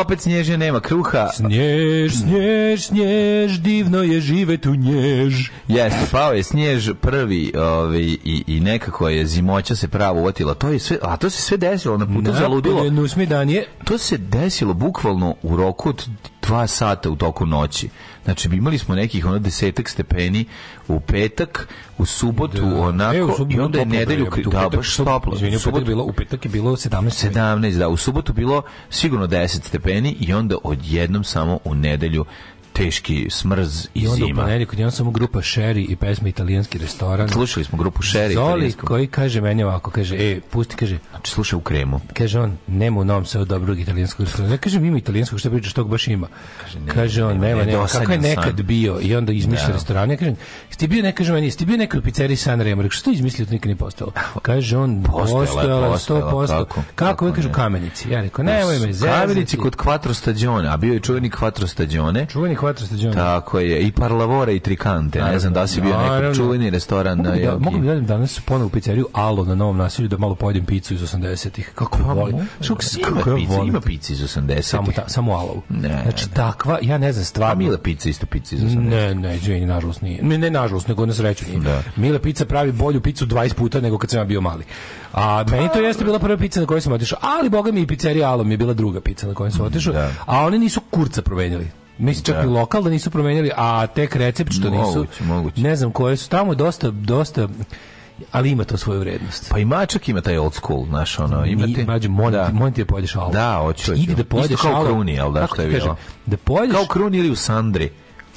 Opet snježnje nema kruha. Snjež, snjež, snjež, divno je živet u njež. Jeste, pao je snjež prvi ovaj, i, i nekako je zimoća se pravo otila. To je sve, a to se sve desilo na putu zaludilo. To se desilo bukvalno u roku od dva sata u toku noći. Znači, imali smo nekih ono desetak stepeni u petak, u subotu da. onako, e, u subotu i onda je nedelju, da, da, baš toplo. Izvini, u, subotu, bilo, u petak je bilo 17. 17, da, u subotu bilo sigurno 10 stepeni i onda odjednom samo u nedelju teški smrz i, zima. I onda zima. U ponedjeljak je samo grupa Sherry i pesma italijanski restoran. Slušali smo grupu Sherry Zoli koji kaže meni ovako, kaže, e, pusti, kaže. Znači, slušaj u kremu. Kaže on, nema u Novom Sadu dobrog italijanskog restorana. Ja kažem, ima italijanskog, što pričaš, tog baš ima. Kaže, ne, kaže on, nema, nema, kako je nekad sam. bio i onda izmišlja da. restoran. Ja kažem, jesti bio neka, kaže meni, jesti bio neka u pizzeriji San Remo. Rekao, što izmislio, to nikad nije postalo. Kaže on, postojala, sto posto. Kako, vi kažu, kamenici. Ja rekao, nemoj me zezati. Kamenici kod Quattro Stagione, a bio je čuveni Quattro Stagione. Čuveni Quattro Stagioni. Tako je, i Parlavore i Trikante, ne znam da si bio neki čuveni restoran na Jogi. Mogu da, da danas ponovo u pizzeriju Alo na Novom nasilju da malo pojedem picu iz 80-ih. Kako pa, volim. Šuk ima pica, ima pica iz 80-ih. Samo ta, samo Alo. Ne, znači takva, ja ne znam stvarno. A pa Mila pica isto pica iz 80-ih. Ne, ne, izvini, nažalost nije. Ne, ne nažalost, nego na sreću nije. Da. Mila pica pravi bolju picu 20 puta nego kad sam ja bio mali. A meni to jeste bila prva pica na kojoj sam otišao, ali boga mi i pizzerija Alo mi je bila druga pica na kojoj sam mm, otišao, da. a oni nisu kurca promenili. Mislim čak da. i lokal da nisu promenili, a tek recept što nisu. Moguće, Ne znam koje su tamo dosta dosta ali ima to svoju vrednost. Pa i mačak ima taj old school, znaš, ono, ima ti... Mađu, moni, da. moni ti da pojedeš alu. Da, hoću, hoću. Idi da pojedeš Isto kao kruni, jel da, što je bilo. Da pojedeš... Kao kruni ili u sandri.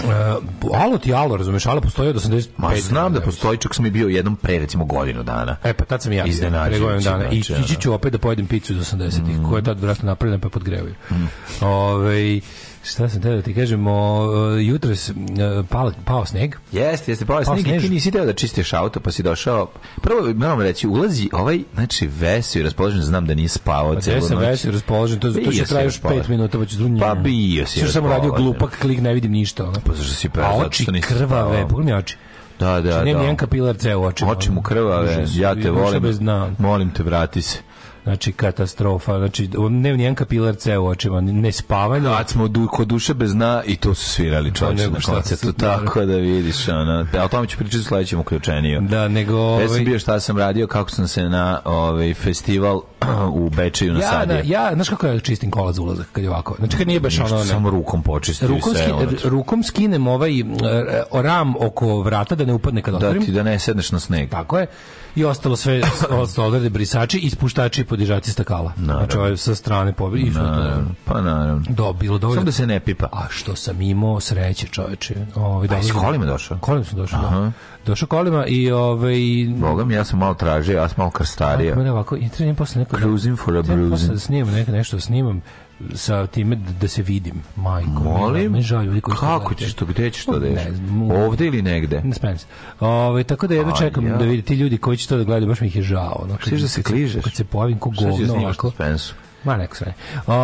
Uh, alo ti alo, razumeš, alo postoji od 85 Ma znam da postoji, čak sam i bio jednom pre recimo godinu dana. E pa tad sam ja iznenađen. Pre dana. I znači, ići ću opet da pojedem picu iz 80-ih, mm. koja je tad vratno napravljena pa podgrevaju. Mm. Ove, Šta sam teo da ti kažem, o, e, jutros e, pao, pao sneg. Jeste, jeste pao, pao sneg snež. i ti nisi teo da čistiš auto, pa si došao. Prvo moram reći, ulazi ovaj, znači vesio i raspoložen, znam da nije spavao pa, celu noć. sam vesio i raspoložen, to, to će traje još 5 minuta, pa ću zrunjati. Pa bio si. Što sam radio glupak klik, ne vidim ništa. Ono. Pa zašto si pravo, zato što nisi krvave, pogledaj mi oči. Da, da, znači, da. da. jedan kapilar ceo oči. Oči mu krvave, ja te volim. Molim te, vrati se znači katastrofa, znači dnevni jedan kapilar ceo u očima, ne spavanje. Kad smo du, kod duše bez dna i to su svirali da, čovječe na koncertu, tako da vidiš, ono, a da, o tome ću pričati u sledećem uključeniju. Da, nego... Ja e, ovaj... sam bio šta sam radio, kako sam se na ovaj, festival u Bečeju na ja, Sadje. Ja, znaš kako ja čistim kola za ulazak kad je ovako, znači kad nije baš ono... Samo rukom počistio rukom sve. Skin, rukom skinem ovaj e, e, ram oko vrata da ne upadne kad da otvorim. Da ti da ne sedneš na sneg. Tako je i ostalo sve ostalo odrede brisači, ispuštači i podižači stakala. Naravno. Znači, ovaj sa strane pobjede. Naravno. Pa naravno. Do, da, bilo dovoljno. Samo da se ne pipa. A što sam imao sreće, čoveče. Ovaj, pa, iz kolima došao? Kolima sam došao, da. Aha. da. Došao kolima i ovaj Bogam ja sam malo tražio, ja sam malo krstario. Mene ovako i trenem posle neko Cruising for a Bruising. Posle da snimam neka nešto da snimam sa time da se vidim. Majko, molim. Me žao ljudi koji Kako ćeš to gde ćeš to da ješ? Ovde ili negde? Ne spremam se. Ovaj tako da jedno čekam ja. da vidim ti ljudi koji će to da gledaju, baš mi ih je žao. Ono, Sviš da se kližeš? Kad se pojavim ko da govno ovako. Šta Ma nek se ne. Ove,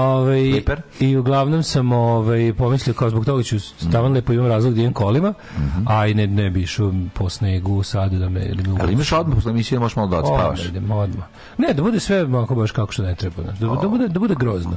ovaj, I uglavnom sam ovaj, pomislio kao zbog toga ću tavan mhm. lepo imam razlog da idem kolima, mm -hmm. a i ne, ne bi išao po snegu sad da me... Ili me Ali imaš odmah posle emisije da možeš malo da odspavaš. Odmah, odmah. Ne, da bude sve ako baš kako što ne treba. Da, da, bude, da bude grozno.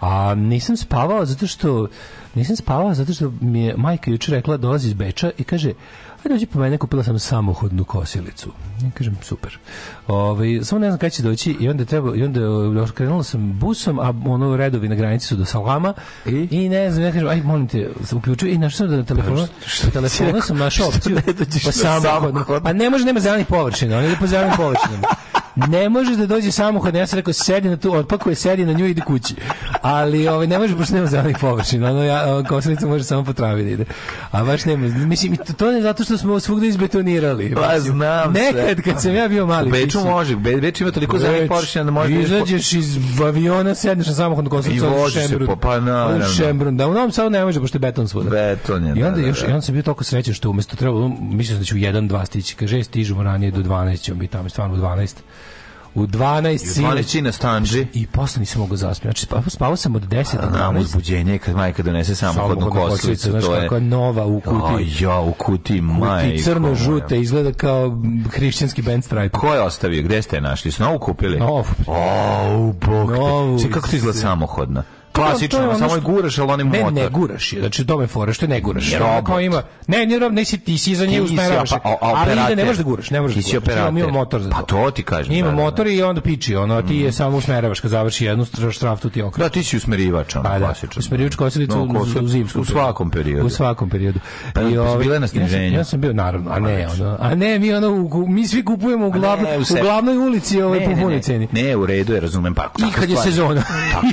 A nisam spavao zato što nisam spavao zato što mi je majka juče rekla dolazi iz Beča i kaže Ajde pa dođi po mene, kupila sam samohodnu kosilicu. Ja kažem, super. Ove, ovaj, samo ne znam kada će doći i onda, treba, i onda e, krenula sam busom, a ono redovi na granici su do Salama i, I ne znam, ja kažem, aj, molim te, sam uključio i našao sam da na telefonu, na pa telefonu sam našao opciju, pa samohodnu. Pa ne može, nema zelenih površina, on je po zelenim površinama. ne možeš da dođe samohod, ja sam rekao sedi na tu, otpakuje, sedi na nju i idi kući. Ali ovaj, ne može, pošto nema zelenih površina, ono, ja, kosilica može samo po travi da ide. A baš nema, mislim, to ne zato što smo svugde izbetonirali. Pa znam Nekad, kad sam ja bio mali. U Beču može, Beč ima toliko zelenih površina da može... Izađeš iz aviona, sedneš na samohod kosilica i vožiš se, po, pa, pa naravno. U Šembrun, da, u Novom Sadu ne može, pošto je beton svuda. Beton je, I onda, da, da još, da, da. I onda sam bio toliko srećan što umesto trebalo, um, mislio da ću 1-2 stići, kaže, stižemo ranije do 12, ćemo biti tamo, stvarno 12 u 12 sine. U 12 I posle nisam mogao zaspati. Znači, spavao, spavao sam od 10 do 12. uzbuđenje kad majka donese samo koslicu. Znaš, to je... kako nova u kutiji. Ja, ja, u kutiji, majko. Kuti crno-žute, izgleda kao hrišćanski band stripe. Ko je ostavio? Gde ste je našli? Snovu kupili? Novu. O, bog te. Novu. Če, kako ti izgleda samohodna? klasično, ono samo guraš, al on je ne, motor. Ne, ne guraš je, znači to me fora, što ne guraš. Jer robot. Kao ima, ne, ne, ne, si, ti si za nje usmeravaš. Ali ide, ne možeš da guraš, ne možeš Ti da si znači, operator. Ima motor za to. Pa to ti kažeš. Ima da, da, motor i onda piči, ono, ti je mm. samo usmeravaš kad završi jednu štraftu ti okreće. Da, ti si usmerivač, ono, pa klasično. Usmerivač kosilicu no, u, u zimsku. U svakom periodu. U svakom periodu. Pa, I, ove, bile na sniženju. Ja, sam bio, naravno, a pa ne, ono, a ne, mi, ono, mi svi kupujemo u, glavnoj u, glavnoj ulici ove ovaj, po punoj ceni. Ne, u redu je, razumem, pa. I kad je sezona.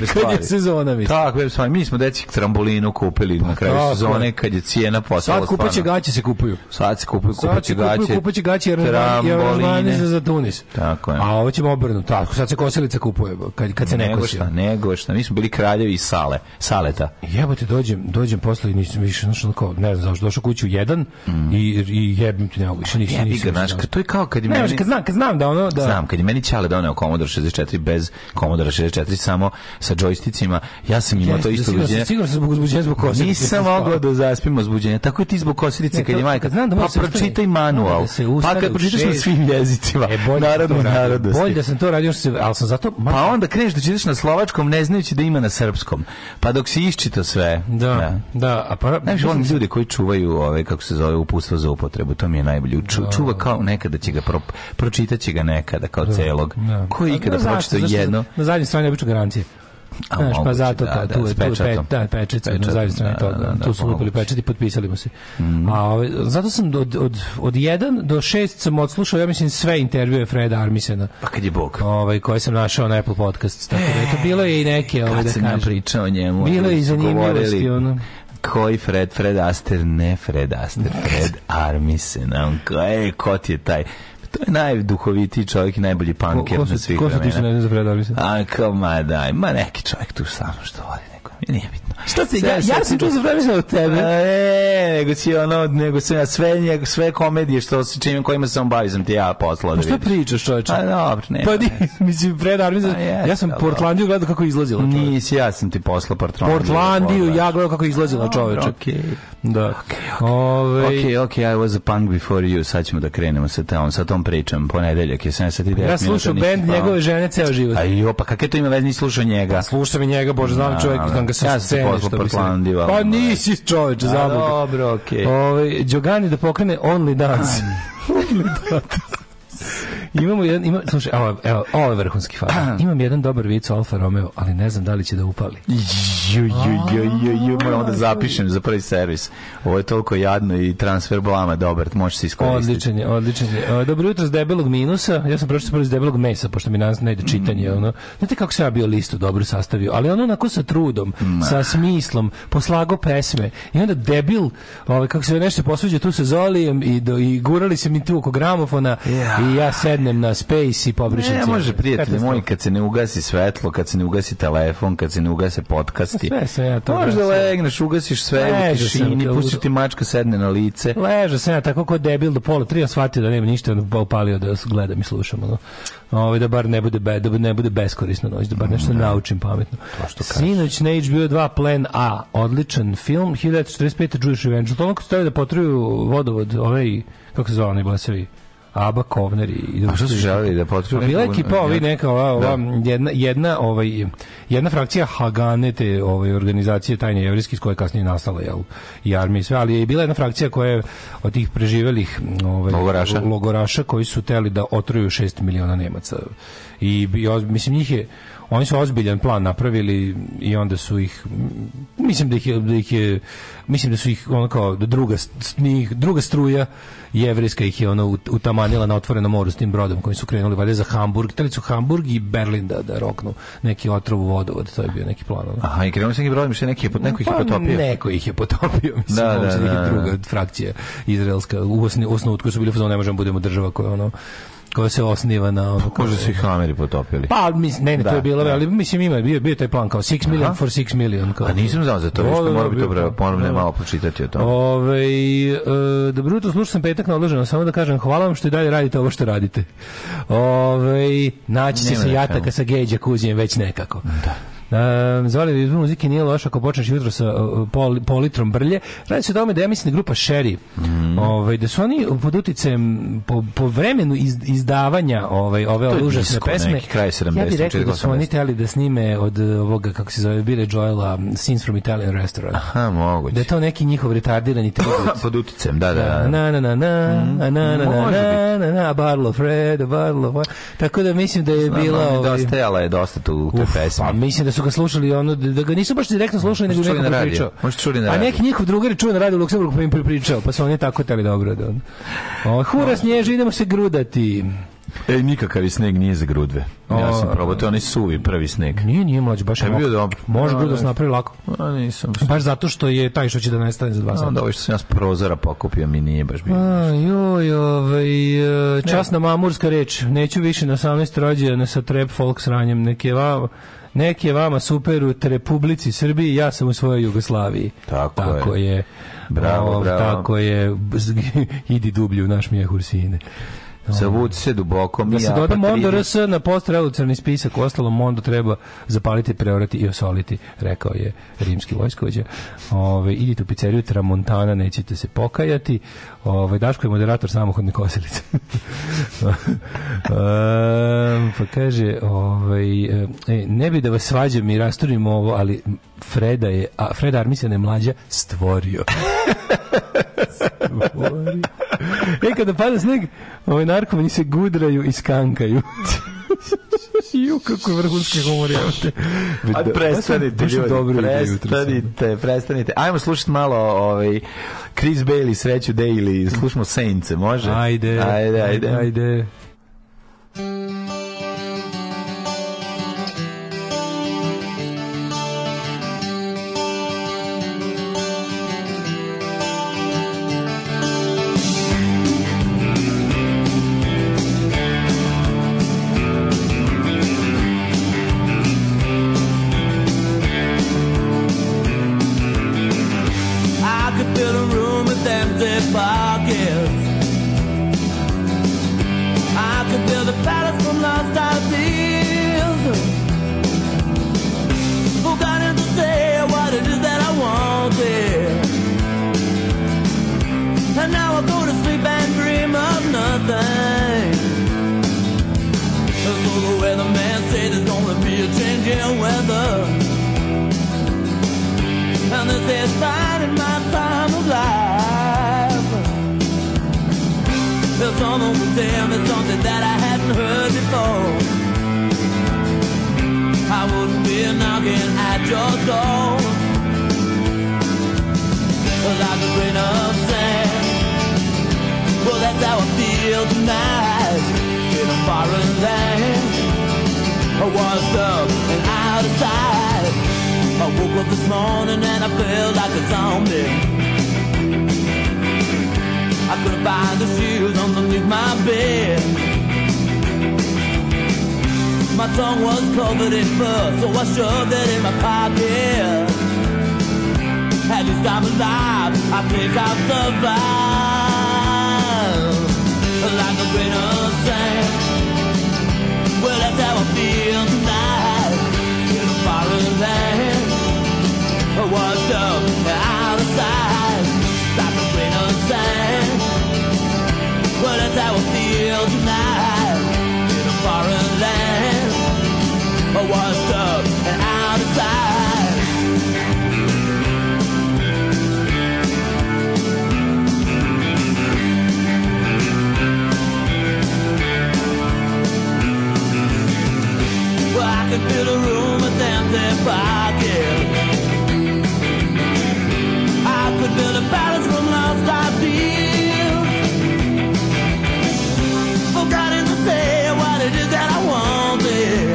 I kad je sezona, Jovanović. Tako, web mi smo deci trambolinu kupili na kraju tako, sezone kad je cijena postala Sad kupaće gaće se kupuju. Sad se kupuju kupaće gaće. Sad kupaće gaće jer tramboline za, za Tunis. Tako je. A ovo ćemo obrnuti. Tako, sad se kosilica kupuje kad, kad se ne nego šta, nego šta. Mi smo bili kraljevi i sale, saleta. Jebote, dođem, dođem posle i nisam više, znači, ne znam zašto, došao kuću jedan mm. i, i jebim ti ne mogu više, nisam, nisam. Znaš, to je kao kad ne, meni... Kad znam, kad znam da ono... Da... Znam, kad je meni Ćale doneo Commodore 64 bez Commodore 64, samo sa džojsticima, Ja sam imao to isto uzbuđenje. Sigurno sam zbog uzbuđenja zbog kosilice. Nisam mogao da zaspim uzbuđenja. Tako je ti zbog kosilice kad je majka. Znam da pa pročitaj manual. Da pa kad pročitaš na svim jezicima. E, narodno narodno. Bolje da sam to radio, al sam zato Pa onda kreneš da čitaš na slovačkom ne znajući da ima na srpskom. Pa dok si isčito sve. Da, da. Da, a pa znaš oni da ljudi koji čuvaju ove ovaj, kako se zove uputstvo za upotrebu, to mi je najbolje. Čuva kao nekada će ga pročitaće ga nekada kao celog. Ko je ikada pročitao jedno? Na zadnjoj strani obično garancije. A, Znaš, pa zato da, ta, tu, da, tu je pečat, da, pečet, na zavi strani da, toga. Da, da, tu su lupili pečet i potpisali mu se. Mm. A, ove, ovaj, zato sam od, od, od 1 do 6 sam odslušao, ja mislim, sve intervjue Freda Armisena. Pa kad je Bog. Ovaj, koje sam našao na Apple Podcast. Tako da, eto, e, bilo je i neke, ovaj, da kažem. Kad sam napričao njemu. Bilo je i zanimljivosti, ono koji Fred, Fred Aster, ne Fred Aster, Fred Armisen, on, ko e, kot je taj, To je najduhovitiji čovjek i najbolji punker na svih vremena. Ko su ti što ne znam za Fred A, kao, ma daj, ma neki čovjek tu samo što voli Nije bitno. Šta se, ja, ja sam čuo za da- vreme od tebe. A, ne, nego si ono, nego sam ja sve, njeg, sve komedije što se čim kojima sam bavio sam ti ja poslao da pa Šta pričaš čoveče? A dobro, ne. Pa di, mislim, Fred Armin, ja sam Portlandiju gledao kako je izlazila čoveče. Nisi, ja sam ti poslao Portlandiju. Portlandiju, ja gledao kako je izlazila čoveče. Okej. Da. Okej, okay, okay. Ove... I was a punk before you, sad ćemo da krenemo sa tom, sa tom pričom, ponedeljak je 79 Ja slušam bend njegove žene ceo život. A jo, pa kakve to ima veze, nisi slušao njega. Pa, slušam i njega, bože, znam čovjek, znam ga sa ja scene što bi se... Pa da. nisi čoveč, za Boga. Dobro, okej. Okay. Ovaj Đogani da pokrene Only Dance. only Dance. Imamo jedan, ima, slušaj, evo, evo, ovo je vrhunski fazon. Imam jedan dobar vic Alfa Romeo, ali ne znam da li će da upali. Ju, ju, ju, ju, ju, moram da zapišem za prvi servis. Ovo je toliko jadno i transfer blama dobar, može se iskoristiti. Odličan je, odličan je. Dobro jutro s debelog minusa. Ja sam prošao prvi s debelog mesa, pošto mi danas ne ide čitanje. Ono. Znate kako sam ja bio listu dobro sastavio, ali ono onako sa trudom, Ma. sa smislom, poslago pesme. I onda debil, ovaj, kako se nešto posveđa, tu se zolijem i, do, i gurali se mi tu oko gramofona yeah. i ja sednem sednem na space i pobrišem Ne, može, prijatelji moji, kad se ne ugasi svetlo, kad se ne ugasi telefon, kad se ne ugase podcasti. Sve sve ja to. Možda legneš, ugasiš sve, u tišini, pustiš ti mačka sedne na lice. Leže se ja tako kod debil do pola tri, ja shvatio da nema ništa, onda upalio da gledam i slušam. Ono. Ovo, ovaj, da bar ne bude, be, da ne bude beskorisna noć, da bar nešto mm, naučim pametno. To što Sinoć na HBO 2 Plan A, odličan film, 1945. Jewish Revenge. To onako stoje da potruju vodovod, ovaj, kako se zove ne glasevi? Aba Kovner i A što su želeli da potrebu? Bila ekipa ovi neka ova, ova da. jedna, jedna, ovaj, jedna frakcija Hagane te ovaj, organizacije tajne jevrijske koja je kasnije nastala jel, i armije i sve, ali je bila jedna frakcija koja je od tih preživelih ovaj, logoraša. logoraša koji su teli da otruju 6 miliona Nemaca. I, i mislim njih je oni su ozbiljan plan napravili i onda su ih mislim da ih, da ih je mislim da su ih onako druga njih, druga struja jevrejska ih je ono utamanila na otvorenom moru s tim brodom koji su krenuli valjda za Hamburg, tali su Hamburg i Berlin da, da roknu neki otrov u vodovod, to je bio neki plan. Ono. Aha, i krenuli su neki brodom, što neki je, neko ih je potopio. Neko ih je potopio, mislim, da, da, da, da. druga frakcija izraelska. U osnutku su bili, ne možemo budemo država koja ono koja se osniva na ono kao... Možda su i Hameri potopili. Pa, mis, ne, ne, da, to je bilo, da. ali mislim ima, bio, bio taj plan kao 6 million for 6 million Kao. A nisam znao za to, o, da, da moram bi da, to da, ponovno malo pročitati o tome. ovaj e, dobro jutro, slušao sam petak na samo da kažem hvala vam što i dalje radite ovo što radite. ovaj naći će se jataka sa geđa kuzijem već nekako. Da. Um, zvali da izbor muzike nije loša ako počneš jutro sa uh, pol, litrom brlje. Radi se o tome da ja mislim da grupa Sherry, mm. ovaj, da su oni pod uticajem po, po vremenu iz, izdavanja ovaj, ove to pesme. Neki, kraj 70, ja bih rekao da su oni teli da snime od ovoga, kako se zove, Billy Joela Scenes from Italian Restaurant. Aha, moguće. Da je to neki njihov retardirani tribut. pod uticajem, da da, da, da. Na, na, na, na, mm. na, na, na, na, na, na, na, Barlo Fred, Barlo... Tako da mislim da je bila... Ovaj, Dostajala je dosta tu te pesme. Pa, mislim da su ga slušali, ono, da ga nisu baš direktno slušali, nego neko pričao. Možda čuli na A neki njihov drugar čuo na radiju u Luksemburgu pa im prepričao, pa su oni tako teli dobro. Da. O, hura snježe, idemo se grudati. Ej, nikakav je sneg nije za grudve. Ja sam probao, to je onaj suvi prvi sneg. Nije, nije mlađ, baš je bio dobro. Može da, grudas da. napravi lako. A, nisam. Baš zato što je taj što će da nestane za dva sata. Onda ovo ovaj što sam ja s prozora pokupio mi nije baš bilo. A, joj, ovaj, e, časna mamurska reč. Neću više na 18 ne sa trap folk sranjem. Neke va Neki vama super u Republici Srbiji, ja sam u svojoj Jugoslaviji. Tako, tako je. je. Bravo, bravo. Tako je. Idi dublje u naš mijeh Hursine. Zavuci se duboko. Da se doda pa Mondo RS na postrelucarni spisak, ostalo Mondo treba zapaliti, preorati i osoliti, rekao je rimski vojskovođa. Ove, idite u pizzeriju Tramontana, nećete se pokajati. Ove, Daško je moderator samohodne kosilice. e, pa kaže, ovaj, e, ne bi da vas svađam i rasturim ovo, ali Freda je, a Freda Armisen je mlađa stvorio. e, kada pada sneg, ovaj narkomani se gudraju i skankaju. Ju, kako je vrhunski humor, evo te. Ajde, da, prestanite, ljudi, dobro prestanite, prestanite. Ajmo slušati malo ovaj, Chris Bailey, Sreću Daily, slušamo Sence, može? Ajde, ajde, ajde. ajde. ajde. And now I go to sleep and dream of nothing. So the weatherman said there's gonna be a change in weather. And this is in my time of life. There's someone who tell me something that I hadn't heard before. I wouldn't be knocking at your door. Like a grain of sand. Well, that's how I feel tonight in a foreign land. I washed up and out of sight. I woke up this morning and I felt like a zombie. I couldn't find the shoes underneath my bed. My tongue was covered in fur, so I shoved it in my pocket. least I'm alive, I think I'll survived like a grain of sand. Well, that's how I feel tonight in a foreign land. Washed up out of sight like a grain of sand. Well, that's how I feel tonight in a foreign land. Washed up and out of sight. could build a room with empty pockets. I could build a palace from lost ideas. Forgotten to say what it is that I wanted.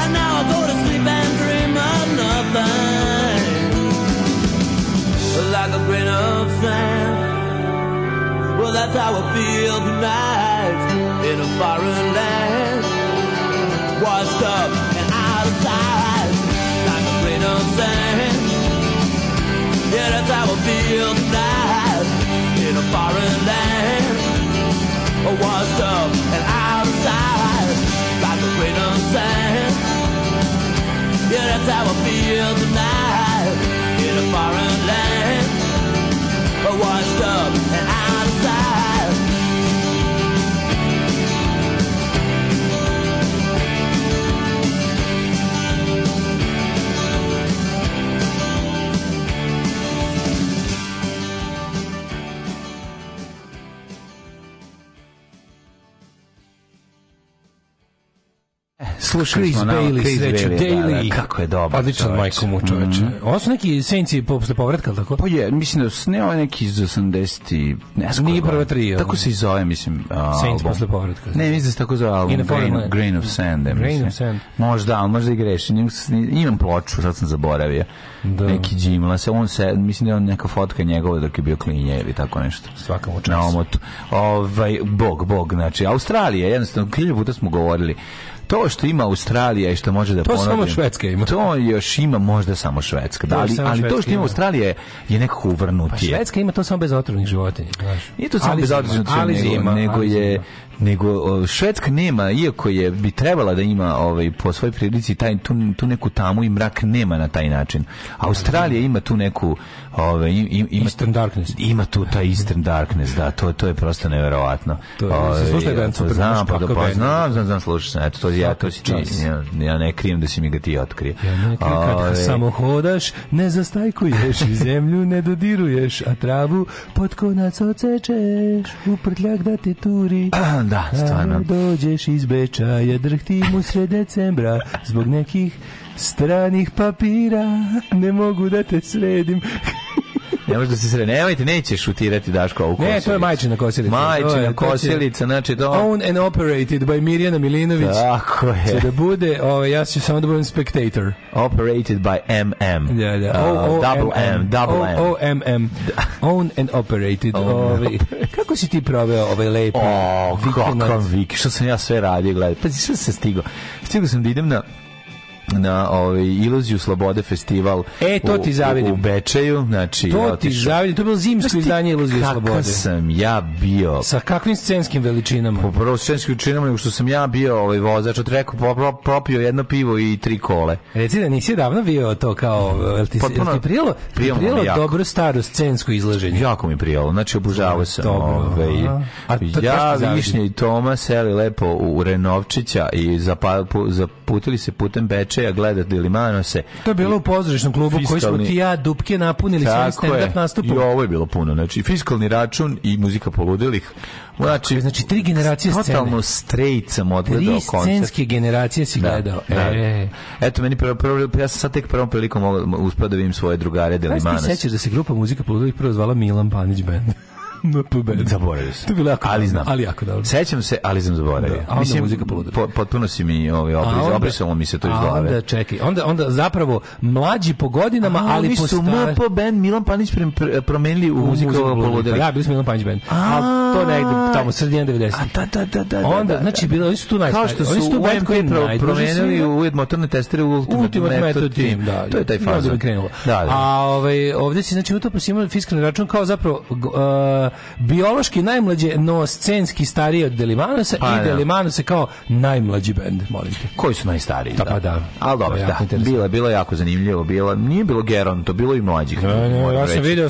And now I go to sleep and dream of nothing. Like a grain of sand. Well, that's how I feel tonight in a foreign land washed up and out of sight like a grain of sand. Yeah, that's how I feel tonight in a foreign land. Washed up and out of sight like a grain of sand. Yeah, that's how I feel tonight in a foreign land. Washed up and out. slušali Chris smo Bailey, Chris sreću, Daily. Da, da, da, kako je dobro. Odličan Majko mu čoveče. Mm. Ovo su neki senci posle povratka, tako? Pa je, mislim da su ne ovaj neki iz 80 i ne znam. Nije prva tri. Tako se i zove, mislim. Senci posle povratka. Ne, znači. mislim da se tako zove album. Grain, grain of Sand. Grain of Sand. Možda, ali možda i grešim. Imam ploču, sad sam zaboravio. Da. Neki džimla se, on se, mislim da je on neka fotka njegova dok je bio klinje ili tako nešto. Svaka mu čast. Na omotu. Ovaj, bog, bog, znači, Australija, jednostavno, kilje puta smo govorili To što ima Australija i što može da to ponovim. To samo Švedska ima. To još ima možda samo Švedska. Da, ali, ali to što ima Australija je nekako uvrnutije. Pa Švedska ima to samo bez otrovnih životinja. Nije to samo bez otrovnih životinja, nego je nego Švedska nema, iako je bi trebala da ima ovaj, po svojoj prilici taj, tu, tu neku tamu i mrak nema na taj način. Australija ima tu neku ovaj, ima, Eastern Darkness. Ima tu taj Eastern Darkness, da, to, to je prosto neverovatno. To je, ovaj, slušaj pa da to znam, pa, pa, znam, znam, znam, slušaj sam, eto, to, ja, to si ja, ja ne krijem da si mi ga ti otkrio. Ja ne krijem, kad ovaj- samo hodaš, ne zastajkuješ, i zemlju ne dodiruješ, a travu pod konac ocečeš, u da ti turi. Da, stvarno. Kad dođeš iz Bečaja, drhtim usred decembra, zbog nekih stranih papira, ne mogu da te sredim. Ne možeš da se sre, nemojte, neće šutirati Daško ovu kosilicu. Ne, to je majčina kosilica. Majčina kosilica, znači to... Owned and operated by Mirjana Milinović. Tako je. Če da bude, o, ovaj, ja ću samo da budem spectator. Operated by MM. Da, da. Uh, o, o, double M, double M. O, M, M. Own and operated. Ovi. Ovaj. Kako si ti proveo ovaj lepi? O, kakav vik, što sam ja sve radio, gledaj. Pazi, što sam stigao? Stigao sam da idem na na ovaj iluziju slobode festival e to ti zavidim u, u Bečeju znači to ja ti zavidim to je bilo zimsko znači, izdanje iluzije slobode sam ja bio sa kakvim scenskim veličinama po pa prvo scenskim veličinama nego što sam ja bio ovaj vozač od rekao pro, pro, propio jedno pivo i tri kole reci da nisi davno bio to kao el ti, Potpuno, ti prijelo prijelo jako. dobro staro scensko izlaženje jako mi prijelo znači obožavao sam dobro, ovaj aha. a to, ja Višnja i Toma seli lepo u Renovčića i zaputili se putem Bečeja Odisseja gleda Delimanose. To je bilo u pozorišnom klubu fiskalni... koji smo ti ja dupke napunili sa stand-up nastupom. I ovo je bilo puno. Znači, fiskalni račun i muzika poludilih. Znači, znači tri generacije totalno scene. Totalno straight sam odgledao koncert. Tri scenske generacije si da, gledao. Da. E. Eto, meni prvo, prvo, ja sam sad tek prvom prilikom uspio da vidim svoje drugare Delimanose. Znaš ti sećaš da se grupa muzika poludilih prvo zvala Milan Panić Band? MPB. Zaboravio sam. To je bilo jako ali znam. Ali jako dobro. Sećam se, ali sam zaboravio. Da, Mislim, muzika poludila. Po, potpuno si mi ovaj, obriz, obrisalo mi se to iz glave. Onda, čekaj, onda, onda zapravo mlađi po godinama, a, ali po stare... su MPB, Milan Panić promenili u muziku poludila. Da, bili smo Milan Panić band. A, to negde tamo sredina 90. A da, da, da, da. da onda, da. znači, bilo, isto su tu najsnažni. Kao što su, su Wetcore promenili u Ed motorne testere u Ultimate, Method, Team. Da, to je taj faza. Da, krenulo. Da, da. A ovaj, ovde se znači, utopno si imali fiskalni račun kao zapravo e, biološki najmlađe, no scenski stariji od Delimanosa pa, i da. Delimanos kao najmlađi bend, molim te. Koji su najstariji? Pa, da, pa da. Al dobro, da. da. Bilo bilo jako zanimljivo. Bilo, nije bilo Geron, to bilo i mlađih. Ja, ja sam video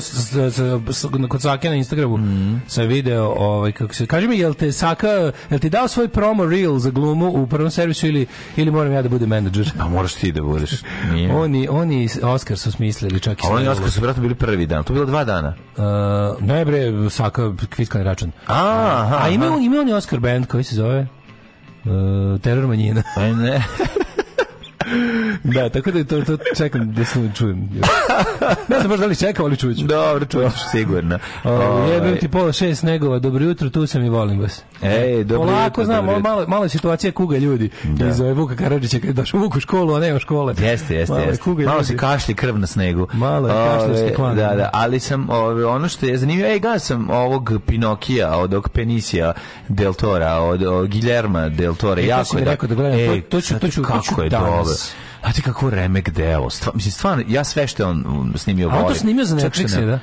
kod Sake na Instagramu, mhm. sam video ovaj kako se kaže mi jel te Saka jel ti dao svoj promo reel za glumu u prvom servisu ili ili moram ja da budem menadžer? A moraš ti da budeš. Nije. Oni oni Oscar su smislili čak i. oni Oscar su vjerojatno bili prvi dan. To bilo dva dana. Uh, ne bre Saka kvitkan račun. A, aha, a ima, aha. ima on Oscar band koji se zove Uh, teror manjina. Pa ne. da, tako da to, to čekam da se čujem. Ne znam baš da li čekam, ali čuću. Dobro, čućeš sigurno. Ovaj, jebem ti pola šest negova, dobro jutro, tu sam i volim vas. Ej, dobro Polako, jutro, znam, dobro malo, malo situacija kuga ljudi. Da. Iz ove ovaj, Vuka Karadžića, kada došao Vuku školu, a ne u škole. Jeste, jeste, malo, jeste. Kuga malo se kašlji krv na snegu. Malo je kašljaški klan. Da, da, ali sam, ove, ono što je zanimljivo, ej, gledam sam ovog Pinokija, od ovog Penisija del Tora, od, od Guillerma del Tora. E, jako to si mi da- rekao da gledam, ej, to, to ću, to ću, kako to ću je danas. dobro. A ti kako Remek deo, stvar, mislim stvarno ja sve što on um, snimio volim. On to snimio za Netflix, da?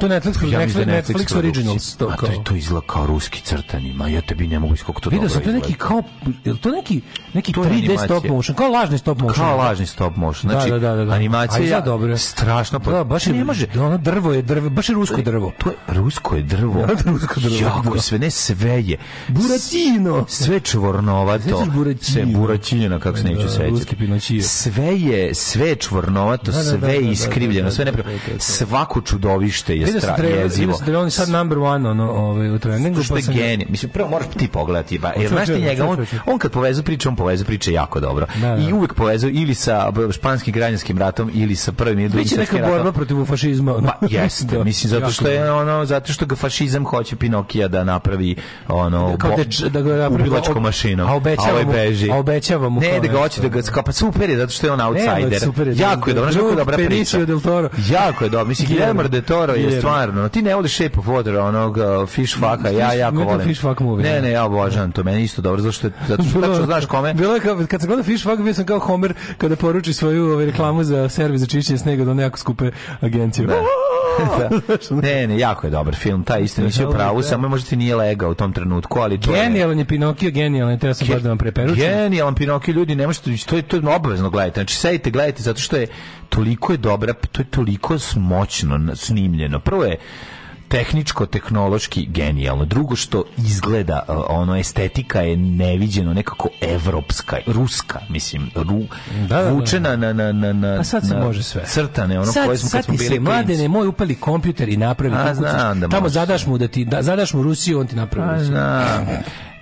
To je Netflix, ja da Netflix, Netflix, Netflix Originals. To, kao. A to to izgleda kao ruski crtani, ma ja tebi ne mogu iz kog to Vidio sam, to neki kao, je to neki, neki to 3D animacija. stop motion, kao lažni stop motion. Kao lažni stop motion, da, znači da, da, da, da. animacija je dobro. strašno. Da, baš je, ne može. Da, ono drvo je drvo, baš je rusko drvo. To je rusko je drvo. Da, rusko drvo. Jako, sve ne sve je. Buratino. Sve čvornovato. Sve buratinjeno, kako se neću sećati. Sve je, sve čvornovato, sve iskrivljeno, sve nepravo. Svako čudovište je vidio sam trailer, vidio sam trailer, je sad number one ono, ovaj, u treningu. Što je pa genij. Mislim, prvo moraš ti pogledati, ba, jer znaš ti njega, on, on kad povezuje priče, on povezuje priče jako dobro. Da, da. I uvek povezuje ili sa španskim građanskim ratom, ili sa prvim ili drugim svetskim ratom. Biće neka borba protiv fašizma. Ono. Pa, jeste, da, mislim, zato što je ono, zato što ga fašizam hoće Pinokija da napravi ono, da, kao da, da ga napravi, ubilačko mašinu. A obećava mu, beži. a obećava mu. Ne, da ga hoće da ga, kao, pa super je, zato što je on outsider. Ne, super je. Jako je da- dobro, dobro priča. Jako je dobro, mislim, Guillermo de Toro je Stvarno, ti ne voliš Shape of Water, onog uh, Fish Fucka, ja fish, jako volim. Fish fuck movie, ne, da. ne, ja obožavam da. to, meni isto dobro, zašto zato što tačno znaš kome. Bilo je kao, kad sam gledao Fish Fuck, bio sam kao Homer kada poruči svoju ovaj, reklamu za servis za čišćenje snega do da nekako skupe agencije. Da. da. Ne, ne, jako je dobar film, taj isto nisi pravu, samo možda ti nije lega u tom trenutku, ali to Genijalan je Pinokio, genijalan je, teo sam Ge, da vam preperučim. Genijalan Pinokio, ljudi, ne možete, to je, to je obavezno gledajte, znači sedite, gledajte, zato što je toliko je dobra, to je toliko smoćno snimljeno. Prvo je tehničko tehnološki genijalno drugo što izgleda e, ono estetika je neviđeno nekako evropska ruska mislim ru da, da vučena da. na na na na a sad se može sve crtane ono sad, koje smo kad smo bili mladi ne moj upali kompjuter i napravi a, znam, da tamo zadaš mu da ti da, zadaš mu Rusiju on ti napravi Rusiju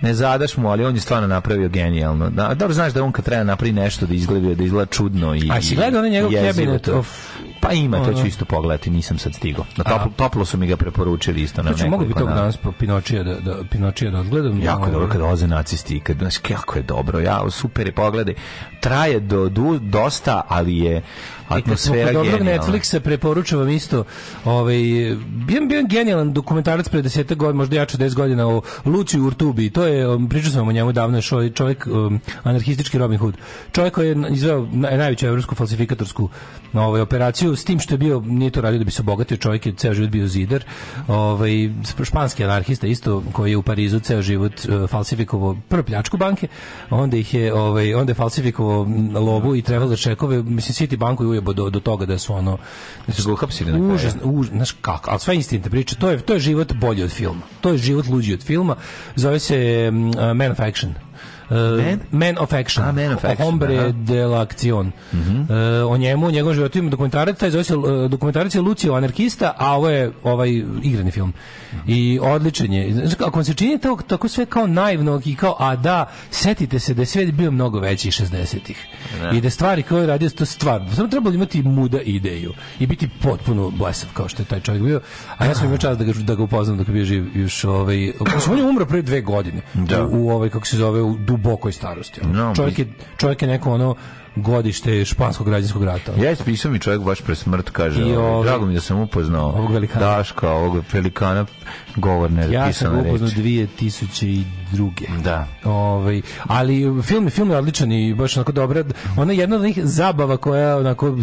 ne zadaš mu, ali on je stvarno napravio genijalno. Da, dobro znaš da on kad treba da napravi nešto da izgleda da izgleda čudno i A si gledao onaj njegov cabinet Pa ima, ono. to ću isto pogledati, nisam sad stigao. Na toplo, toplo su mi ga preporučili isto na nekoliko. Znači, mogu bi tog danas po Pinočija da, da, Pinočija da odgledam. Da, jako je dobro ovaj. kada oze nacisti, kad, znaš, jako je dobro, ja, super je pogledaj. Traje do, do, dosta, ali je E, atmosfera genijalna. I kad dobrog Netflixa preporučujem isto, ovaj, bio bio genijalan dokumentarac pre 10 godina, možda jače 10 godina o Luci Urtubi. To je, um, pričao sam o njemu davno, šo, ovaj čovjek, um, anarhistički Robin Hood. Čovjek koji je izveo najveću evropsku falsifikatorsku ovaj, operaciju, s tim što je bio, nije to radio da bi se obogatio, čovjek je ceo život bio zider, ovaj, španski anarhista isto, koji je u Parizu ceo život uh, falsifikovao prvo pljačku banke, onda ih je, ovaj, onda je falsifikovao lovu i traveler čekove, mislim, City banku i ujebo do, do toga da su ono da su ga uhapsili na užasno, užas, znaš kako, ali sve instinta priča, to je, to je život bolji od filma. To je život luđi od filma. Zove se um, Man of Action. Man? Uh, man of Action. A, man of Action. Hombre aha. de la Acción. Mm -hmm. o njemu, o njegovom životu ima dokumentarac, taj zove se uh, dokumentarac je Lucio Anarkista, a ovo je ovaj igrani film. Mm -hmm. I odličan je. Znači, ako vam se čini to, tako sve kao naivno i kao, a da, setite se da je svet bio mnogo veći 60-ih. Yeah. Da. I da stvari koje je radio, to stvar. Samo trebalo imati muda ideju i biti potpuno blesav kao što je taj čovjek bio. A ja sam imao čast da ga, da ga upoznam dok je bio živ još ovaj... On je umro pre dve godine. Da. U, u ovaj, kako se zove, u dubokoj starosti. Ono. No, čovjek, je, čovjek je neko ono godište španskog građanskog rata. Ja ispisao mi čovjek baš pre smrt, kaže, I ovaj, drago mi da sam upoznao ovog velikana. Daška, ovog velikana govorne ja sam upoznao 2002. Da. Ovaj, ali film, film je odličan i baš onako dobra. Ona je jedna od njih zabava koja onako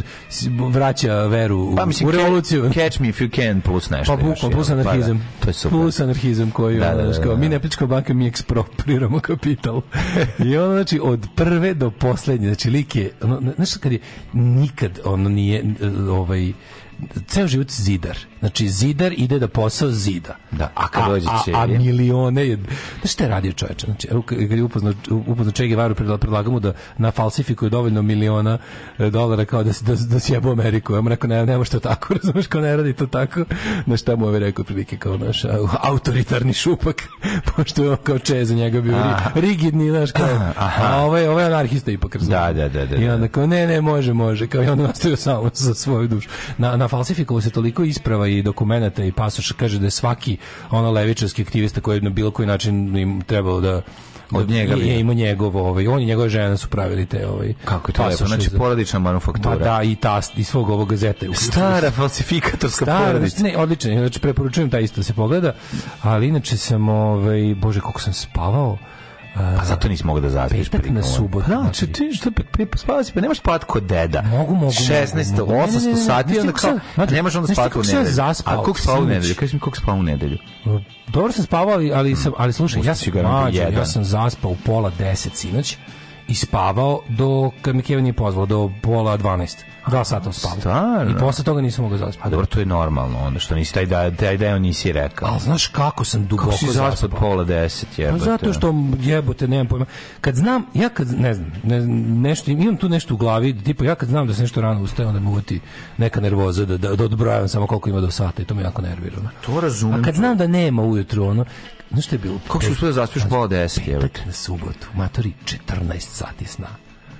vraća veru u, pa, mislim, u revoluciju. Catch me if you can plus nešto. Pa bukno, plus anarhizam. Pa, da. To je super. Plus anarhizam koji da, da, da, da. mi da. ne pičko banka, mi ekspropriramo kapital. I ono znači od prve do poslednje, znači lik je, ono, znaš kad je nikad ono nije ovaj ceo život zidar. Znači, zidar ide da posao zida. Da, a kad dođe će... A, a milione... Je... Znaš šta je radio čoveče? Znači, evo, kad je upoznao, upoznao Čegi Varu, predlagam mu da na falsifikuje dovoljno miliona e, dolara kao da, da, da sjebu Ameriku. Ja mu rekao, ne, nema to tako, razumeš ko ne radi to tako. Na šta mu je rekao, prilike kao naš autoritarni šupak, pošto je on kao Če za njega bio Aha. rigidni, znaš, kao... Aha. A ovaj, ovaj anarhista ipak, razumiješ. Da, da, da, da, da. I da. onda kao, ne, ne, može, može, kao i onda nastavio samo sa svoju dušu. Na, na na se toliko isprava i dokumenata i pasoša kaže da je svaki ono levičarski aktivista koji je na bilo koji način im trebalo da od da njega je ima njegovo ovaj on i njegova žena su pravili te ovaj kako je to lepo znači porodična manufaktura da i ta i svog ovog gazeta stara falsifikatorska stara, znači, porodica ne odlično znači preporučujem da isto se pogleda ali inače sam ovaj bože kako sam spavao Pa zato nisi mogao da zaspiš. Petak na subot. Pa da, znači, ti što pa, pa, spavaš, pa nemaš pat kod deda. Mogu, mogu. 16, mogu, 800 sati, onda kao, nemaš onda spati u nedelju. A kog spava u nedelju? Kaži mi kog spava u nedelju. Dobro sam spavao, ali, ali, ali slušaj, ja sam, da mađer, ja sam zaspao u pola 10 sinoć i spavao do kad mi Keva nije pozvao do pola 12. Dva sata spavao. Stvarno? I posle toga nisam mogao zaspati. A dobro, to je normalno onda što nisi taj da taj deo nisi rekao. Al znaš kako sam duboko kako si zaspao pola 10 pa jebote. zato što jebote nemam pojma. Kad znam, ja kad ne znam, ne, nešto imam tu nešto u glavi, tipa ja kad znam da se nešto rano ustaje, onda me neka nervoza da da, da odbrojam samo koliko ima do sata i to me jako nervira. To razumem. A kad znam da nema ujutru ono, Znaš što je bilo? Kako si uspio da zaspiš pola deset? Petak na subotu, matori 14 sati sna.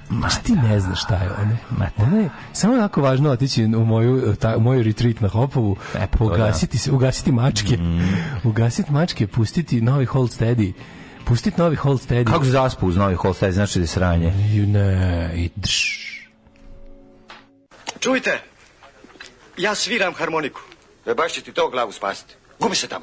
Ma ti ne znaš šta je ono. Ono je samo onako važno otići u moju, e, ta, u moju retreat na Hopovu, e, pa da. ugasiti, se, ugasiti mačke, mm. ugasiti mačke, pustiti novi Hold Steady, pustiti novi Hold Steady. Kako se zaspu uz novi Hold Steady, znači da je sranje? Ne, i drš. Čujte, ja sviram harmoniku. E baš će ti to glavu spasiti. Gubi se tamo.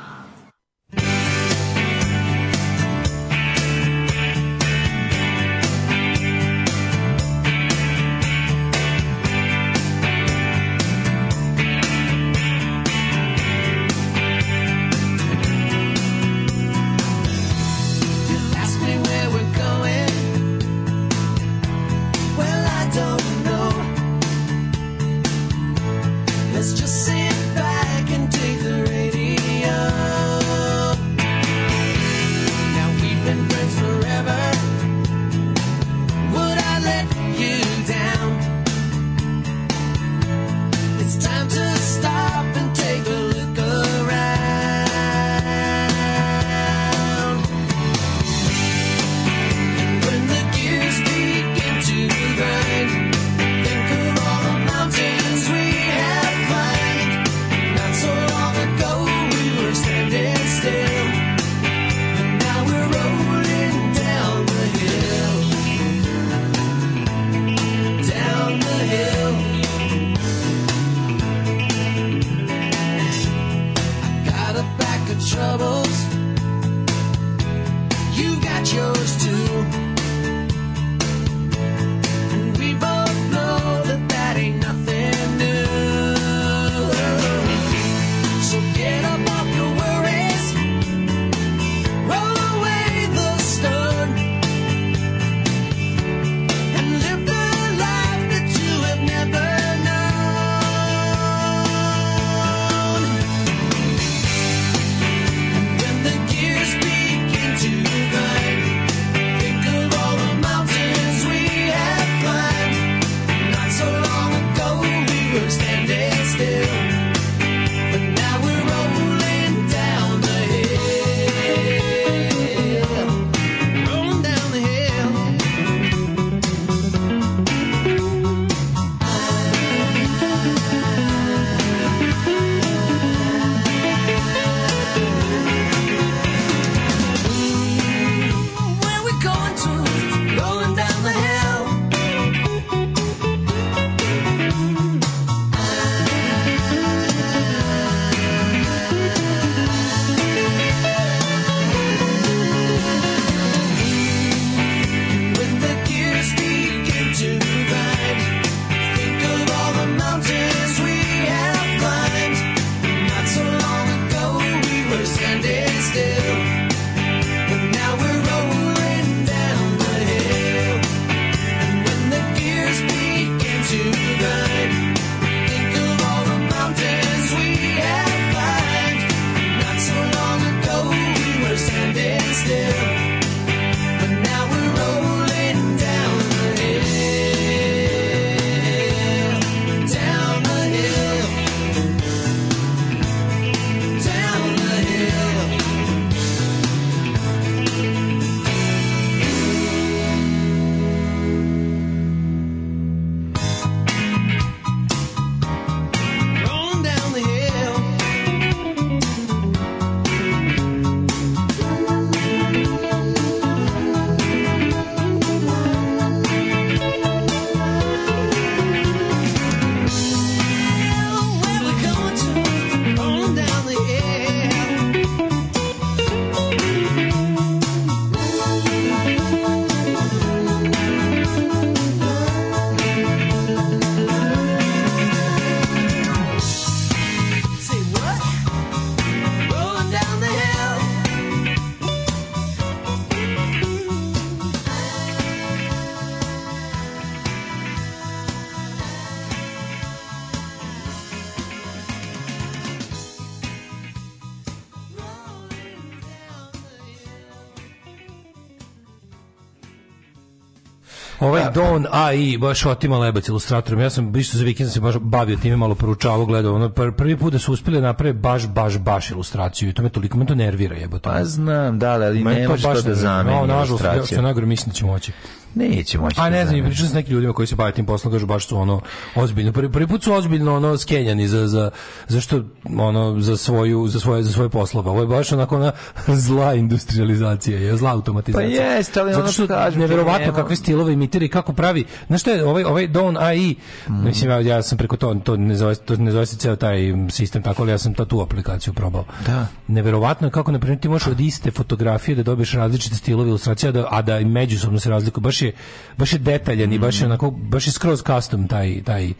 AI baš otima lebac ilustratorom. Ja sam baš za vikend se baš bavio time, malo proučavao, gledao. Ono prvi put da su uspeli da naprave baš baš baš ilustraciju i to me toliko me to nervira, jebote. Pa znam, da, da ali ne može to da zameni. No, nažalost, ja se nagro mislim da će moći. Neće moći. A da ne znam, i pričao sam s nekim ljudima koji se bave tim poslom, kažu baš su ono ozbiljno. Prvi, prvi put su ozbiljno ono skenjani za za zašto ono za svoju za svoje za svoje poslove. Ovo je baš onako ona zla industrializacija, je zla automatizacija. Pa jeste, ali ono što kažu, neverovatno nema... kakve stilove imitira i kako pravi. Na što je ovaj ovaj Don AI, mm. mislim ja, ja sam preko to to ne zove to ne zove se ceo taj sistem tako, ali ja sam ta tu aplikaciju probao. Da. Neverovatno je kako na primer ti možeš od iste fotografije da dobiješ različite stilove ilustracija da a da međusobno se razlikuju. Baš baš je, baš je detaljan mm -hmm. i baš je, mhm. onako, baš je skroz custom taj, taj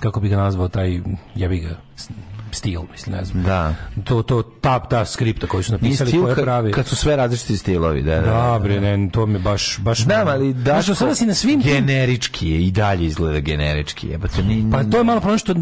kako bi ga nazvao, taj, ja ga stil, mislim, ne znam. Da. To, to, ta, ta skripta koju su napisali, koja pravi. Kad su sve različiti stilovi, da. Da, da, da bre, da. ne, to mi baš... baš Znam, ali da... Znaš, sada si na svim... Generički je, i dalje izgleda generički. Je, to ni, pa to je malo problem što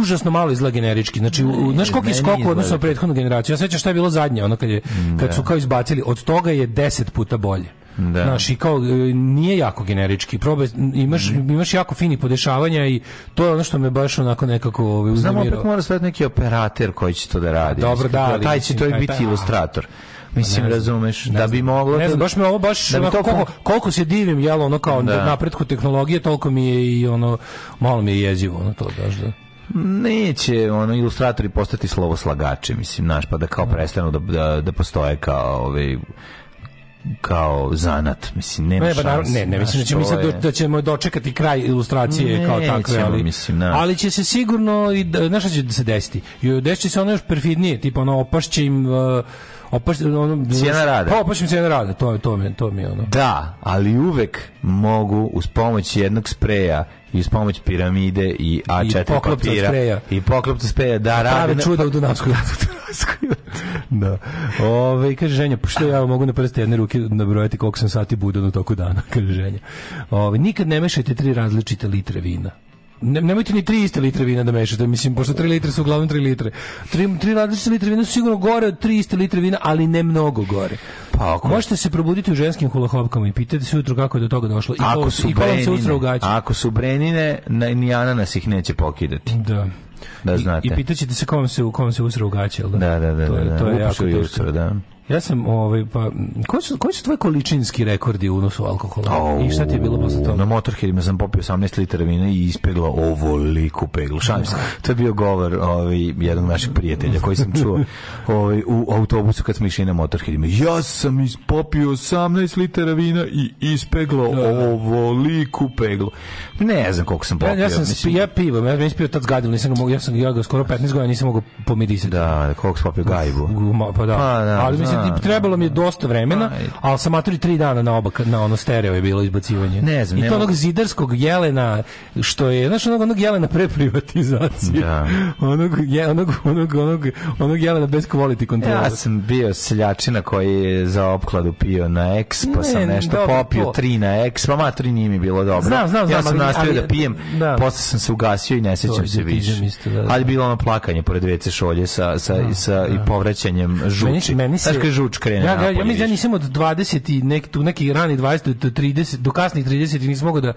užasno malo izgleda generički. Znači, znaš koliko je skoku odnosno na prethodnu generaciju. Ja sećam šta je bilo zadnje, ono kad, je, kad da. su kao izbacili. Od toga je deset puta bolje. Da. Znaš, i kao e, nije jako generički. Probaj, imaš, mhm. imaš jako fini podešavanja i to je ono što me baš onako nekako ovaj, pa Znamo, opet mora stati neki operator koji će to da radi. Dobro, da, ali, taj će to biti taj, ilustrator. Pa mislim, razumeš, da bi moglo... Ne znam, da- baš me ovo baš... Da onako, to... koliko, koliko, se divim, jel, ono kao da. napretku tehnologije, toliko mi je i ono, malo mi je jezivo, ono to daš da neće ono ilustratori postati slovo slovoslagači mislim naš pa da kao da. prestanu da da, da postoje kao ovaj kao zanat, mislim, nema ne, šanse. Ne, ne, mislim, da ćemo, sad da ćemo dočekati kraj ilustracije ne, kao takve, ali, mislim, na. Da. ali će se sigurno, i, znaš šta će se desiti? I desit će se ono još perfidnije, tipa ono, opašće im... Uh, opaš, ono, cijena rada. Pa opašim cijena rada, to, to, mi, to mi je ono. Da, ali uvek mogu uz pomoć jednog spreja i s pomoć piramide i A4 I papira spreja. i poklopca spreja da rade čuda u Dunavskoj. Da, da. Ove, kaže ženja, pošto pa ja mogu na prste jedne ruke nabrojati koliko sam sati budan u toku dana, kaže ženja. Ove, nikad ne mešajte tri različite litre vina ne, nemojte ni 3 iste litre vina da mešate, mislim, pošto 3 litre su uglavnom 3 litre. 3, 3 različite litre vina su sigurno gore od 3 iste litre vina, ali ne mnogo gore. Pa ako... Možete se probuditi u ženskim hulahopkama i pitati se jutro kako je do toga došlo. I ako ovo, su i brenine, ako su brenine, ni ananas ih neće pokidati. Da. Da znate. I, i pitaćete se kom se u kom se usra ugaće, da? Da, da, da. To je, da, da. to je Upušu jako jutro, da. Ja sam, ovaj, pa, koji su, koji su tvoji količinski rekordi u unosu alkohola? Oh, I šta ti je bilo posle toga? Na motorheadima sam popio 18 litara vina i ispegla ovoliku peglu. Šalim se. To je bio govor ovaj, jednog naših prijatelja koji sam čuo ovaj, u autobusu kad smo išli na motorheadima. Ja sam ispopio 18 litara vina i ispegla da, da. ovoliku peglu. Ne znam koliko sam popio. Ja, ja sam mislim, ja pivo, ja sam ispio tad zgadilo, nisam ga mogu, ja sam ja ga skoro 15 godina nisam mogu pomirisati. Da, koliko sam popio gajbu. Pa da, pa, da ali mislim mislim, trebalo mi je da, da, da. dosta vremena, pa, ali sam maturi tri dana na oba, na ono stereo je bilo izbacivanje. Ne znam, I to onog zidarskog jelena, što je, znaš, onog, onog jelena pre privatizacije. Da. Onog, je, onog, onog, onog, onog jelena bez quality kontrola. Ja sam bio seljačina koji je za opkladu pio na eks, pa sam nešto dobro, popio to. tri na eks, pa maturi nije mi bilo dobro. Znam, znam, znam. Ja sam nastavio da pijem, da. posle sam se ugasio i ne sećam se više. Isto, da, da. Ali bilo ono plakanje pored WC šolje sa, sa, da, sa da. i povraćanjem žuči. Meni, meni se, odakle žuč krene. Ja, ja, ja mislim da nisam od 20 i nek, tu neki rani 20 do 30 do kasnih 30 nisam mogao da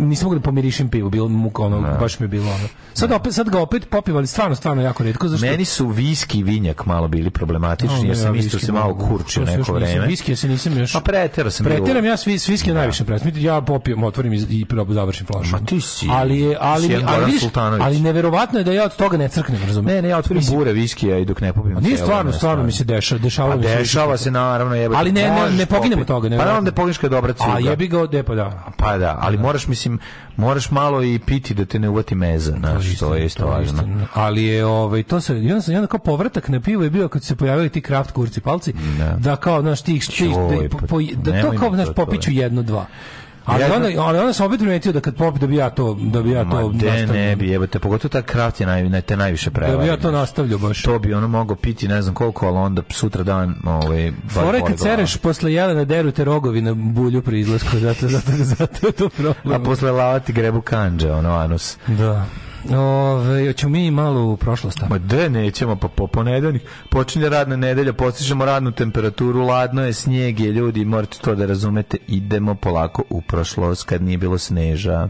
nisam mogao da pomirišem pivo, bilo muka ono, no. Da. baš mi je bilo ono. Da. Sad, no. opet, sad ga opet popijem, ali stvarno, stvarno jako redko. Zašto? Meni su viski i vinjak malo bili problematični, no, jer sam isto se malo kurčio neko vreme. Viski ja se nisam još... A pa pretero sam Preteram ja s viski da. najviše pretero. Ja popijem, otvorim i, i završim flašu. Ma ti si. Ali, ali, ali, viš, ali, neverovatno je da ja od toga ne crknem, razumem. Ne, ne, ja otvorim mislim, bure viskija i dok ne popijem. Nije stvarno, stvarno mi se deša, dešava, dešava pa mi se. Dešava se naravno, jebate. Ali ne, ne, ne poginemo toga, ne. Pa naravno da pogineš kad dobra cuga. A jebi ga, e, pa da. Pa da, ali da. moraš mi mislim, moraš malo i piti da te ne uvati meza, znači to, to je isto važno. Ali je, ovaj, to se, ja sam, jedan kao povratak na pivo je bio kad su se pojavili ti kraft kurci palci, da, da kao, znaš, tih, da, pa po, po, da to kao, znaš, popiću jedno, dva. Ali onda, ali onda sam opet primetio da kad pop da bi ja to da bi ja to Ma, de, ne bi jebote, pogotovo ta kraft je naj, te najviše prevara. Da bi ja to nastavljao baš. To bi ono mogao piti ne znam koliko, ali onda sutra dan ovaj Fore kad cereš posle jela na deru te rogovi na bulju pri izlasku, zato zato zato je to problem. A posle lavati grebu kanđe, ono anus. Da. Ove, hoćemo mi malo u prošlost. Ma de, nećemo, pa po ponedeljnik. Počinje radna nedelja, postižemo radnu temperaturu, ladno je, snijeg je, ljudi, morate to da razumete, idemo polako u prošlost kad nije bilo sneža.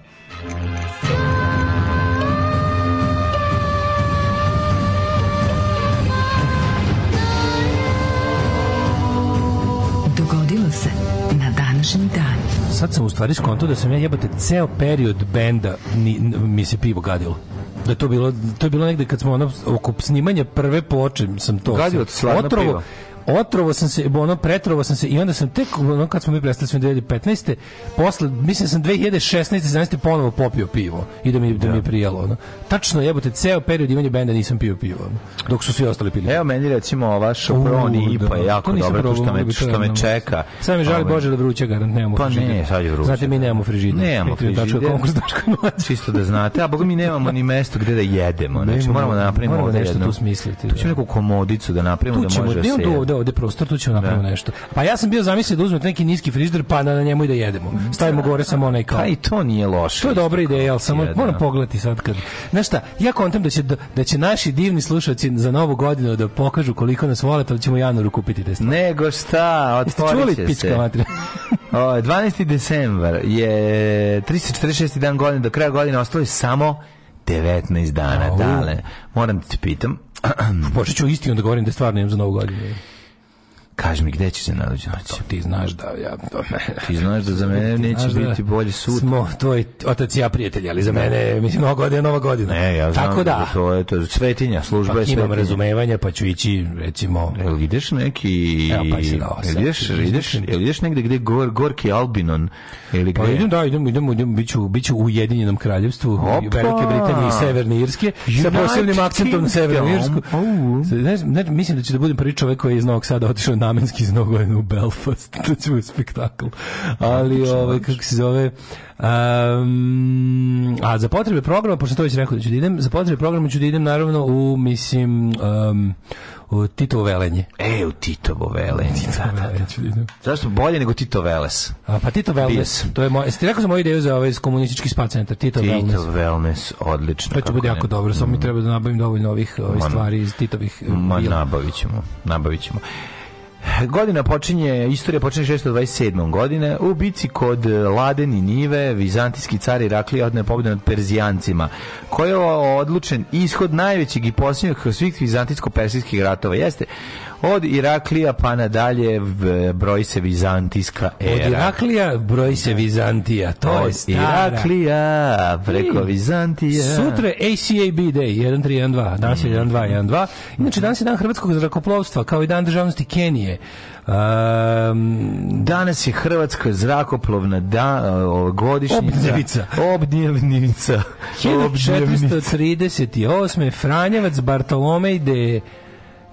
Dogodilo se sad sam u stvari skonto da sam ja jebate ceo period benda ni, mi se pivo gadilo da to bilo to je bilo negde kad smo ono oko snimanja prve ploče sam to gadilo se, otrovo, pivo otrovo sam se, ono, pretrovo sam se i onda sam tek, ono, kad smo mi prestali 2015. Posle, mislim da sam 2016. 17. ponovo popio pivo i da mi, da mi je da. prijelo, ono. Tačno, jebote, ceo period imanja benda nisam pio pivo, ono, dok su svi ostali pili. Evo meni, recimo, ova šoproni uh, IPA je da. jako dobro, što me, što me čeka. Sad mi žali ovaj- Bože da vruće garant, nemamo pa Pa ne, sad je vruće. Znate, mi nemamo frižider. Nemamo frižider. Čisto da znate, a boga mi nemamo ni mesto gde da jedemo, znači moramo da napravimo ovde nešto tu smisliti. Tu ćemo neku komodicu da napravimo da može da se dade ovde prostor, tu ćemo napraviti da. nešto. Pa ja sam bio zamislio da uzmem neki niski frižider, pa na, na njemu i da jedemo. Stavimo gore samo onaj kao. Pa i to nije loše. To je dobra ideja, al samo moram pogledati sad kad. Znaš šta, ja kontam da će, da će naši divni slušalci za novu godinu da pokažu koliko nas vole, pa da ćemo januaru kupiti te stvari. Nego šta, otvorit će se. Pička, o, 12. decembar je 346. dan godine, do kraja godine ostalo je samo 19 dana. Dale, moram da te pitam. Počet ću isti onda govorim da stvarno imam za novu godinu. Kaži mi, gde će se nadođe noći? ti znaš da ja... to ti znaš da za mene neće da biti bolji sud. Smo tvoj otac i ja prijatelji, ali za da. mene, mislim, nova godina je nova godina. Ne, ja znam Tako da, da to je to svetinja, služba pa, je svetinja. Imam razumevanja, pa ću ići, recimo... Jel ideš neki... Evo, pa se dao sam. ideš, ideš, ideš negde gde gor, Gorki Albinon? Ili pa gde? Pa idem, da, idem, idem, idem, biću, biću u Ujedinjenom kraljevstvu Opa! Velike Britanije i Severne Irske, United sa posebnim akcentom na Severnu Irsku. Znaš, ne, mislim da će da budem prvi čovek koji je iz Novog Sada otišao na Znamenski znogojen u Belfast, to će spektakl. Ali, ovaj, kako se zove, um, a za potrebe programa, pošto to već rekao da ću da idem, za potrebe programa ću da idem naravno u, mislim, um, u Titovo velenje. E, u Titovo velenje. Titovo da, da, velenje. Da. Zašto bolje nego Tito Veles? A, pa Tito Veles. To je moj, jeste rekao za moju ideju za ovaj komunistički spa centar. Tito, Tito Wellness. Tito Wellness, odlično. To će bude jako dobro, samo mm. mi treba da nabavim dovoljno ovih, ovih stvari iz Titovih. Ma, bila. nabavit ćemo, nabavit ćemo. Godina počinje, istorija počinje 627. godine. U bici kod eh, Ladeni Nive, vizantijski car Iraklija odne pobjedu nad Perzijancima, koji je odlučen ishod najvećeg i posljednjeg svih vizantijsko-persijskih ratova. Jeste, Od Iraklija pa nadalje broj se vizantijska era. Od Iraklija broj se Vizantija. To Od je stara. Iraklija preko I, Vizantija. Sutra ACAB Day 1312. Danas je 1212. Inače, danas je dan hrvatskog zrakoplovstva, kao i dan državnosti Kenije. Um, danas je Hrvatska zrakoplovna da, godišnjica. Obdjevica. Obdjevnica. 1438. Franjevac Bartolomej de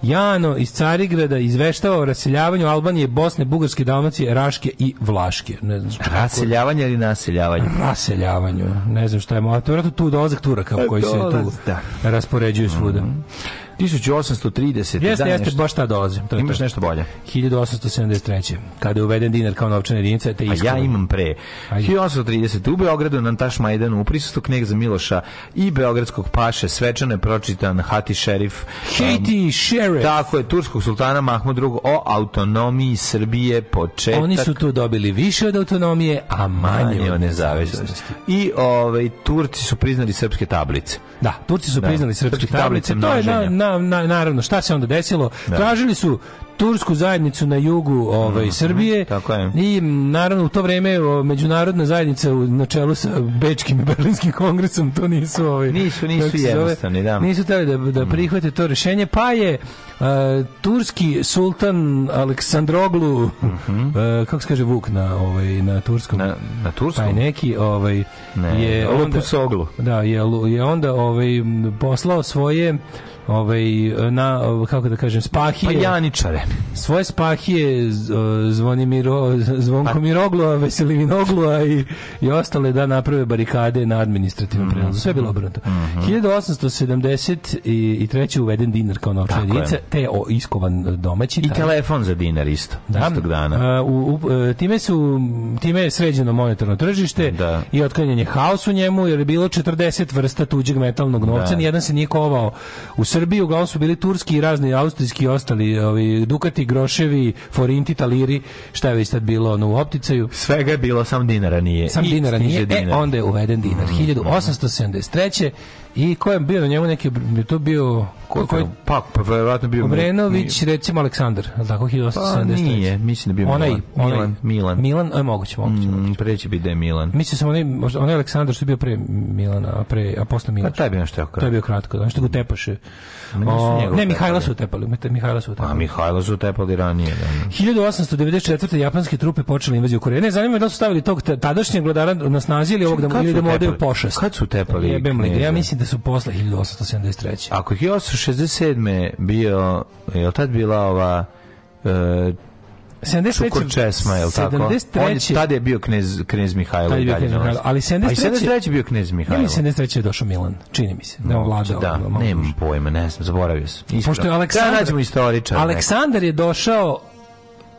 Jano iz Carigrada izveštava o raseljavanju Albanije, Bosne, Bugarske, Dalmacije, Raške i Vlaške. Ne znam šta raseljavanje ili naseljavanje? Raseljavanju. Ne znam šta je. Vjerojatno tu dolazak Turaka e, koji se tu da. raspoređuju svuda. Mm -hmm. 1830. Jeste, da, jeste, baš ta dolazim. To Imaš to. nešto bolje. 1873. Kada je uveden dinar kao novčana jedinica, te isto. A ja imam pre. Ajde. 1830. U Beogradu na Taš Majdanu u prisutu za Miloša i beogradskog paše svečano je pročitan Hati šerif. Hati um, šerif. Tako je, turskog sultana Mahmud II o autonomiji Srbije početak. Oni su tu dobili više od autonomije, a manje, manje od nezavisnosti. I ovaj, Turci su priznali srpske tablice. Da, Turci su da. priznali srpske, srpske tablice. tablice to je na, na na, naravno, šta se onda desilo? Da. Tražili su tursku zajednicu na jugu ovaj, mm, Srbije tako i naravno u to vrijeme međunarodna zajednica u načelu sa Bečkim i Berlinskim kongresom to nisu ovaj, nisu, nisu jednostavni da. nisu teli da, da mhm. prihvate to rješenje pa je uh, turski sultan Aleksandroglu mm -hmm. uh, kako se kaže Vuk na, ovaj, na turskom na, na turskom? Pa neki ovaj, ne, je onda, da, je, je onda ovaj, poslao svoje ovaj, na, kako da kažem, spahije. Pa janičare. Svoje spahije Zvonimiro, Zvonko pa... Miroglua, Veseliminoglu i, i ostale da naprave barikade na administrativnom mm -hmm. prelazu. Sve je bilo obrnuto. Mm -hmm. 1870 i, i treći uveden dinar kao novčana jedinica, te o, iskovan e, domaći. I taj. telefon za dinar isto, da. istog dana. Uh, u, uh, time, su, time je sređeno monetarno tržište da. i otklanjanje haos u njemu, jer je bilo 40 vrsta tuđeg metalnog novca, da. nijedan se nije kovao u Srbiji Srbiji uglavnom su bili turski i razni austrijski i ostali ovi dukati, groševi, forinti, taliri, šta je već tad bilo ono, u opticaju. Svega je bilo, sam dinara nije. Sam I dinara nije, nije. E, onda je uveden dinar. 1873. Mm. I ko je bio na njemu neki, je to bio... Ko, ko je, pa, pa verovatno bio... Obrenović, recimo Aleksandar, ali tako 1873. Pa nije, mislim da bio onaj, Milan. Onaj, Milan, Milan. Milan, je moguće, moguće. Mm, pre će da je Milan. Mislim sam onaj, onaj Aleksandar što je bio pre Milana, a, pre, a posle Milana. Pa taj bi bio nešto kratko. To je bio kratko, da, nešto ga tepaše. O, ne, Mihajla su utepali. Mihajla su utepali. A, Mihajla su utepali ranije. Da. 1894. Da. japanske trupe počeli invaziju Koreje. Ne, zanima me da su stavili tog tadašnjeg vladara na snazi ili ovog znači, da mu ide u da pošast. Kad su utepali? Jebem li, ja mislim da su posle 1873. Ako je 1867. bio, je li tad bila ova... E, 73. Čukor Česma, je li tako? 73. On je, tada je bio knez, knez Mihajlo. Tada je bio knez Mihajlo. Ali 73. A i 73. bio knez Mihajlo. Ili 73. je došao Milan, čini mi se. Da je vladao. Da, nemam pojma, ne znam, zaboravio sam. Ispravo. Pošto je da Aleksandar... Da, nađemo istoričar. Aleksandar je došao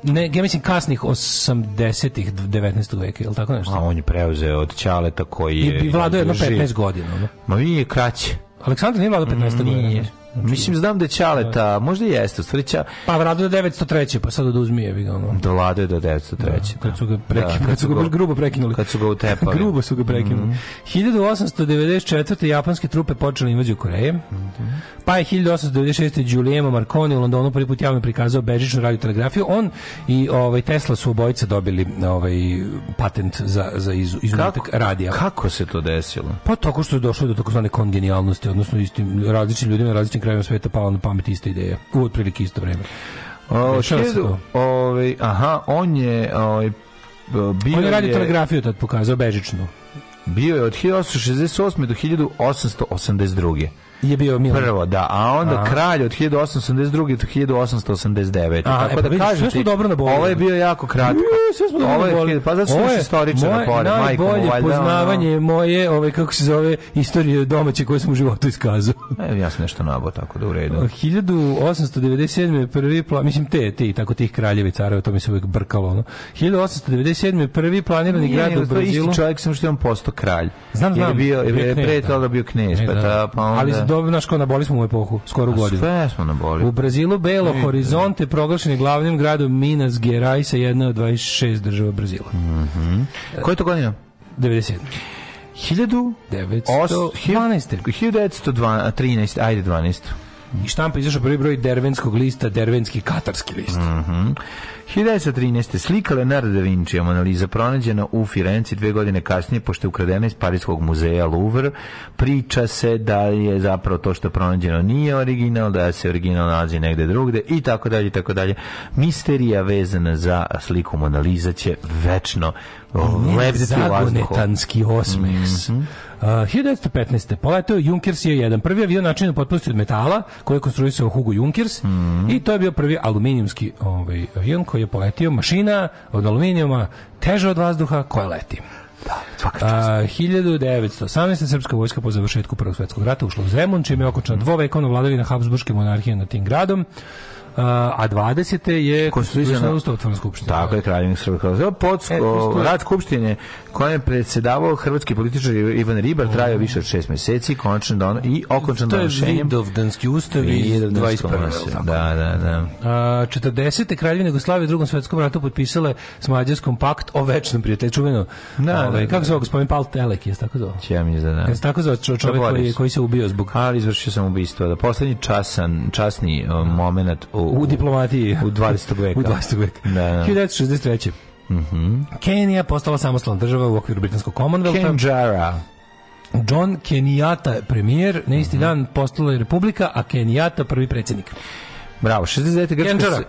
ne, ja mislim kasnih 80-ih 19. veka, ili tako nešto? A on je preuzeo od Ćaleta koji je... I, i vladao jedno 15 godina. Ne? Ma vi je kraće. Aleksandar nije vladao 15 godina. Nije. Znači, Mislim, znam da je Ćaleta, možda i jeste, u stvari Ćaleta. Pa vlado do 903. pa sad oduzmi je. Da vlado je do 903. Da, kad su ga, da. prekinuli, da, kad su ga baš grubo prekinuli. Kad su ga utepali. grubo su ga prekinuli. Mm -hmm. 1894. japanske trupe počele invaziju Koreje. Mm -hmm. Pa je 1896. Giuliano Marconi u Londonu prvi put javno prikazao bežičnu radiotelegrafiju. On i ovaj Tesla su obojica dobili ovaj patent za, za iz, izumetak radija. Kako se to desilo? Pa tako što je došlo do takozvane kongenijalnosti, odnosno istim različitim ljudima različitim različitim krajevima sveta pala na pamet ista ideja. U otprilike isto vreme. O, šedu, ove, ovaj, aha, on je ove, ovaj, bio on je radio telegrafiju tad pokazao bežičnu. Bio je od 1868. do 1882 je bio Milan. Prvo, da, a onda Aha. kralj od 1882. do 1889. Aha, Tako e, pa da vidiš, kažete, sve smo dobro na Ovo je bio jako kratko. ovo je, na Pa zato smo istoričar na pored, majkom. Ovo je najbolje poznavanje moje, ove, kako se zove, istorije domaće koje smo u životu iskazao. e, ja sam nešto nabao, tako da u redu. 1897. prvi plan, mislim te, te, tako tih kraljevi careva, to mi se uvijek brkalo. Ono. 1897. prvi planirani Nije, grad u Brazilu. to Isti čovjek samo što je on posto kralj. Znam, znam. Jer je bio, je, je pre toga da. bio knez, e, pa, da, ta, da. pa onda... Ali dobro, znaš kao naboli smo u epohu, skoro godinu. Sve smo naboli. U Brazilu Belo I, Horizonte proglašen je glavnim gradom Minas Gerais, jedna od 26 država Brazila. Mhm. Mm Koja je to godina? 97. 1912. 1913, ajde 12 i štampa izašao prvi broj dervenskog lista, dervenski katarski list. Mm -hmm. 1913. slika Leonardo da Vincija Monaliza pronađena u Firenci dve godine kasnije, pošto je ukradena iz Parijskog muzeja Louvre. Priča se da je zapravo to što je pronađeno nije original, da se original nalazi negde drugde i tako dalje i tako dalje. Misterija vezana za sliku Monaliza će večno lebditi u vazduhu. Zagonetanski osmeh. Mm -hmm. Uh, 1915. poletao Junkers je jedan prvi avion načinjen potpunosti od metala koji je konstruisao Hugo Junkers mm -hmm. i to je bio prvi aluminijumski ovaj, avion koji je poletio mašina od aluminijuma teža od vazduha koja leti. Da, svaka čast. A, 1918. srpska vojska po završetku Prvog svetskog rata ušla u Zemun, čime je okončana dvovekovna vladavina Habsburgske monarhije nad tim gradom a 20. je konstituisana ustavotvorna skupština. Tako je, kraljevnik Srba. Podsko, e, rad skupštine kojem je predsedavao hrvatski političar Ivan Ribar trajao više od šest meseci končan don, i okončan donošenjem. To je Vidovdanski ustav iz 21. Da, da, da. A, 40. kraljevina Jugoslavije u drugom svetskom ratu potpisale s Mađarskom pakt o večnom prijatelju. Čuveno, da, da ove, ovaj, da, kako da. se ovo gospodin Pal Telek, je tako zvao? Ja mi da, da. tako zvao čovjek da, koji, koji se ubio zbog... Ali izvršio sam ubistvo, da poslednji časan, časni moment u, diplomatiji u 20. veku. U 20. veku. Da, da. 1963. Mm Kenija postala samostalna država u okviru britanskog Commonwealtha. Kenjara. John Kenijata premijer, na isti mm -hmm. dan postala je republika, a Kenyatta prvi predsjednik. Bravo, 69. Grčka Kenjara. se...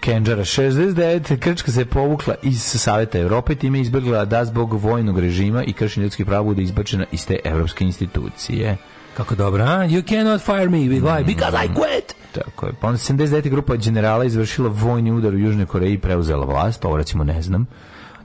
Kenjara 69. Grčka se povukla iz Saveta Evrope i time izbjegla da zbog vojnog režima i kršenja ljudskih prava bude izbačena iz te evropske institucije. Kako dobro, a? You cannot fire me, why? Because I quit! Tako je. Pa onda 79. grupa generala izvršila vojni udar u Južnoj Koreji i preuzela vlast, ovo recimo ne znam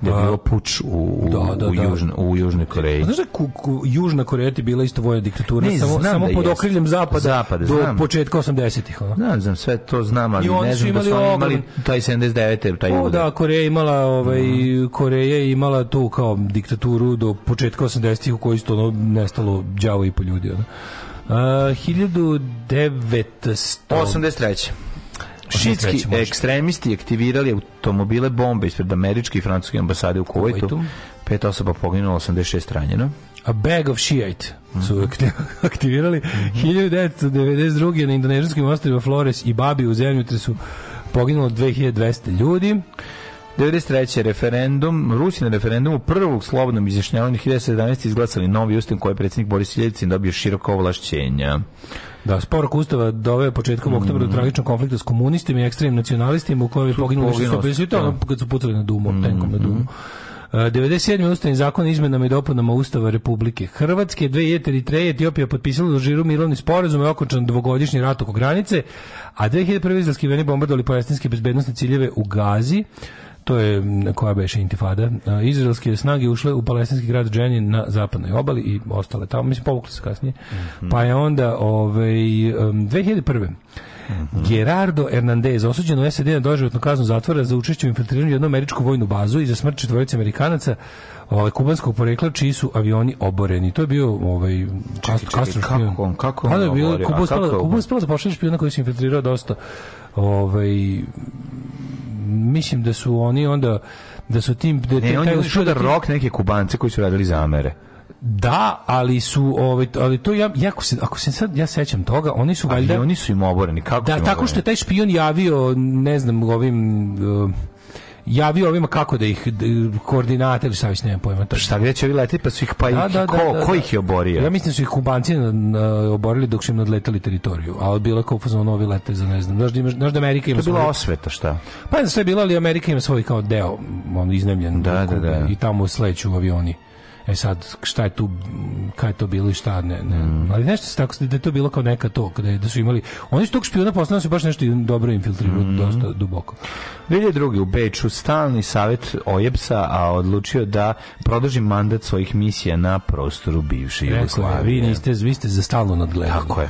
da je pa, bio puč u, da, da, u, da. južno, u Južnoj Koreji. Znaš da ku, ku, Južna Koreja ti bila isto vojna diktatura, ne, samo, samo da pod okriljem zapada, zapada do znam. početka 80-ih. Znam, znam, sve to znam, ali ne znam da su oni imali taj 79. Taj o, da, Koreja imala, ovaj, mhm. Koreja imala tu kao diktaturu do početka 80-ih u kojoj su ono nestalo đavo i po ljudi. Ono. Uh, 1983. Šitski ekstremisti aktivirali automobile bombe ispred američke i francuske ambasade u Kuwaitu. Pet osoba poginulo, 86 ranjeno. A Bag of Shiite su mhm. aktivirali. Mm -hmm. 1992. na indonežanskim ostrima Flores i Babi u zemlju su poginulo 2200 ljudi. 93. referendum, Rusi na referendumu prvog slobodnom izjašnjavanju 2017. izglasali novi ustav koji je predsjednik Boris Ljeljcin dobio široko ovlašćenja. Da, spor ustava doveo početkom mm. oktobra do tragičnog konflikta s komunistima i ekstremnim nacionalistima u kojoj je poginulo 650 da. kad su pucali na Dumu, mm. tenkom na Dumu. 97. Mhm. E, ustavni zakon izmenama i dopunama Ustava Republike Hrvatske, 2003. Etiopija potpisala do da Žiru mirovni sporazum i okončan dvogodišnji rat oko granice, a 2001. izraelski veni bombardovali palestinske bezbednostne ciljeve u Gazi to je koja beše intifada. Izraelske snage ušle u palestinski grad Dženin na zapadnoj obali i ostale tamo, mislim povukli se kasnije. Mm -hmm. Pa je onda ovaj 2001. Mm -hmm. Gerardo Hernandez osuđen u SAD na doživotnu kaznu zatvora za učešće u infiltriranju jednu američku vojnu bazu i za smrt četvorice Amerikanaca ovaj kubanskog porekla čiji su avioni oboreni. To je bio ovaj Castro Castro kako on kako on. Pa da, je bio Kuba uspela da pošalje špijuna koji se infiltrirao dosta ovaj mislim da su oni onda da su tim da ne, on je uspio da, da rok neke kubance koji su radili zamere da, ali su ovaj ali to ja jako se ako se sad ja sećam toga, oni su valjda oni su im oboreni kako Da, tako što je taj špion javio ne znam ovim uh, javio ovima kako da ih koordinate ili šta već nemam pojma. Tako. Šta gde ovi leti pa su ih pa da, ih, da, da, ko, da, ko da. ih je oborio? Ja mislim da su ih kubanci na, oborili dok su im nadletali teritoriju, a bilo je kao fazon novi lete za ne znam. Znaš da, imaš, znaš da Amerika ima To je bila osveta šta? Pa ne znam sve je bila, ali Amerika ima svoj kao deo, on iznemljen da, da, da. i tamo sleću avioni. E sad, šta je tu, kaj je to bilo i šta, ne, ne. Mm. Ali nešto se tako, da je to bilo kao neka to, da, je, da su imali, oni su tog špijuna poslali su baš nešto dobro infiltrirali, mm. dosta duboko. Velje drugi u Beču, stalni savjet Ojepsa, a odlučio da produži mandat svojih misija na prostoru bivše Jugoslavije. Rekla, vi, niste, vi ste za stalno nadgledali. Tako je.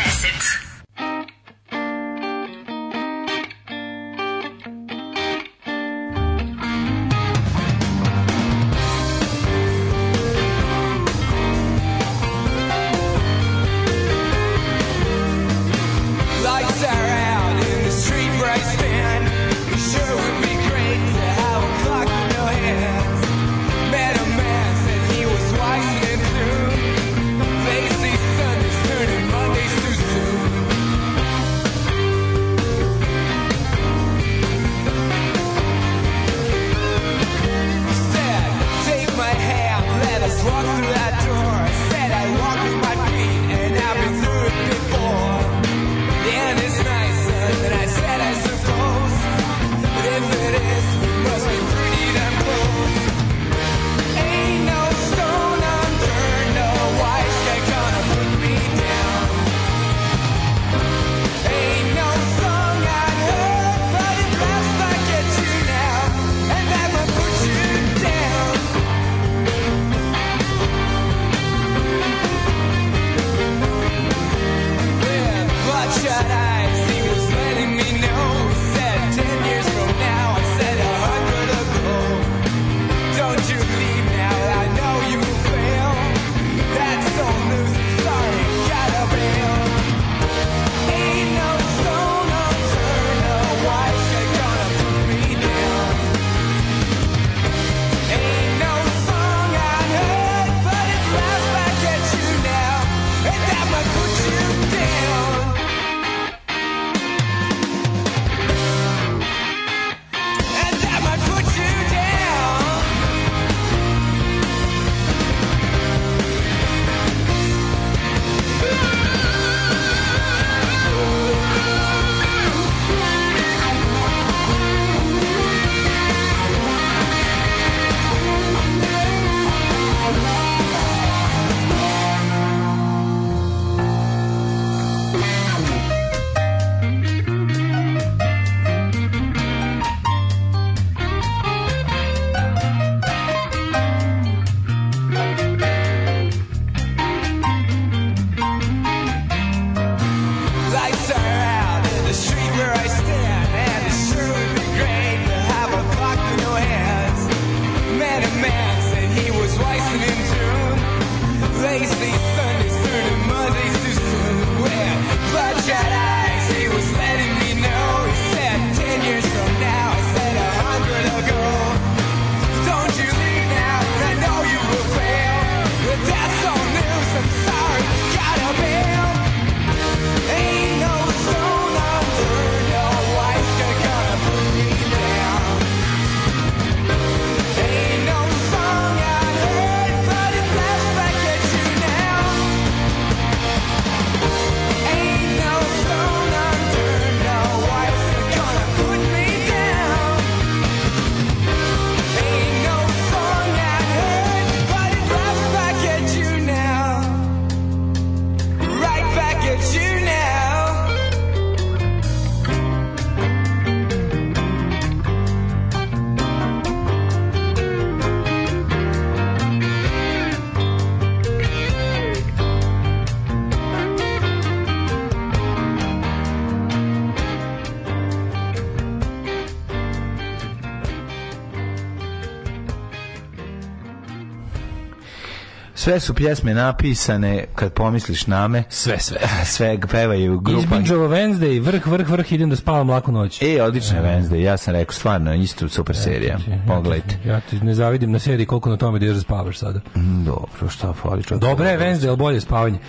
sve su pjesme napisane, kad pomisliš na me. Sve, sve. sve pevaju grupa. Izbinđovo Wednesday, vrh, vrh, vrh, idem da spavam lako noć. E, odlično je Wednesday, ja sam rekao, stvarno, isto super serija. Pogledajte. Ja ti ne zavidim na seriji koliko na tome da, da spavaš sada. Mm, dobro, šta fali čovjek. Dobre je Wednesday, ali bolje spavanje.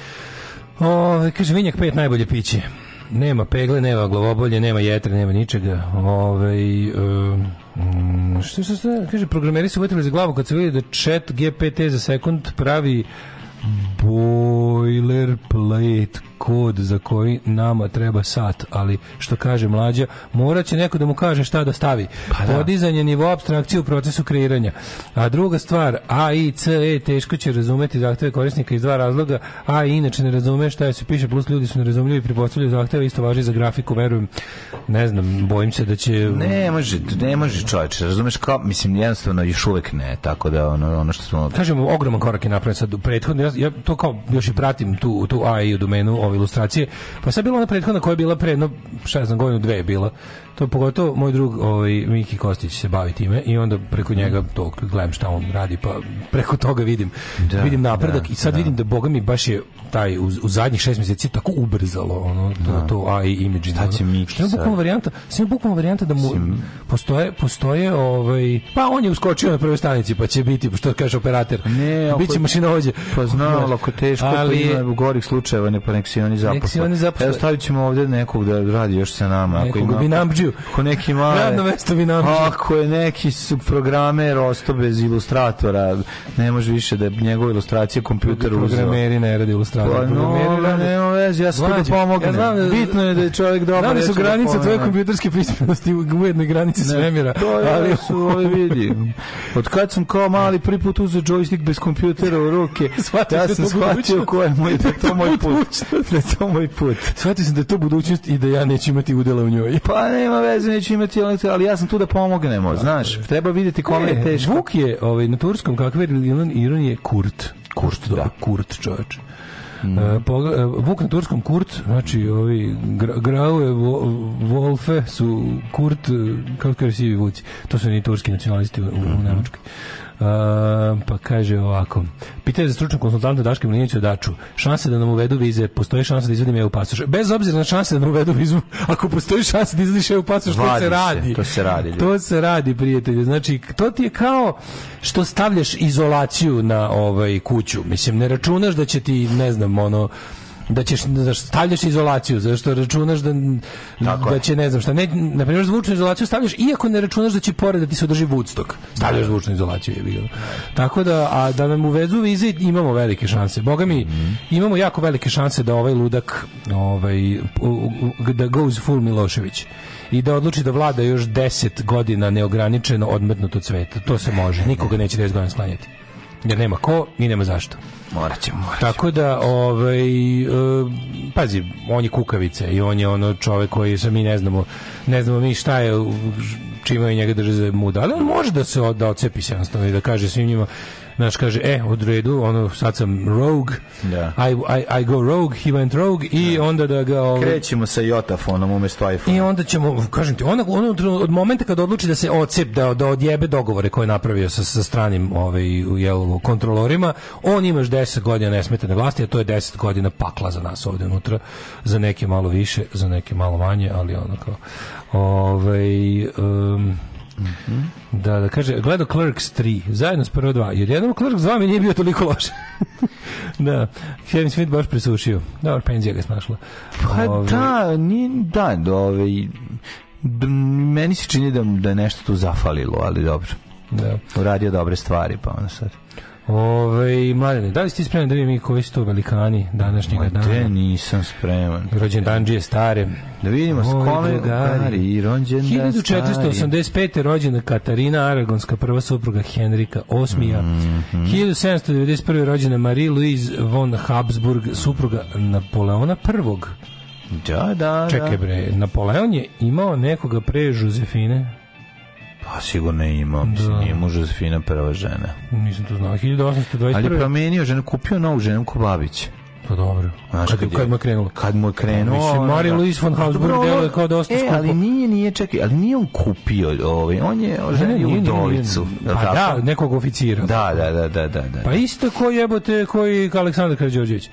O, kaže, vinjak pet najbolje piće. Nema pegle, nema glavobolje, nema jetre, nema ničega. Ove, um, Što, što, kaže, programeri su uvetili za glavu kad se vidi da chat GPT za sekund pravi boilerplate kod za koji nama treba sat, ali što kaže mlađa, morat će neko da mu kaže šta da stavi. Pa da. Podizanje nivoa abstrakcije u procesu kreiranja. A druga stvar, A, I, C, E teško će razumeti zahteve korisnika iz dva razloga. A, inače ne razume šta je se piše, plus ljudi su nerazumljivi i pripostavljaju zahteve, isto važi za grafiku, verujem. Ne znam, bojim se da će... Ne može, ne može čovječe, razumeš kao, mislim, jednostavno još uvek ne, tako da ono, ono što smo... Kažemo, ogroman korak je napravljen sad u prethodno, ja, ja to kao još i pratim tu, tu AI u domenu ovaj, kao ilustracije. Pa sad bila ona prethodna koja je bila pre, no, šta znam, godinu dve je bila to pogotovo moj drug ovaj, Miki Kostić se bavi time i onda preko njega to gledam šta on radi, pa preko toga vidim, da, vidim napredak da, i sad da. vidim da Boga mi baš je taj u, u zadnjih 6 meseci tako ubrzalo ono, to, da. to AI image. Šta će Miki Što je bukvalno varijanta, sve bukvalno varijanta da mu Sim. postoje, postoje ovaj, pa on je uskočio na prvoj stanici pa će biti, što kaže operator, ne, bit mašina hođe Pa znao, ako teško, pa ali, pa ima gorih slučajeva, ne pa nek se oni zaposle. Evo stavit ćemo nekog da radi još sa nama. Nekog ako ima, bi namđio ko neki male. Radno mesto bi nam. Ako je neki su programer ostao bez ilustratora, ne može više da je ilustracije ilustracija kompjuter uzeo. Programeri ne rade ilustratora. Pa, no, rade... nema veze, ja sam tu da pomognem. Ja znam, da- Bitno je da je čovjek dobro. Znam da su granice tvoje kompjuterske pismenosti u jednoj granici svemira. To je, ali su ove vidi. Od kad sam kao mali prvi put uzeo joystick bez kompjutera u ruke, ja sam shvatio ko je moj, da to moj put. Da to moj put. Shvatio sam da je to budućnost i da ja neću imati udela u njoj. Pa ne, nema veze, neću imati ali ja sam tu da pomognemo, znaš. Treba videti kome je e, teško. Vuk je ovaj, na turskom, kakve Iron je Kurt. Kurt, da. da. Kurt, čoveče. Mm. Uh, po, uh, Vuk na turskom Kurt, znači ovi gra, Graue, vo, Wolfe su Kurt, e, kako kaže Sivi Vuci, to su oni turski nacionalisti u, u, u mhm. Nemačkoj. Uh, pa kaže ovako. Pitanje za stručnog konsultanta Daška Milinića Daču. Šanse da nam uvedu vize, postoji šanse da izvadim EU pasoš. Bez obzira na šanse da nam uvedu vizu, ako postoji šanse da izvadiš EU pasoš, to se radi. to se radi. Ljudi. To se radi, prijatelje. Znači, to ti je kao što stavljaš izolaciju na ovaj kuću. Mislim, ne računaš da će ti, ne znam, ono, da ćeš da stavljaš izolaciju zato što računaš da Tako da će ne znam šta ne na primjer zvučnu izolaciju stavljaš iako ne računaš da će pored da ti se održi Woodstock stavljaš zvučnu izolaciju je bilo tako da a da nam uvezu vize imamo velike šanse boga mi mm -hmm. imamo jako velike šanse da ovaj ludak ovaj da goes full Milošević i da odluči da vlada još 10 godina neograničeno odmetnuto od sveta to se može nikoga neće 10 godina sklanjati jer nema ko i nema zašto Morat ćemo, morat ćemo. Tako da, ovaj, e, pazi, on je kukavica i on je ono čovek koji sa mi ne znamo, ne znamo mi šta je, čime je njega drže za muda, ali on može da se da ocepi se jednostavno i da kaže svim njima, Znaš, kaže, e, u redu, ono, sad sam rogue, yeah. Da. I, I, I go rogue, he went rogue, i yeah. Da. onda da ga... Ovo... Ovaj, Krećemo sa jotafonom umesto iPhone. I onda ćemo, kažem ti, ono, ono, od momenta kad odluči da se ocep, da, da odjebe dogovore koje je napravio sa, sa stranim ovaj, jel, kontrolorima, on imaš 10 godina nesmetane vlasti, a to je 10 godina pakla za nas ovde unutra, za neke malo više, za neke malo manje, ali ono kao... Ovaj, um, Da, da kaže, gledao Clerks 3, zajedno s prvo dva, jer jedan Clerks 2 mi nije bio toliko loš. da, Kevin Smith baš presušio. Dobar, penzija ga snašla. Pa ove... Ovaj. da, nije, da, da ove, ovaj, meni se čini da, da je nešto tu zafalilo, ali dobro. Da. Uradio dobre stvari, pa onda sad. Ove, mladene, da li ste spremni da vidimo koji su to velikani današnjega Ma, dana? Te nisam spreman. Rođendan džije stare. Da vidimo s kome gari i rođendan 1485. rođena Katarina Aragonska, prva supruga Henrika VIII. Mm -hmm. 1791. rođena Marie-Louise von Habsburg, supruga Napoleona I. Da, da, Čekaj da. bre, Napoleon je imao nekoga pre Žuzefine. Pa sigurno ima, imao, mislim, da. nije mu Josefina prva žena. Nisam to znao, 1821. Ali je promenio ženu, kupio novu ženu Kubabića. Pa dobro. Znaš, kad, kad, kad mu je krenulo? Kad mu je krenulo. Mislim, Mari Luis von Habsburg deluje kao dosta e, skupo. ali nije, nije, čekaj, ali nije on kupio ovaj, on je oženio u dolicu. Pa tako? da, nekog oficira. Da, da, da, da, da. da. Pa isto ko jebote, koji Aleksandar Karđorđević.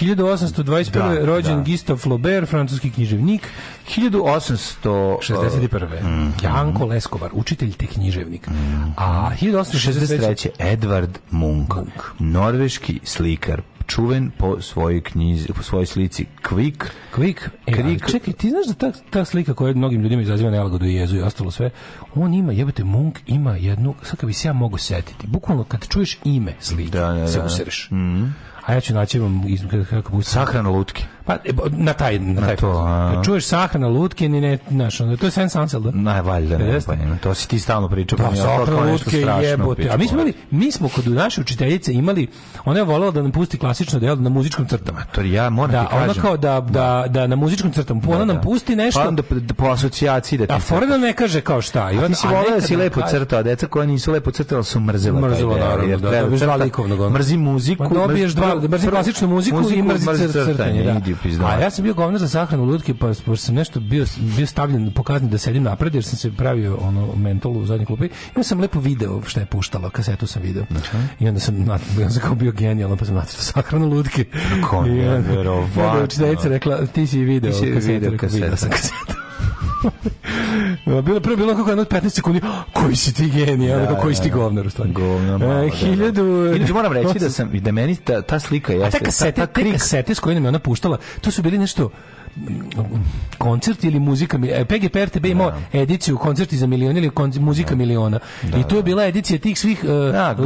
1821. Da, rođen da. Gustave Flaubert, francuski književnik. 1861. Mm, Janko Leskovar, učitelj te književnik. Mm. A 1863. Edvard Munch, Munch, norveški slikar, čuven po svojoj knjizi, po svojoj slici Quick. Quick? E, Kvik. čekaj, ti znaš da ta, ta slika koja mnogim ljudima izaziva nelagodu i jezu i ostalo sve, on ima, jebate, Munk ima jednu, sad kad bi se ja mogu setiti, bukvalno kad čuješ ime slike, da, da, da. se usereš. Mm -hmm. A ja ću naći vam iz, kako sahrana lutke. Pa e, na taj na, na taj. To, a... Čuješ sahrana lutke ni ne znaš, to je Sense Ansel, da? Najvaljda, ne, pa to si ti stalno pričao, pa da, pa sahrana lutke jebote. A mi smo imali, mi smo kod naše učiteljice imali, ona je volela da nam pusti klasično delo na muzičkom crtama. To ja moram da, ti kažem. Ona kao da, da, da na muzičkom crtama, da, ona da, nam pusti pa nešto. Pa onda da, po asocijaciji da ti. A Forda ne kaže kao šta. I onda se volela si da lepo crtao, deca koja nisu lepo crtala su mrzela. Mrzela naravno, da, da, mrzim muziku, dobiješ dva narod da mrzi klasičnu muziku, muziku i mrzi, mrzi crtanje, crtanje da. idi A ja sam bio govnar za sahranu lutke, pa pošto sam nešto bio, bio stavljen pokazni da sedim napred, jer sam se pravio ono mentolu u zadnjoj klupi. I sam lepo video šta je puštalo, kasetu sam video. Uh I onda sam, na, ja sam kao bio genijalno, pa sam nacrtao sahranu lutke. Kako, nevjerovatno. I učiteljica rekla, ti si video, ti si video kasetu. Video sam kasetu. bilo prvo bilo kako jedno 15 sekundi, koji si ti genije, da, koji si ti da, da. govnar stvarno. stvari. Govnar. E, da, hiljadu... Inače moram reći da sam, da meni ta, ta slika jeste... A te kasete, ta, ta krik... te kasete s kojima me ona puštala, to su bili nešto koncert ili muzika e, PGP RTB imao da. ediciju koncerti za milion ili konc, muzika da. miliona da, i to je bila edicija tih svih uh, da,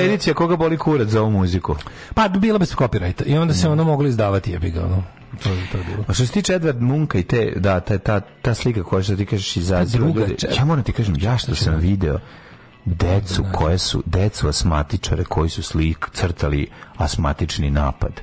e, edicija koga boli kurac za ovu muziku pa bila bez copyrighta i onda se mm. ono moglo izdavati jebi ga ono To je to bilo. A što se tiče Edward Munka i te, da, ta, ta, ta slika koja što ti kažeš izaziva ljudi. Ja moram ti kažem, ja što sam video, decu koje su, decu asmatičare koji su slik crtali asmatični napad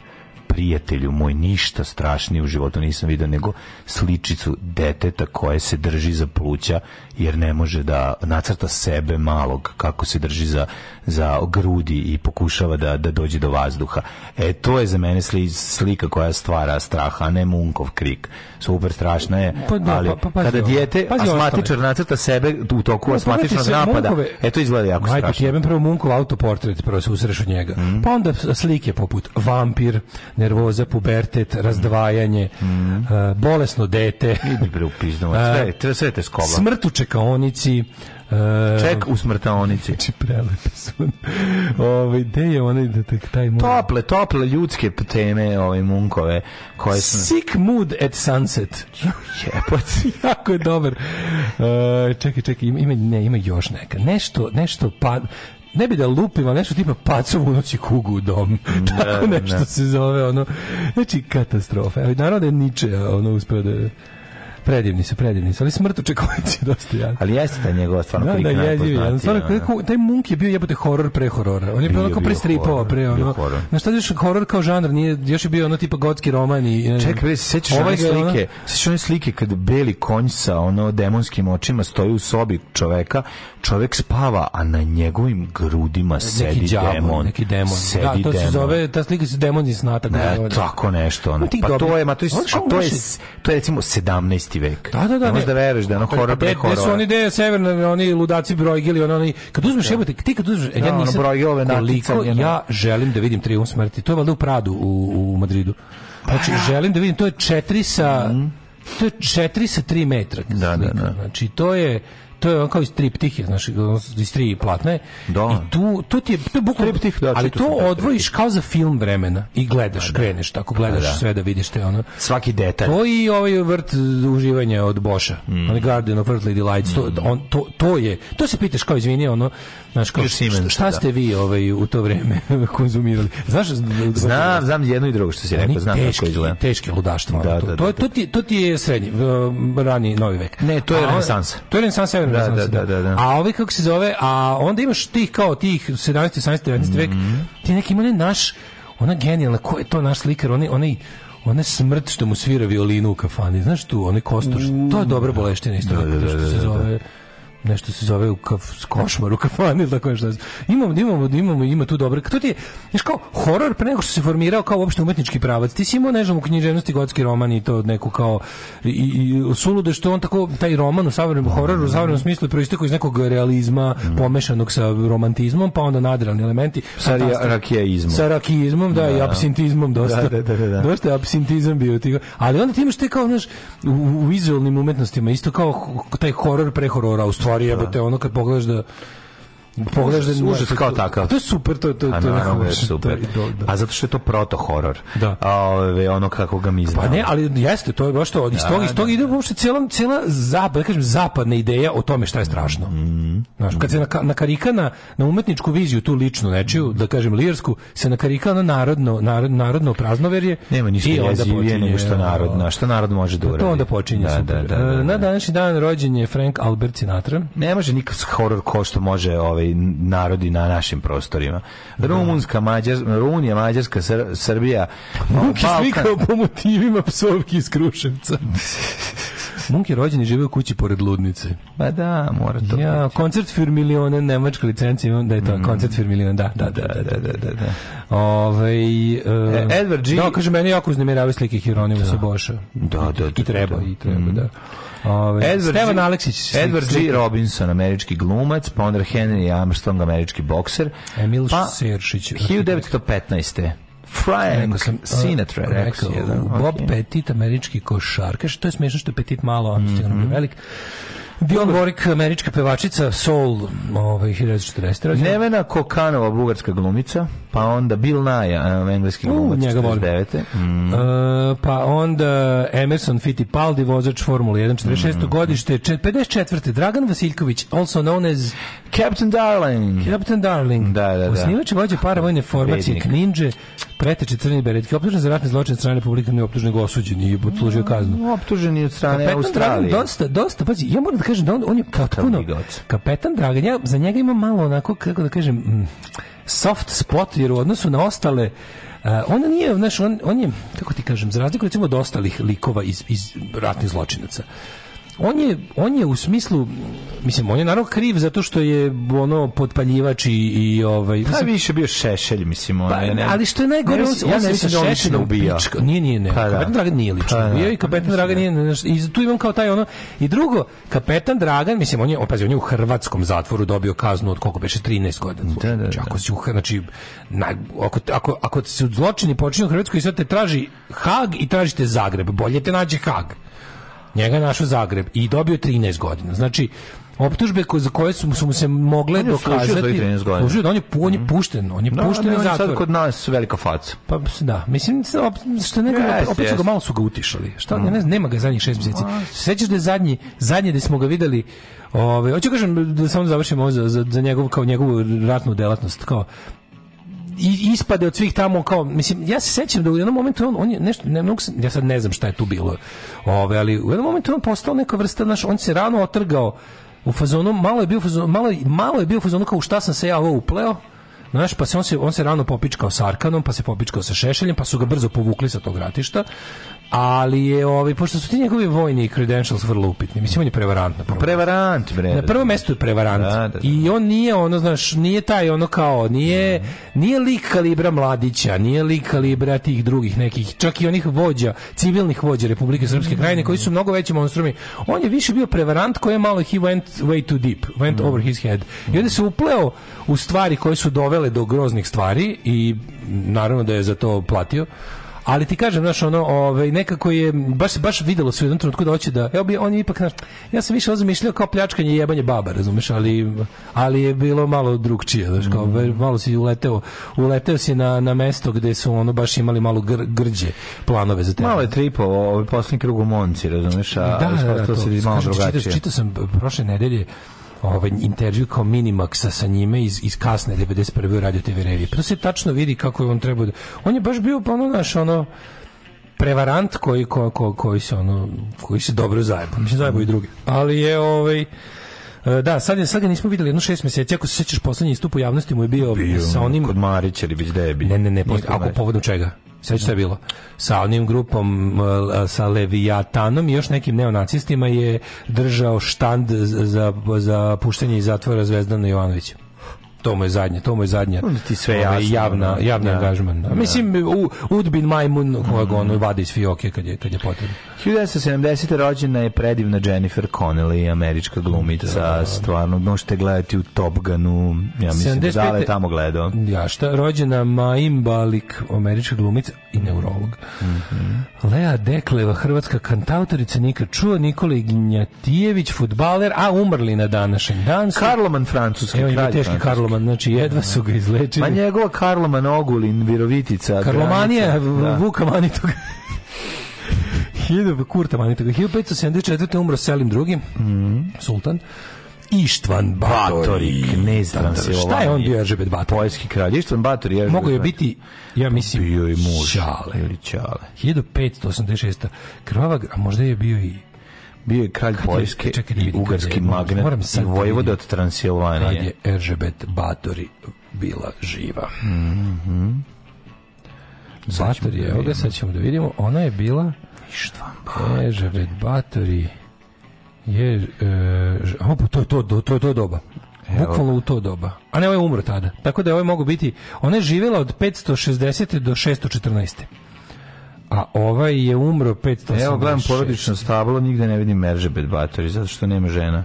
prijatelju moj ništa strašnije u životu nisam video nego sličicu deteta koje se drži za pluća jer ne može da nacrta sebe malog kako se drži za za grudi i pokušava da, da dođe do vazduha. E, to je za mene slika koja stvara strah, a ne munkov krik. Super strašna je, pa, da, ali pa, pa, pa, kada dijete asmatičar nacrta sebe u toku no, pa asmatičnog napada, munkove, e, to izgleda jako majko, strašno. Majko, prvo munkov autoportret, prvo se usreš od njega. Mm. Pa onda slike poput vampir, nervoza, pubertet, razdvajanje, mm. uh, bolesno dete. Idi bre u sve, eh, sve te skoba. Smrt u čekaonici, Ček u smrtaonici. Znači, prelepi su. Ove, ovaj, gde je onaj da taj moj... Tople, tople ljudske teme, ove munkove. Koje su... Sick mood at sunset. Jepac, jako je dobar. Uh, čekaj, čekaj, ima, ne, ima još neka. Nešto, nešto pa ne bi da lupim, ali nešto tipa pacov u noći kugu u dom. Tako da, nešto ne. Da. se zove, ono. Znači, katastrofa. Naravno da je Niče ono, uspio da Predivni su, predivni su, ali smrt očekujući je dosta jako. Ali jeste ta njegova stvarno da, da klik da, najpoznatiji. Da, stvarno, kako, taj Munk je bio jebote horor pre horora. On je bio onako pre stripova, pre ono. Na šta još horor kao žanr, nije, još je bio ono tipa gotski roman i... E, Čekaj, bre, sećaš ovaj slike, sećaš one slike kad beli konj sa ono demonskim očima stoji u sobi čoveka, čovek spava, a na njegovim grudima sedi neki djavol, demon. Neki demon. Da, sedi da, to demon. se zove, ta slika se demon iz snata. Ne, tako nešto. Ono. Pa to je, ma to je, to je, to je recimo 17 20. vek. Da, da, da. Ne možeš da veruješ da ono pa, pa horor pre horora. su oni de severni, oni ludaci brojgili, ono oni kad uzmeš da. jebote, ti kad uzmeš, ja da, nisam brojgilove ja želim da vidim Trijumf smrti. To je valjda u Pradu u, u Madridu. Znači, želim da vidim, to je četiri sa... Mhm. To je 4 sa 3 metra. Da, da, da. Znači, to je to je on kao iz triptih, znaš, iz tri platne. Da. I tu, tu ti je, to je bukvalno, da, ali to odvojiš kao za film vremena i gledaš, da, da. kreneš, tako gledaš da, da, sve da vidiš te ono. Svaki detalj. To i ovaj vrt uživanja od Boša, mm. on Garden of Earthly Delights, to, mm. on, to, to je, to se pitaš kao, izvini, ono, znaš, kao, šta, šta da. ste vi ovaj, u to vreme konzumirali? Znaš, znam, znam jedno i drugo što si rekao, znam teški, kako izgleda. Teški ludaštvo, to, to, to, ti, to ti je srednji, rani novi vek. Ne, to je renesansa. To je renesansa da, da, da, da, da. A ovaj kako se zove, a onda imaš tih kao tih 17. 18. 19. Mm -hmm. vek, ti neki ima naš, ona genijalna, ko je to naš slikar, oni, oni, one smrt što mu svira violinu u kafani, znaš tu, one kostor, to je dobra boleština isto, da, da, da, da, što se zove nešto se zove u kaf, košmaru u kafani tako nešto. Imamo, imamo, imamo, ima tu dobro. To ti je, znaš kao, horor pre nego što se formirao kao uopšte umetnički pravac. Ti si imao, ne znam, u književnosti gotski roman i to neku kao, i, i sulude što on tako, taj roman u savremenom hororu, u savremenom smislu proistekao iz nekog realizma mm. pomešanog sa romantizmom, pa onda nadrealni elementi. Sa rakijizmom. Sa rakijizmom, da, da, i absintizmom dosta. Da, da, da, da, da. Dosta je absintizam bio. Tiga. Ali onda ti imaš te kao, znaš, u, u vizualnim umetnostima, isto kao taj horor pre horora, u stvari stvari, da. jebote, ono kad pogledaš da pogledaš da užas kao to, takav. To je super, to, to, to, da to je super. To, da. A zato što je to proto horor. Da. A ove, ono kako ga mi pa znamo. Pa ne, ali jeste, to je baš to. Iz da, toga, iz da. toga ide uopšte cijela, cijela zapad, da kažem, zapadna ideja o tome šta je strašno. Mm. Znaš, kad se na, nakarika na, na umetničku viziju, tu ličnu nečiju, da kažem lirsku, se nakarika na narodno, narod, narodno praznoverje. Nema ništa jezivije nego što narodno. Šta narod može da pa uradi. To onda počinje da, super. Da, da, e, da, da. Na današnji dan rođen je Frank Albert Sinatra. Ne može nikak horor ko što može ove ovaj, narodi na našim prostorima. Rumunska, Mađar, Rumunija, Mađarska, Sr Srbija, Munki slikao po motivima psovki iz Kruševca. Munki rođeni žive u kući pored ludnice. Pa da, mora to. Ja, koncert Für Millionen, nemačka licencija, da je to mm. koncert Für Millionen, da, da, da, da, da, da. da. Ove, ovaj, uh, eh, Edward G. Da, kaže, meni jako uznemiravaju slike Hieronymusa da. Boša. Da, da, da. I treba, da. i treba, da. mm. da. Ove, Edward Stevan Aleksić. Edward G. Robinson, američki glumac, pa onda Henry Armstrong, američki bokser. Emil pa, Seršić. 1915. Frank sam, e, Sinatra, rekao, Bob okay. Petit, američki košarkaš, to je smiješno što je Petit malo, mm -hmm. velik. Dion Warwick, američka pevačica, Soul, ovaj, 1940. Nevena Kokanova, bugarska glumica, pa onda Bill Nye, engleski glumac, uh, njega 49. Mm. Uh, pa onda Emerson Fittipaldi, vozač Formule 1, 46. Mm. godište, 54. Mm. Dragan Vasiljković, also known as... Captain Darling. Captain Darling. Da, da, da. Osnivač vođe paravojne formacije Kninđe, preteče crni beretke, optužen za ratne zločine od strane Republike, ne optužen, nego osuđen i odslužio kaznu. No, optužen je od strane Australije. Dosta, dosta, pazi, ja moram da kažem da on, on je potpuno kapetan Dragan. Ja za njega imam malo onako kako da kažem mm, soft spot jer u odnosu na ostale Uh, on nije, znaš, on, on je, kako ti kažem, za razliku recimo od ostalih likova iz, iz ratnih zločinaca, on je, on je u smislu mislim on je naravno kriv zato što je ono potpaljivač i, i ovaj pa mislim, pa više bio šešelj mislim on pa, ne, ali što je najgore ne, on, ja on da da mislim da on lično ubija nije nije ne pa, da. kapetan Dragan nije lično pa, da. i kapetan da. Dragan nije i tu imam kao taj ono i drugo kapetan Dragan mislim on je opazi on je u hrvatskom zatvoru dobio kaznu od koliko beše 13 godina da, da, znači, da. Znači, ako si u, znači na, ako, ako, ako se zločini počinju u Hrvatskoj i sad te traži Hag i tražite Zagreb bolje te nađe Hag Njega je našao Zagreb i dobio 13 godina. Znači, optužbe ko, za koje su, su mu se mogle on je dokazati. Služio da on je, on je mhm. pušten, on je da, pušten ne, iz zatvora. sad kod nas velika faca. Pa da, mislim što nego yes, opet yes. su ga malo su ga utišali. Šta mm. ne, mhm. nema ga zadnjih 6 mjeseci. Sećaš da je zadnji zadnji da smo ga videli Ove, ovaj, hoću da kažem da samo završimo za, za, za njegov kao njegovu ratnu delatnost kao ispade od svih tamo kao mislim ja se sećam da u jednom momentu on, on je nešto ne mnogo ja sad ne znam šta je tu bilo. Ove, ali u jednom momentu on postao neka vrsta naš on se rano otrgao u fazonu malo je bio fazonu, malo, malo je bio fazonu kao šta sam se ja ovo upleo. Znaš, pa se on, se on se rano popičkao sa Arkanom, pa se popičkao sa Šešeljem, pa su ga brzo povukli sa tog ratišta ali je ovaj pošto su ti njegovi vojni credentials vrlo upitni mislim on je prevarant na prvom prevarant bre na prvom mestu je prevarant da, da, da. i on nije ono znaš nije taj ono kao nije mm nije lik kalibra mladića nije lik kalibra tih drugih nekih čak i onih vođa civilnih vođa Republike Srpske krajine mm koji su mnogo veći monstrumi on je više bio prevarant koji je malo he went way too deep went mm over his head i onda se upleo u stvari koje su dovele do groznih stvari i naravno da je za to platio Ali ti kažem, znaš, ono, ovaj, nekako je, baš, baš videlo se u jednom trenutku da hoće da, evo bi, on je ipak, znaš, ja sam više razmišljao kao pljačkanje i jebanje baba, razumeš, ali, ali je bilo malo drugčije, znaš, kao, mhm. malo si uleteo, uleteo si na, na mesto gde su, ono, baš imali malo gr, grđe planove za te. Malo je tripo, ovaj, posljednji krug u Monci, razumeš, a da, da, da, to, se malo drugačije. Čitao čita sam prošle nedelje, ovaj intervju kao Minimaxa sa njime iz iz kasne 91. u Radio TV Revije. Pa da se tačno vidi kako je on trebao da... On je baš bio pa ono naš ono prevarant koji ko, ko, koji se ono koji se dobro zajeba. Pa mislim zajebo i drugi. Ali je ovaj e, da, sad, je, sad ga nismo videli jedno 6 meseci. Ako se sećaš, poslednji istup u javnosti mu je bio, bio sa onim... Kod Marića ili je bio. Ne, ne, ne, post... ako povodom čega? sve što je bilo sa onim grupom eh, sa Leviatanom i još nekim neonacistima je držao štand za, za puštanje iz zatvora Zvezdana Jovanovića to mu je zadnje, to mu je zadnja. Ti sve ovaj, jasno, javna, da. javni da. angažman. Da. da mislim da. u Udbin Majmun koga ovaj, ono vadi iz fioke kad je kad je potrebno. 1970. rođena je predivna Jennifer Connelly, američka glumica, stvarno možete gledati u Top Gunu, ja mislim 75. da je tamo gledao. Ja šta, rođena Maim Balik, američka glumica i neurolog. Mm -hmm. Lea Dekleva, hrvatska kantautorica, nikad čuo Nikola Ignjatijević, futbaler, a umrli na današnji dan. Karloman, francuski kralj. Evo, teški Karloman Karloman, znači jedva su ga izlečili. Ma njegova Karloman Ogulin, Virovitica. Karlomanija, da. Vuka Manitoga. 1000 Kurta Manitoga. 1574. umro Selim II. Mm -hmm. Sultan. Ištvan Batori, knez Transilvanije. Da, da, da. Šta je ovaj on bio Eržebet Batori? Poljski kralj. Ištvan Batori je Mogu je biti, ja pa mislim, bio je muž. Čale. Ili čale. 1586. Krvava, a možda je bio i bio je kralj Poljske i ugarski magnat moram i da vojvoda od Transilvanije. Kad je Eržebet Batori bila živa. Mm -hmm. Batori je, da ovdje sad ćemo da vidimo, ona je bila Ištvan Batori. Pa. Eržebet Batori je, e, opa, to je to, to, to, je to doba. Bukvalno u to doba. A ne, ovaj umro tada. Tako da je ovo ovaj mogu biti, ona je živjela od 560. do 614. A ovaj je umro 500. Evo gledam porodično stablo, nigde ne vidim Meržebet Batori, zato što nema žena.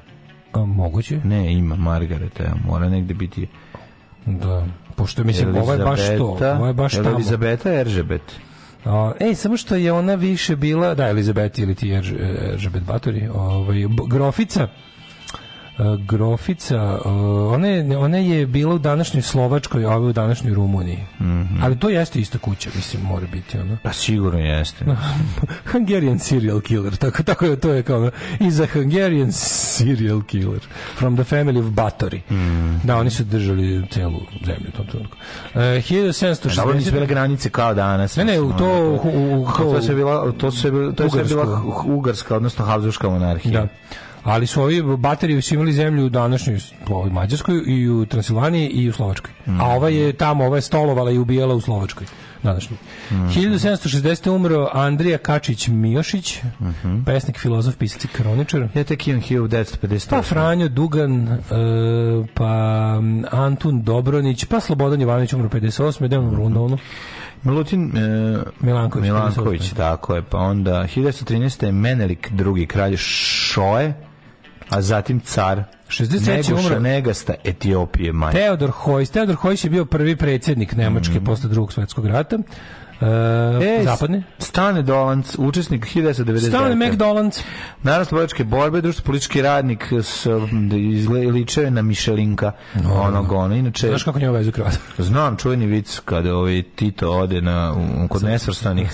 A, moguće? Ne, ima Margareta, evo, mora negde biti... Da, pošto mislim, ovo je baš to, ovo je baš tamo. Elizabeta Eržebet. O, ej, samo što je ona više bila, da, Elizabeti ili ti Eržebet Batori, ovaj, grofica, Grofica, ona je, ona je bila u današnjoj Slovačkoj, a ove u današnjoj Rumuniji. Mm -hmm. Ali to jeste ista kuća, mislim, mora biti ona. Pa sigurno jeste. Hungarian serial killer, tako, tako je, to je kao is a Hungarian serial killer from the family of Batory. Mm -hmm. Da, oni su držali celu zemlju u tom trenutku. Uh, 1760... Dobro nisu bile granice kao danas. Ne, ne, u to... U, u, u, to, se bila, to, se, to je bila Ugarska, odnosno Habsburgska monarhija. Da ali su ovi baterije su imali zemlju u današnjoj u Mađarskoj i u Transilvaniji i u Slovačkoj. Mm. A mhm. ova je tamo, ova je stolovala i ubijala u Slovačkoj današnjoj. Mm 1760. umro Andrija Kačić Miošić, mm -hmm. pesnik, filozof, pisac i kroničar. Ja tek imam 1950. Pa Franjo Dugan, uh, pa Antun Dobronić, pa Slobodan Jovanović umro 58. Dejan umro mm -hmm. Milutin e, Milanković, Milanković tako je. Pa onda 1913. je Menelik drugi kralj Šoe, a zatim car 63. umro Negasta Etiopije maj. Teodor Hojs, Teodor Hojs je bio prvi predsjednik Nemačke mm. posle Drugog svetskog rata e, e zapadne. Stane Dolanc, učesnik 1999. Stane McDolanc. Narast bojačke borbe, društvo politički radnik s, da liče na Mišelinka. No, onog, ono, inače... Znaš kako njemu vezu krvat? Znam, čuveni vic kada ovaj Tito ode na, kod nesvrstanih,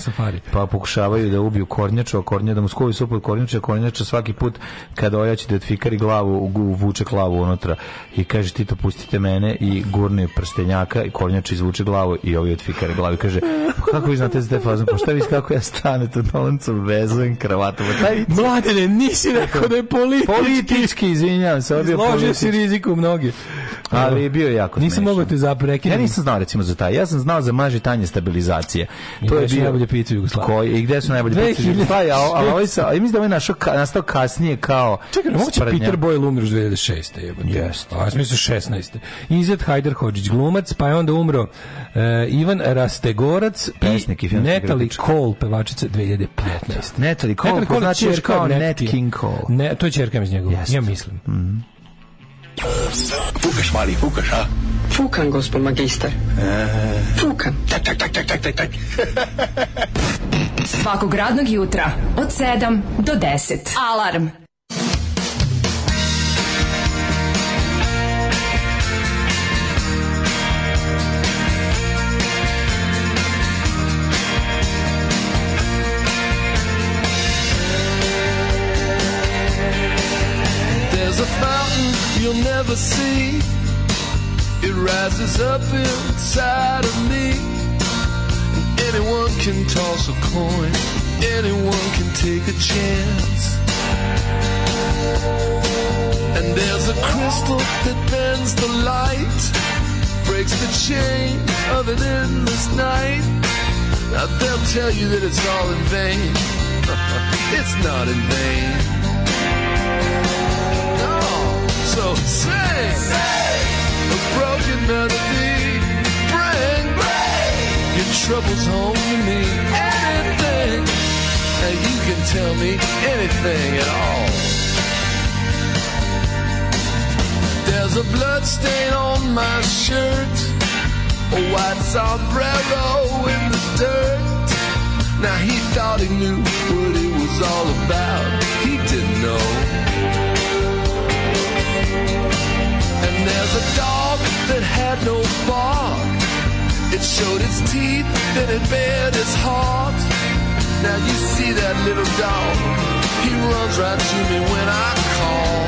pa pokušavaju da ubiju Kornjača, Kornja, da mu skovi suput Kornjača, Kornjača svaki put kada ojači da otfikari glavu, vuče glavu unutra i kaže Tito pustite mene i gurne prstenjaka i kornjač izvuče glavu i ovi ovaj otfikari glavu i kaže pa Kako vi znate za te fazon? Pa šta vi kako ja stane tu nolancu vezujem kravatom? Taj... Mladene, nisi rekao da je politički. Politički, izvinjavam se. Obio Izložio si riziku mnogi. Ali je bio jako smešan. Nisam mogao te zapreki. Ja nisam znao recimo za taj. Ja sam znao za maži tanje stabilizacije. I to je bio najbolje pitu Jugoslavije. Koji i gde su najbolje pitu Jugoslavije? Pa, a ali sa, mislim da je ovaj našo nastao kasnije kao Čekaj, moguće Peter Boyle umro 2006. jebote. Jeste. A smislu 16. Izet Hajder Hodžić glumac, pa je onda umro e, Ivan Rastegorac, pesnik i filmski Natalie Cole, pevačica 2015. Natalie Cole, Natalie Cole znači još kao Nat King Cole. Ne, to je čerka iz njegova, ja mislim. Mm -hmm. Fukaš, mali, fukaš, a? Fukan, gospod magistar. E. Fukan. Tak, tak, tak, tak, tak, tak, tak. Svakog radnog jutra od 7 do 10. Alarm. you'll never see. It rises up inside of me. anyone can toss a coin, anyone can take a chance. And there's a crystal that bends the light, breaks the chain of an endless night. Now they'll tell you that it's all in vain. it's not in vain. So sing, sing. a broken melody. Bring, Bring. your troubles home to me. Anything, and you can tell me anything at all. There's a blood stain on my shirt, a white sombrero in the dirt. Now he thought he knew what it was all about. He didn't know. there's a dog that had no bark. It showed its teeth, then it bared its heart. Now you see that little dog. He runs right to me when I call.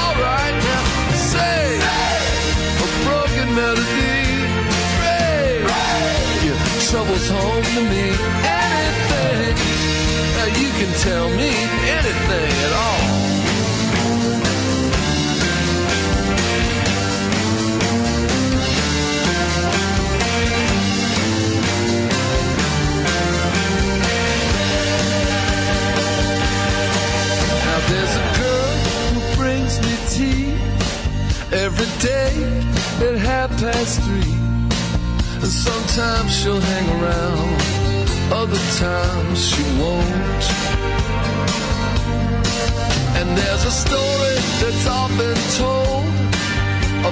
Alright now, say, say a broken melody. Ray, Your trouble's home to me. Anything. Now you can tell me anything at all. There's a girl who brings me tea every day at half past three. And sometimes she'll hang around, other times she won't. And there's a story that's often told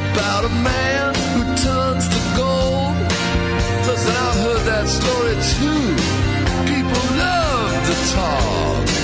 about a man who turns to gold. Listen, I've heard that story too. People love to talk.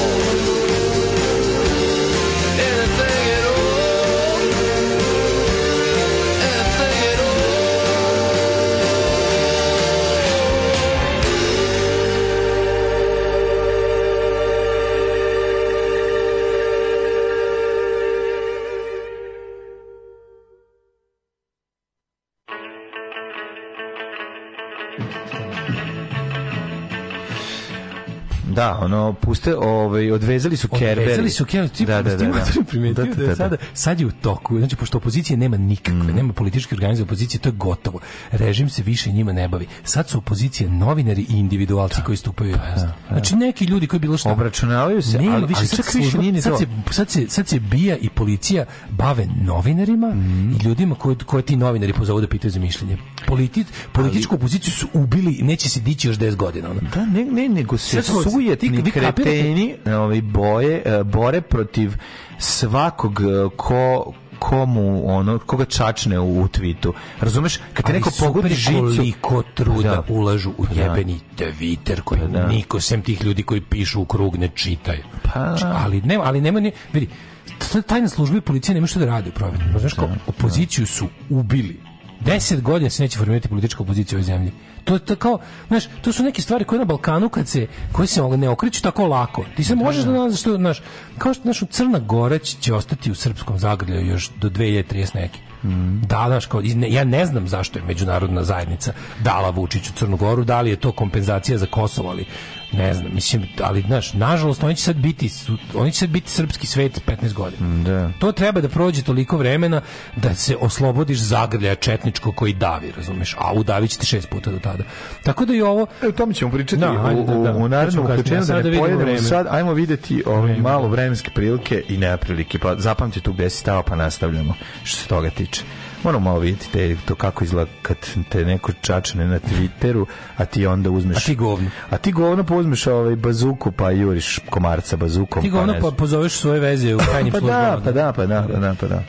thank you Da, ono, puste, ovaj, odvezali su Kerberi. Odvezali su Kerberi, ti da, da, da, da. primetio da, da, da, da. sada, sad je u toku, znači, pošto opozicije nema nikakve, mm. nema političke organizacije opozicije, to je gotovo. Režim se više njima ne bavi. Sad su opozicije novinari i individualci da. koji stupaju. Da, da, Znači, neki ljudi koji bilo šta. Obračunavaju se, nema, ali, više, ali sad, čak više sad, se, sad, se, sad se bija i policija bave novinarima mm. i ljudima koje, koje ti novinari pozovu da pitaju za mišljenje. Politi, političku ali, opoziciju su ubili, neće se dići još 10 godina. Ono. Da, ne, ne, nego se sujetni vi kreteni ovaj, boje, e, bore protiv svakog e, ko komu ono koga čačne u, u tvitu. Razumeš? Kad te neko pogodi žicu, ko truda da. ulažu u da. jebeni da. Twitter koji pa da. niko sem tih ljudi koji pišu u krug ne čitaju. Pa. Da. Znači, ali ne ali nema ni vidi tajne službe i policije nema šta da radi u provedbi. Pa znaš, da. kao opoziciju su ubili. 10 godina se neće formirati politička opozicija u ovoj zemlji. To je kao, znaš, to su neke stvari koje na Balkanu kad se koje se ne okreću tako lako. Ti se da, možeš da, da nađeš što, znaš, kao što našu Crna Gora će ostati u srpskom zagrljaju još do 2030 neki. Mm. Da, znaš, kao, ja ne znam zašto je međunarodna zajednica dala Vučiću Crnu Goru, da li je to kompenzacija za Kosovo, ali Ne znam, mislim, ali znaš, nažalost oni će sad biti oni će sad biti srpski svet 15 godina. Mm, da. To treba da prođe toliko vremena da se oslobodiš zagrljaja četničko koji davi, razumeš? A udavić ti šest puta do tada. Tako da i ovo E o tome ćemo pričati da, ajde, da, da. u, narednom uključenju da ne da pojedemo sad, ajmo videti ove da. malo vremenske prilike i neprilike, pa zapamti tu gde si stao pa nastavljamo što se toga tiče. Moramo malo vidjeti te, to kako izgleda kad te neko čačne na Twitteru, a ti onda uzmeš... A ti govno. A ti govno pa uzmeš ovaj bazuku pa juriš komarca bazukom. Ti govno pa, pa pozoveš svoje veze u tajnim pa da, službama. Pa da, pa da, pa da, pa da, pa da.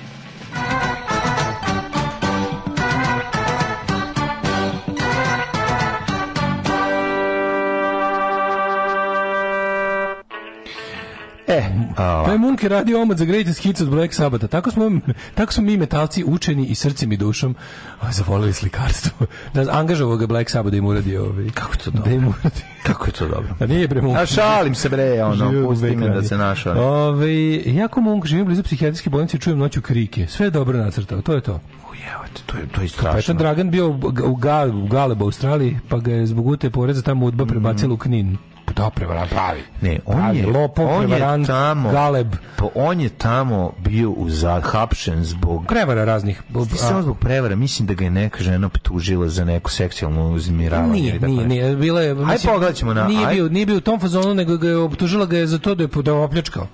E, a... taj Munk je radio omot za Greatest Hits od Black Sabbatha. Tako smo, tako smo mi metalci učeni i srcem i dušom a, zavolili slikarstvo. Da, angažovao ga Black Sabbath da im uradi ovaj. Kako to dobro? Da im uradi. Kako je to dobro? A nije bre Munk. A šalim se bre, ono, pusti me da se našao. Ove, jako Munk živim blizu psihijatrijske bolnice i čujem noću krike. Sve je dobro nacrtao, to je to. Ujevate, to je, to je strašno. Kapetan Dragan bio u, ga, u Galeba, u Australiji, pa ga je zbog ute poreza tamo udba prebacila mm. u Knin da prevarant pravi. Ne, on pravi, je lopov, on je tamo, galeb. Po, pa on je tamo bio u zahapšen zbog prevara raznih. Samo zbog prevara, mislim da ga je neka žena optužila za neku seksualnu uznemiravanje. Nije, dakle. nije, nije, bila je, mislim, aj pogledajmo na. Nije aj. bio, nije bio u tom fazonu, nego ga je optužila ga je za to da je da opljačkao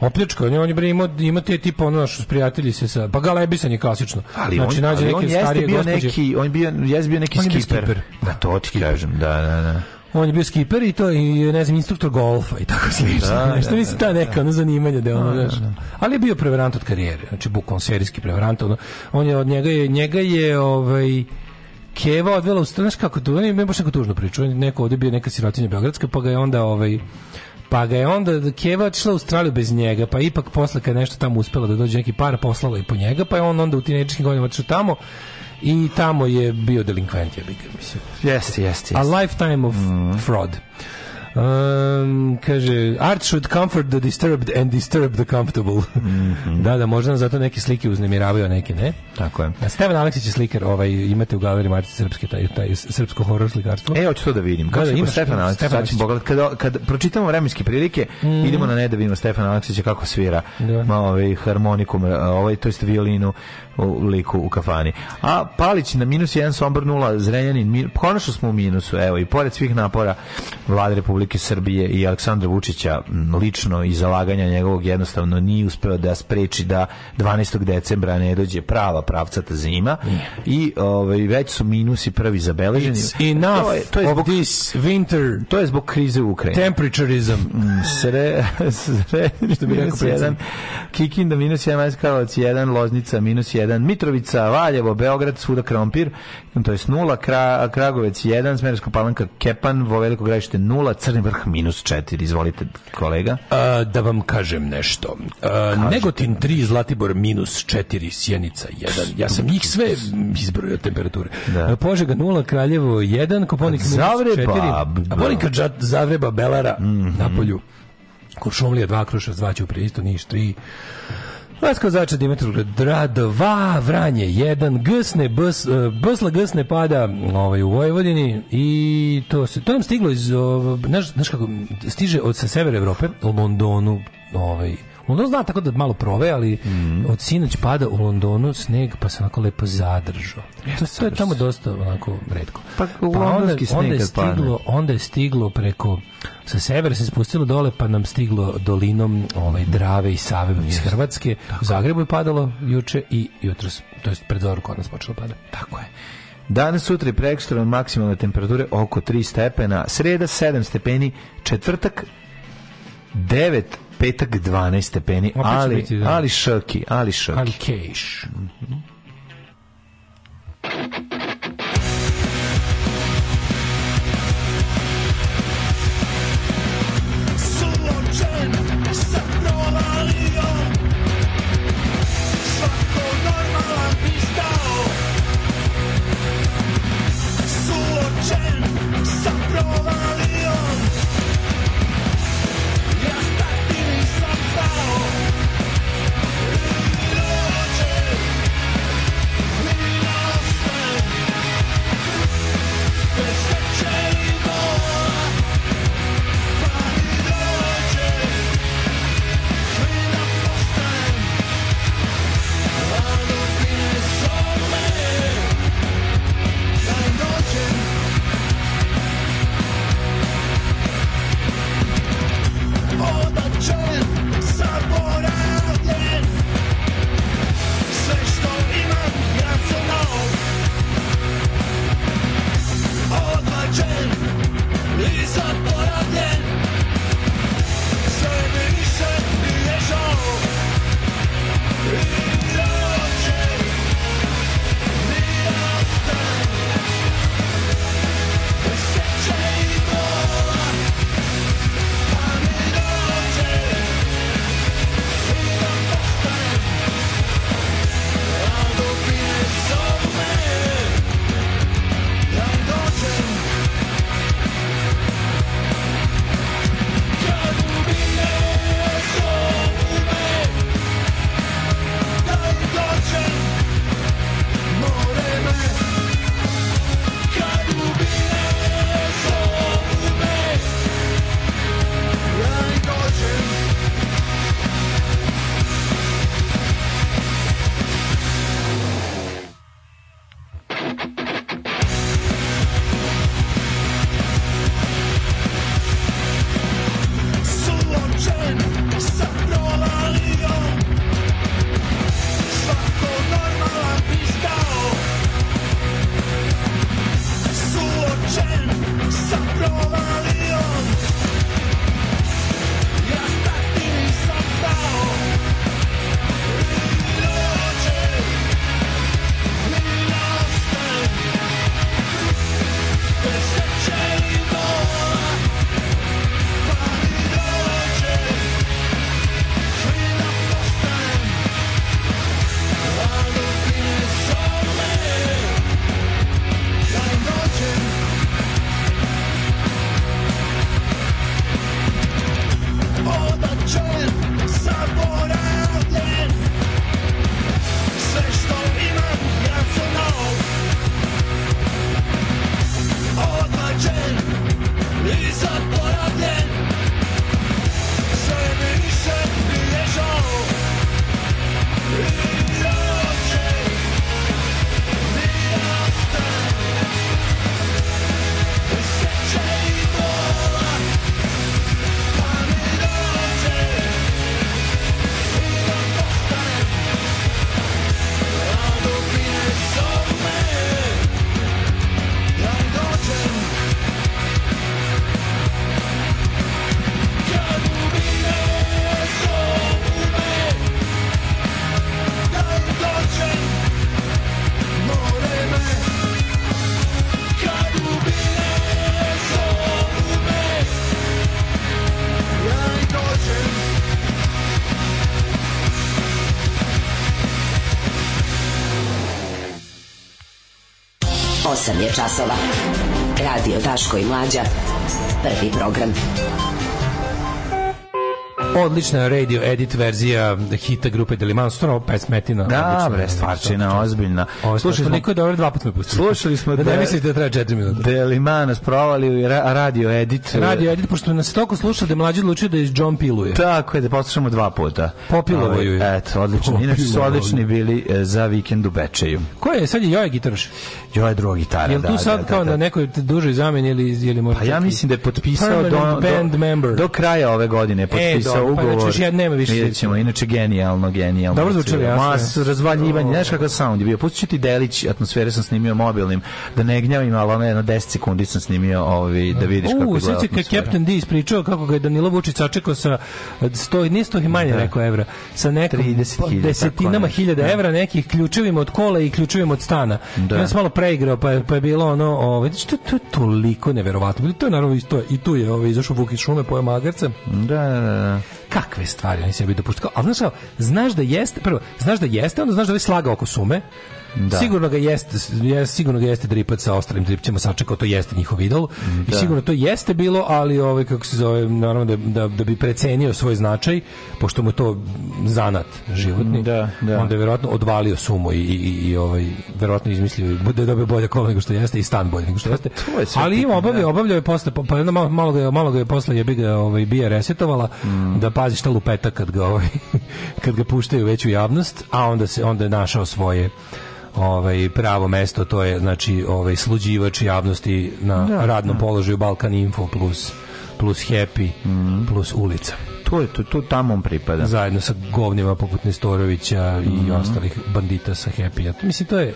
opljačkao, on je on bre imao ima te tipa ono naš prijatelji se sa pa galebisanje klasično. Ali znači on, nađe ali neke on je bio neki, on bio jeste bio neki on skiper. skiper. Da to ti kažem, da, da, da. On je bio skiper i to i ne znam instruktor golfa i tako slično. Da, Nešto da, mislim da, ta da. neka ono zanimanje da ono, da, da. Ali je bio preverant od karijere, znači bukvalno serijski prevarant. Ono. On je od njega je njega je ovaj Keva odvela u stranaš kako to, ne, ne baš neku tužnu priču. Neko ovde bio neka sirotinja beogradska, pa ga je onda ovaj pa ga je onda Keva otišla u Australiju bez njega, pa ipak posle kad nešto tamo uspela da dođe neki par, poslala i po njega, pa je on onda u tinejdžerskim godinama otišao tamo i tamo je bio delinkvent, ja bih mislim. Jeste, jeste, jeste. A lifetime of mm. fraud. Um, kaže, art should comfort the disturbed and disturb the comfortable. Mm -hmm. da, da, možda nam zato neke slike uznemiravaju, neke ne. Tako je. A Stevan Aleksić je slikar, ovaj, imate u galeriji Martice Srpske, taj, taj srpsko horor slikarstvo. E, hoću to da vidim. Da, kako da, da, Stefan Aleksić, Stefan Aleksić. Bogled, kad, kad pročitamo vremenske prilike, mm idemo na ne da vidimo Stefan Aleksić kako svira. Da. Malo ovaj, harmonikum, ovaj, to jest violinu u liku u kafani. A Palić na minus 1, Sombr 0, Zrenjanin, konačno smo u minusu, evo, i pored svih napora vlade Republike Srbije i Aleksandra Vučića, lično i zalaganja njegovog jednostavno nije uspeo da spreči da 12. decembra ne dođe prava pravcata zima i ovaj, već su minusi prvi zabeleženi. It's enough to je, to je zbog, this winter. To je zbog krize u Ukrajini. Temperaturism. Mm, sre, sre, što bi rekao, jedan, Kikinda minus 1, Majskalovac 1, Loznica minus 1, 1, Mitrovica, Valjevo, Beograd, svuda Krompir, to je 0, Kra, Kragovec 1, Smerovska palanka, Kepan, Veliko gradište 0, Crni vrh minus 4, izvolite kolega. A, da vam kažem nešto. A, Negotin 3, Zlatibor minus 4, Sjenica 1. Ja sam njih sve izbrojio temperature. Da. Požega 0, Kraljevo 1, Koponik minus 4, a Ponika Zagreba, Belara, mm -hmm. Napolju. Kuršumlija 2, Kruševac 2, Ćuprije isto, Niš 3, Lesko zača Dimitrovgrad, Drado, Va, Vranje, 1, Gsne, bs, e, Bsla Gsne pada ovaj, u Vojvodini i to, se, to nam stiglo iz, znaš, znaš kako, stiže od sa severa Evrope, u Londonu, ovaj, London zna tako da malo prove, ali mm. od sinoć pada u Londonu sneg, pa se onako lepo zadržao. to, to je da tamo dosta onako redko. Pa, pa onda, onda, je stiglo, onda je stiglo preko sa severa se spustilo dole, pa nam stiglo dolinom ovaj, Drave i Save iz Hrvatske. Tako. U Zagrebu je padalo juče i jutros, to je pred zoru kod nas počelo da pada. Tako je. Danas, sutra i prekstora maksimalne temperature oko 3 stepena, sreda 7 stepeni, četvrtak 9 petak 12 stepeni, ali, biti, da. ali šrki, ali šrki. Ali kejš. Mm -hmm. časova. Radio Daško i Mlađa. Prvi program. Odlična radio edit verzija hita grupe Delimans, stvarno pesmetina. Da, bre, stvarčina, ozbiljna. Ovo, Slušali smo... Niko je dobro, dva puta me pustio. Slušali smo... Da, ne mislite da treba 4 minuta. Delimans provali u radio edit. Radio edit, pošto nas toliko slušao da je mlađi odlučio da je John piluje. Tako je, da poslušamo dva puta. Popilovo ovaj, je. Eto, odlično. Inače su odlični bili e, za vikend u Bečeju. Ko je? Sad je Joje gitaraš. Joe druga gitara. Jel tu da, sad da, da, da. na da. nekoj dužoj zameni ili ili možda Pa ja mislim da je potpisao do, band do, do kraja ove godine e, potpisao e, dobro, pa ugovor. Pa znači ja nema više. Vidjet ćemo, inače genijalno, genijalno. Dobro zvučalo, jasno. Mas razvaljivanje, znaš kakav sound je bio. Pustit ti delić, atmosfere sam snimio mobilnim, da ne gnjavim, ali ono jedno 10 sekundi sam snimio ovi, ovaj, da vidiš kako je gleda atmosfera. kad Captain D ispričao kako ga je Danilo Vučić sačekao sa 100, nije 100 i da. rekao evra, sa nekom desetinama pa hiljada evra, nekih ključevima od kola i ključevima od stana. Da. I malo preigrao, pa je, pa je bilo ono, ovaj, to, to je toliko neverovatno. To je naravno isto, i tu je ovaj, izašao Vukić šume pojao magarce. Da, da, da, da. Kakve stvari oni sebi dopuštaju. Ali znaš, znaš da jeste, prvo, znaš da jeste, onda znaš da je slaga oko sume. Da. Sigurno ga jeste, je sigurno ga jeste dripac sa ostalim dripcima sačekao, to jeste njihov idol. Da. I sigurno to jeste bilo, ali ovaj kako se zove, naravno da, da, da bi precenio svoj značaj, pošto mu je to zanat životni. Da, da. Onda je verovatno odvalio sumu i i, i ovaj verovatno izmislio da dobio bolje kolo nego što jeste i stan bolje nego što jeste. Ali ima obavlja, da. obavlja je posle pa jedno malo, malo ga je malo ga je posle je ga ovaj bija resetovala mm. da pazi šta lupeta kad ga ovaj kad ga puštaju već u javnost, a onda se onda je našao svoje ovaj pravo mesto to je znači ovaj sluđivač javnosti na da, radnom da. položaju Balkan Info plus plus Happy mm. plus ulica to je to, to tamo pripada. Zajedno sa govnima poput Nestorovića mm i ostalih bandita sa Happy. Mislim, to je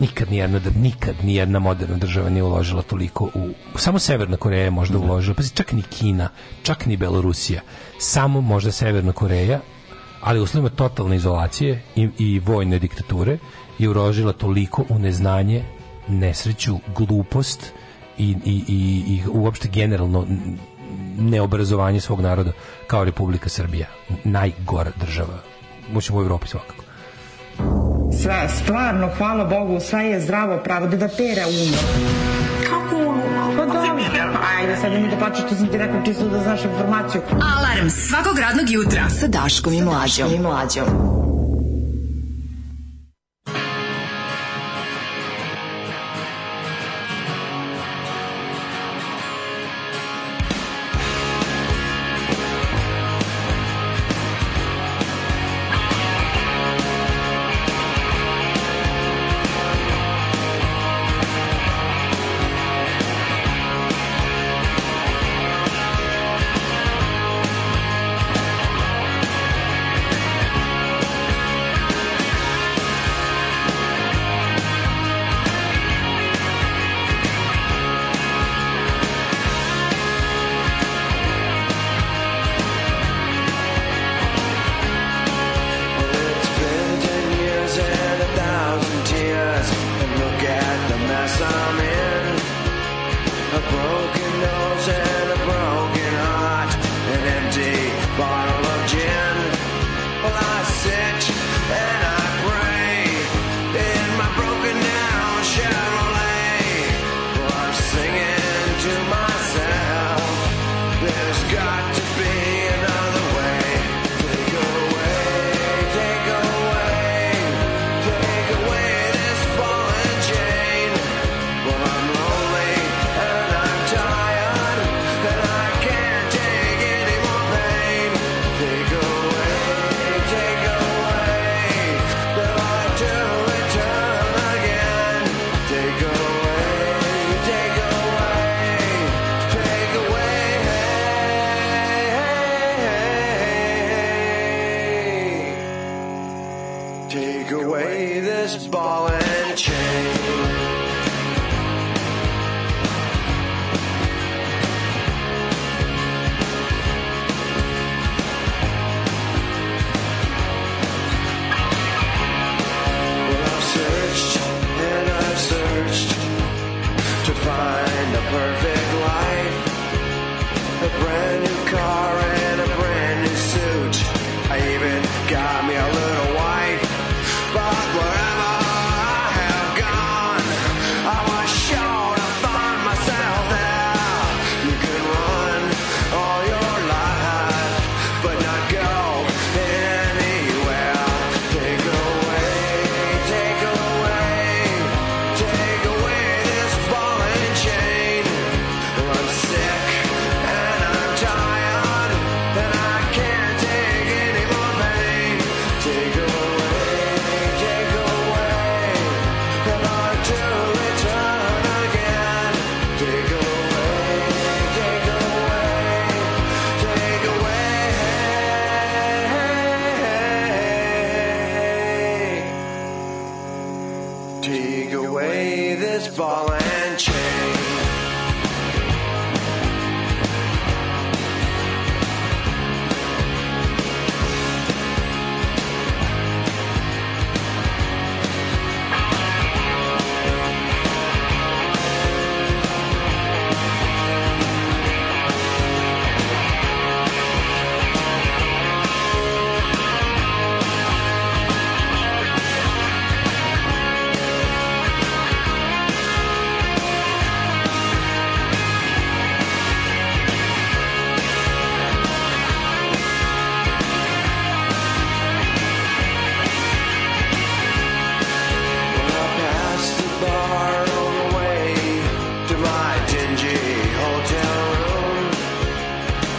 nikad nijedna, nikad nijedna moderna država nije uložila toliko u... Samo Severna Koreja je možda da. uložila, pa čak ni Kina, čak ni Belorusija, samo možda Severna Koreja, ali u uslovima totalne izolacije i, i vojne diktature je uložila toliko u neznanje, nesreću, glupost i, i, i, i uopšte generalno neobrazovanje svog naroda kao Republika Srbija. Najgora država, moćemo u Evropi svakako sva, stvarno, hvala Bogu, sva je zdravo pravo, da da pera umor. Kako ono? Pa da, ajde, sad mi da plaćaš, to sam ti rekao čisto da znaš informaciju. Alarm svakog radnog jutra sa Daškom i Mlađom. Sa Daškom i Mlađom.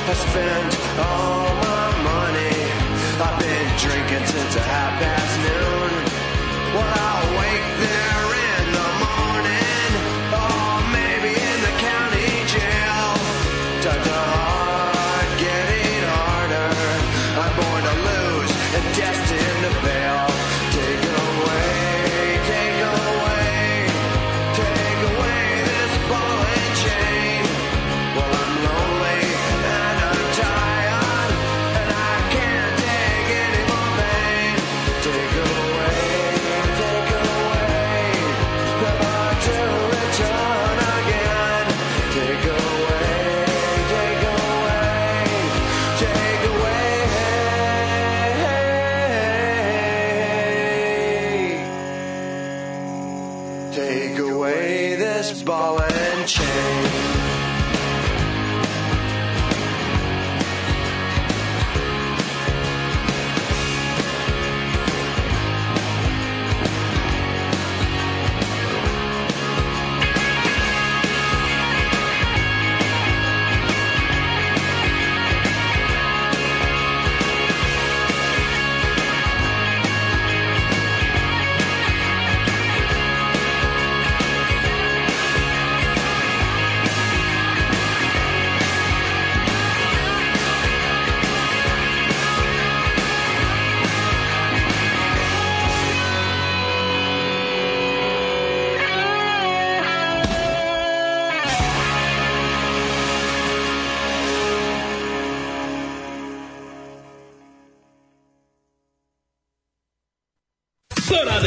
I spent all my money. I've been drinking since half past noon. What I will wait.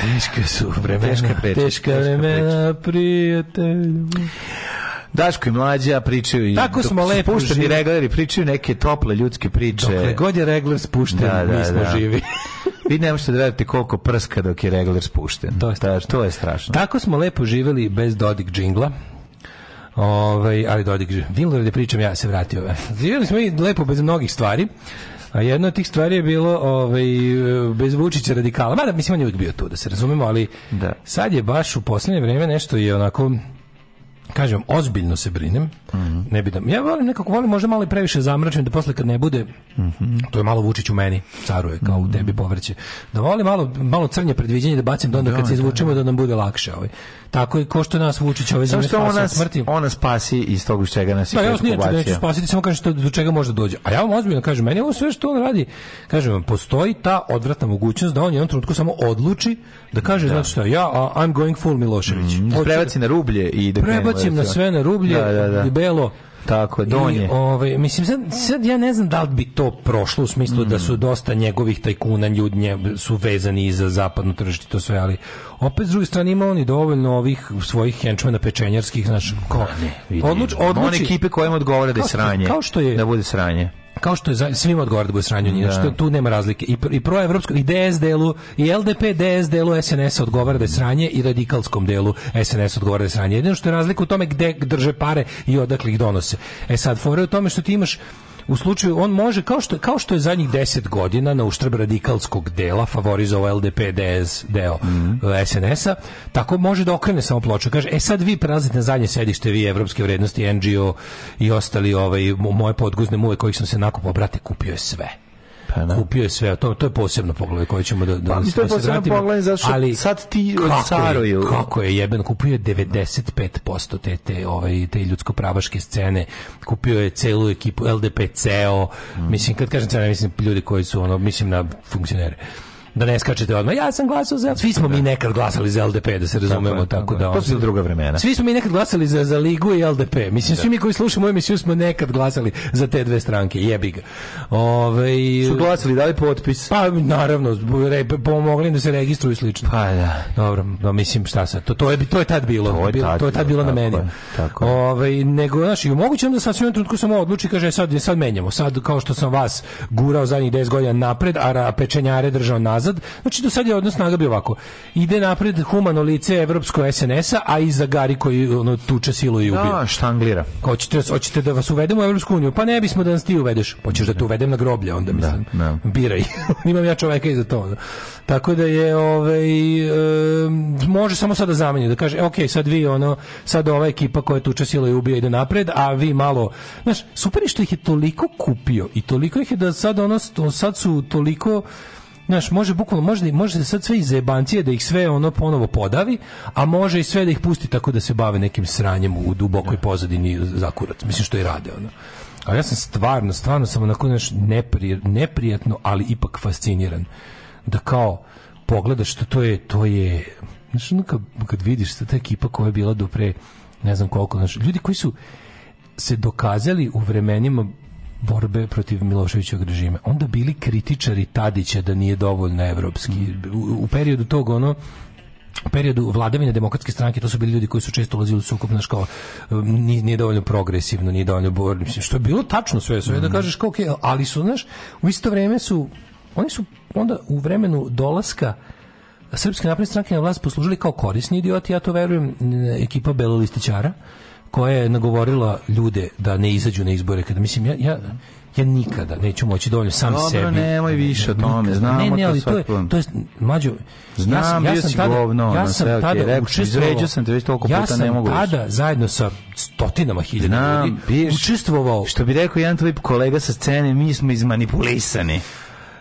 Teška su vremena. Teška, preča, teška, teška vremena, prijatelju. Daško i mlađa pričaju i Tako smo dok lepo spušteni živi. regleri pričaju neke tople ljudske priče. Dokle god je regler spušten, da, da, mi smo da. živi. Vi ne možete da radite koliko prska dok je regler spušten. To je da, strašno. To je strašno. Tako smo lepo živeli bez Dodik džingla. Ovaj, ali Dodik džingla. Dilore da pričam, ja se vratio. Živjeli smo i lepo bez mnogih stvari. A jedna od tih stvari je bilo ovaj, bez Vučića radikala. Mada, mislim, on je uvijek bio tu, da se razumemo, ali da. sad je baš u poslednje vreme nešto je onako kažem, ozbiljno se brinem. Mm -hmm. Ne bi da, ja volim nekako volim možda malo i previše zamračen da posle kad ne bude mm -hmm. to je malo Vučić u meni, caruje kao mm -hmm. u tebi mhm. povrće. Da volim malo malo crnje predviđanje da bacim da onda kad da, se da, izvučemo da. da nam bude lakše, ovaj. Tako je, ko što nas Vučić ove zemlje spasi ona, smrti. Ona spasi iz toga iz čega nas je da, ja vas neću spasiti, samo kažem što, do čega može dođe. A ja vam ozbiljno kažem, meni ovo sve što on radi, kažem vam, postoji ta odvratna mogućnost da on jednom trenutku samo odluči da kaže, da. znači šta, ja, I'm going full Milošević. Mm, da prebacim da na rublje i da prebacim na sve na rublje, da, da, da. i belo. Tako je, donje. I, ovaj, mislim, sad, sad, ja ne znam da li bi to prošlo u smislu da mm. da su dosta njegovih tajkuna ljudnje su vezani za zapadno tržište to sve, ali opet s druge strane ima oni dovoljno ovih svojih henčmana pečenjarskih, znaš, da, ko, ne, odluč, odluči, one ekipe kojima odgovara da je sranje, kao što je, da bude sranje kao što je za, svima odgovara da bude sranju njih, što znači da. tu nema razlike. I, i pro proevropsko, i DS delu, i LDP DS delu SNS odgovara da je sranje i radikalskom delu SNS odgovara da je sranje. Jedino što je razlika u tome gde drže pare i odakle ih donose. E sad, fore u tome što ti imaš u slučaju on može kao što kao što je zadnjih 10 godina na uštrb radikalskog dela favorizovao LDP DS deo mm -hmm. SNS-a, tako može da okrene samo ploču. Kaže, e sad vi prelazite na zadnje sedište vi evropske vrednosti, NGO i ostali ovaj, moje podguzne muve kojih sam se nakupao, brate, kupio je sve. Pa, Kupio je sve, to, to je posebno poglavlje koje ćemo da, da, pa, da, to je da se vratimo. Poglavlje, zato ali sad ti odcaruju. Kako, kako je jeben, kupio je 95% te, te, ovaj, te ljudsko-pravaške scene, kupio je celu ekipu LDP-ceo, mm. mislim, kad kažem cena, mislim ljudi koji su, ono, mislim na funkcionere da ne skačete odmah. Ja sam glasao za... Svi smo mi da. nekad glasali za LDP, da se razumemo, tako, da... To su druga vremena. Svi smo mi nekad glasali za, za Ligu i LDP. Mislim, da. svi mi koji slušamo emisiju smo nekad glasali za te dve stranke, jebi ga. Ove, ovaj- su glasali, dali potpis? Pa, naravno, re, pomogli da se registruju slično. Pa, da. Dobro, no, mislim, šta sad, to, to, je, to je tad bilo. To je tad, to je tad bilo, na meni. Tako. Ove, ovaj, nego, znaš, i moguće onda sad u jednom trenutku samo odluči, kaže, e, sad, sad menjamo. Sad, kao što sam vas gurao zadnjih 10 godina napred, a pečenjare držao nazad, nazad. Znači, do sad je odnos snaga bio ovako. Ide napred humano lice evropskog SNS-a, a iza Gari koji ono, tuče silu i ubije. Da, štanglira. Hoćete, da hoćete da vas uvedemo u Evropsku uniju? Pa ne bismo da nas ti uvedeš. Hoćeš da te uvedem na groblje, onda da, mislim. Da, da. Biraj. Imam ja čoveka iza za to. Tako da je, ovaj, e, može samo sada zamenje, da kaže, ok, sad vi, ono, sad ova ekipa koja tuče silu i ubija ide napred, a vi malo, znaš, super što ih je toliko kupio i toliko ih je da sad ono, sad su toliko znaš, može bukvalno, može, može sad sve iz jebancije da ih sve ono ponovo podavi, a može i sve da ih pusti tako da se bave nekim sranjem u dubokoj da. pozadini za kurac. Mislim što i rade, ono. A ja sam stvarno, stvarno samo na naš neprijatno, ali ipak fasciniran. Da kao pogledaš što to je, to je... Znaš, ono kad, kad vidiš ta ekipa koja je bila do pre ne znam koliko, znaš, ljudi koji su se dokazali u vremenima borbe protiv Miloševićevog režima. Onda bili kritičari Tadića da nije dovoljno evropski. Mm. U, u periodu tog ono u periodu vladavine demokratske stranke to su bili ljudi koji su često ulazili u sukob naš kao um, nije, nije dovoljno progresivno, nije dovoljno borno, što je bilo tačno sve, sve da mm. da kažeš kako okay, ali su, znaš, u isto vreme su oni su onda u vremenu dolaska Srpske napredne stranke na vlast poslužili kao korisni idioti, ja to verujem, ekipa Belolistićara, koja je nagovorila ljude da ne izađu na izbore kada mislim ja, ja ja nikada neću moći dovoljno sam Dobro, sebi. Dobro, nemoj više o tome, znamo ne, ne, ali to, je, to je, mlađo, Znam, ja, sam, ja sam tada, govno, ja sam sve, tada učestvovao, sam te već toliko ja puta ne mogu. Ja sam tada zajedno sa stotinama hiljada ljudi učestvovao. Što bi rekao jedan tvoj kolega sa scene, mi smo izmanipulisani.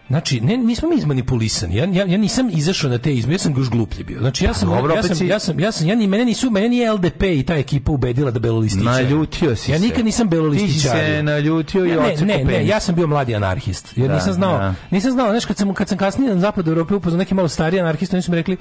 Znači, ne, nismo mi izmanipulisani. Ja, ja, ja nisam izašao na te izme, ja sam još gluplji bio. Znači, ja sam, Dobro, ja, sam, si... ja sam, ja sam, ja ni, mene nisu, mene nije LDP i ta ekipa ubedila da belolističari. Naljutio si Ja nikad nisam belolističar. Ti si se naljutio i ne, ne, ne, ne, ja sam bio mladi anarhist. Ja da, nisam znao, da. nisam znao, znaš, kad sam, kad sam kasnije na zapadu Europe upoznao neke malo starije anarhiste, oni su mi rekli,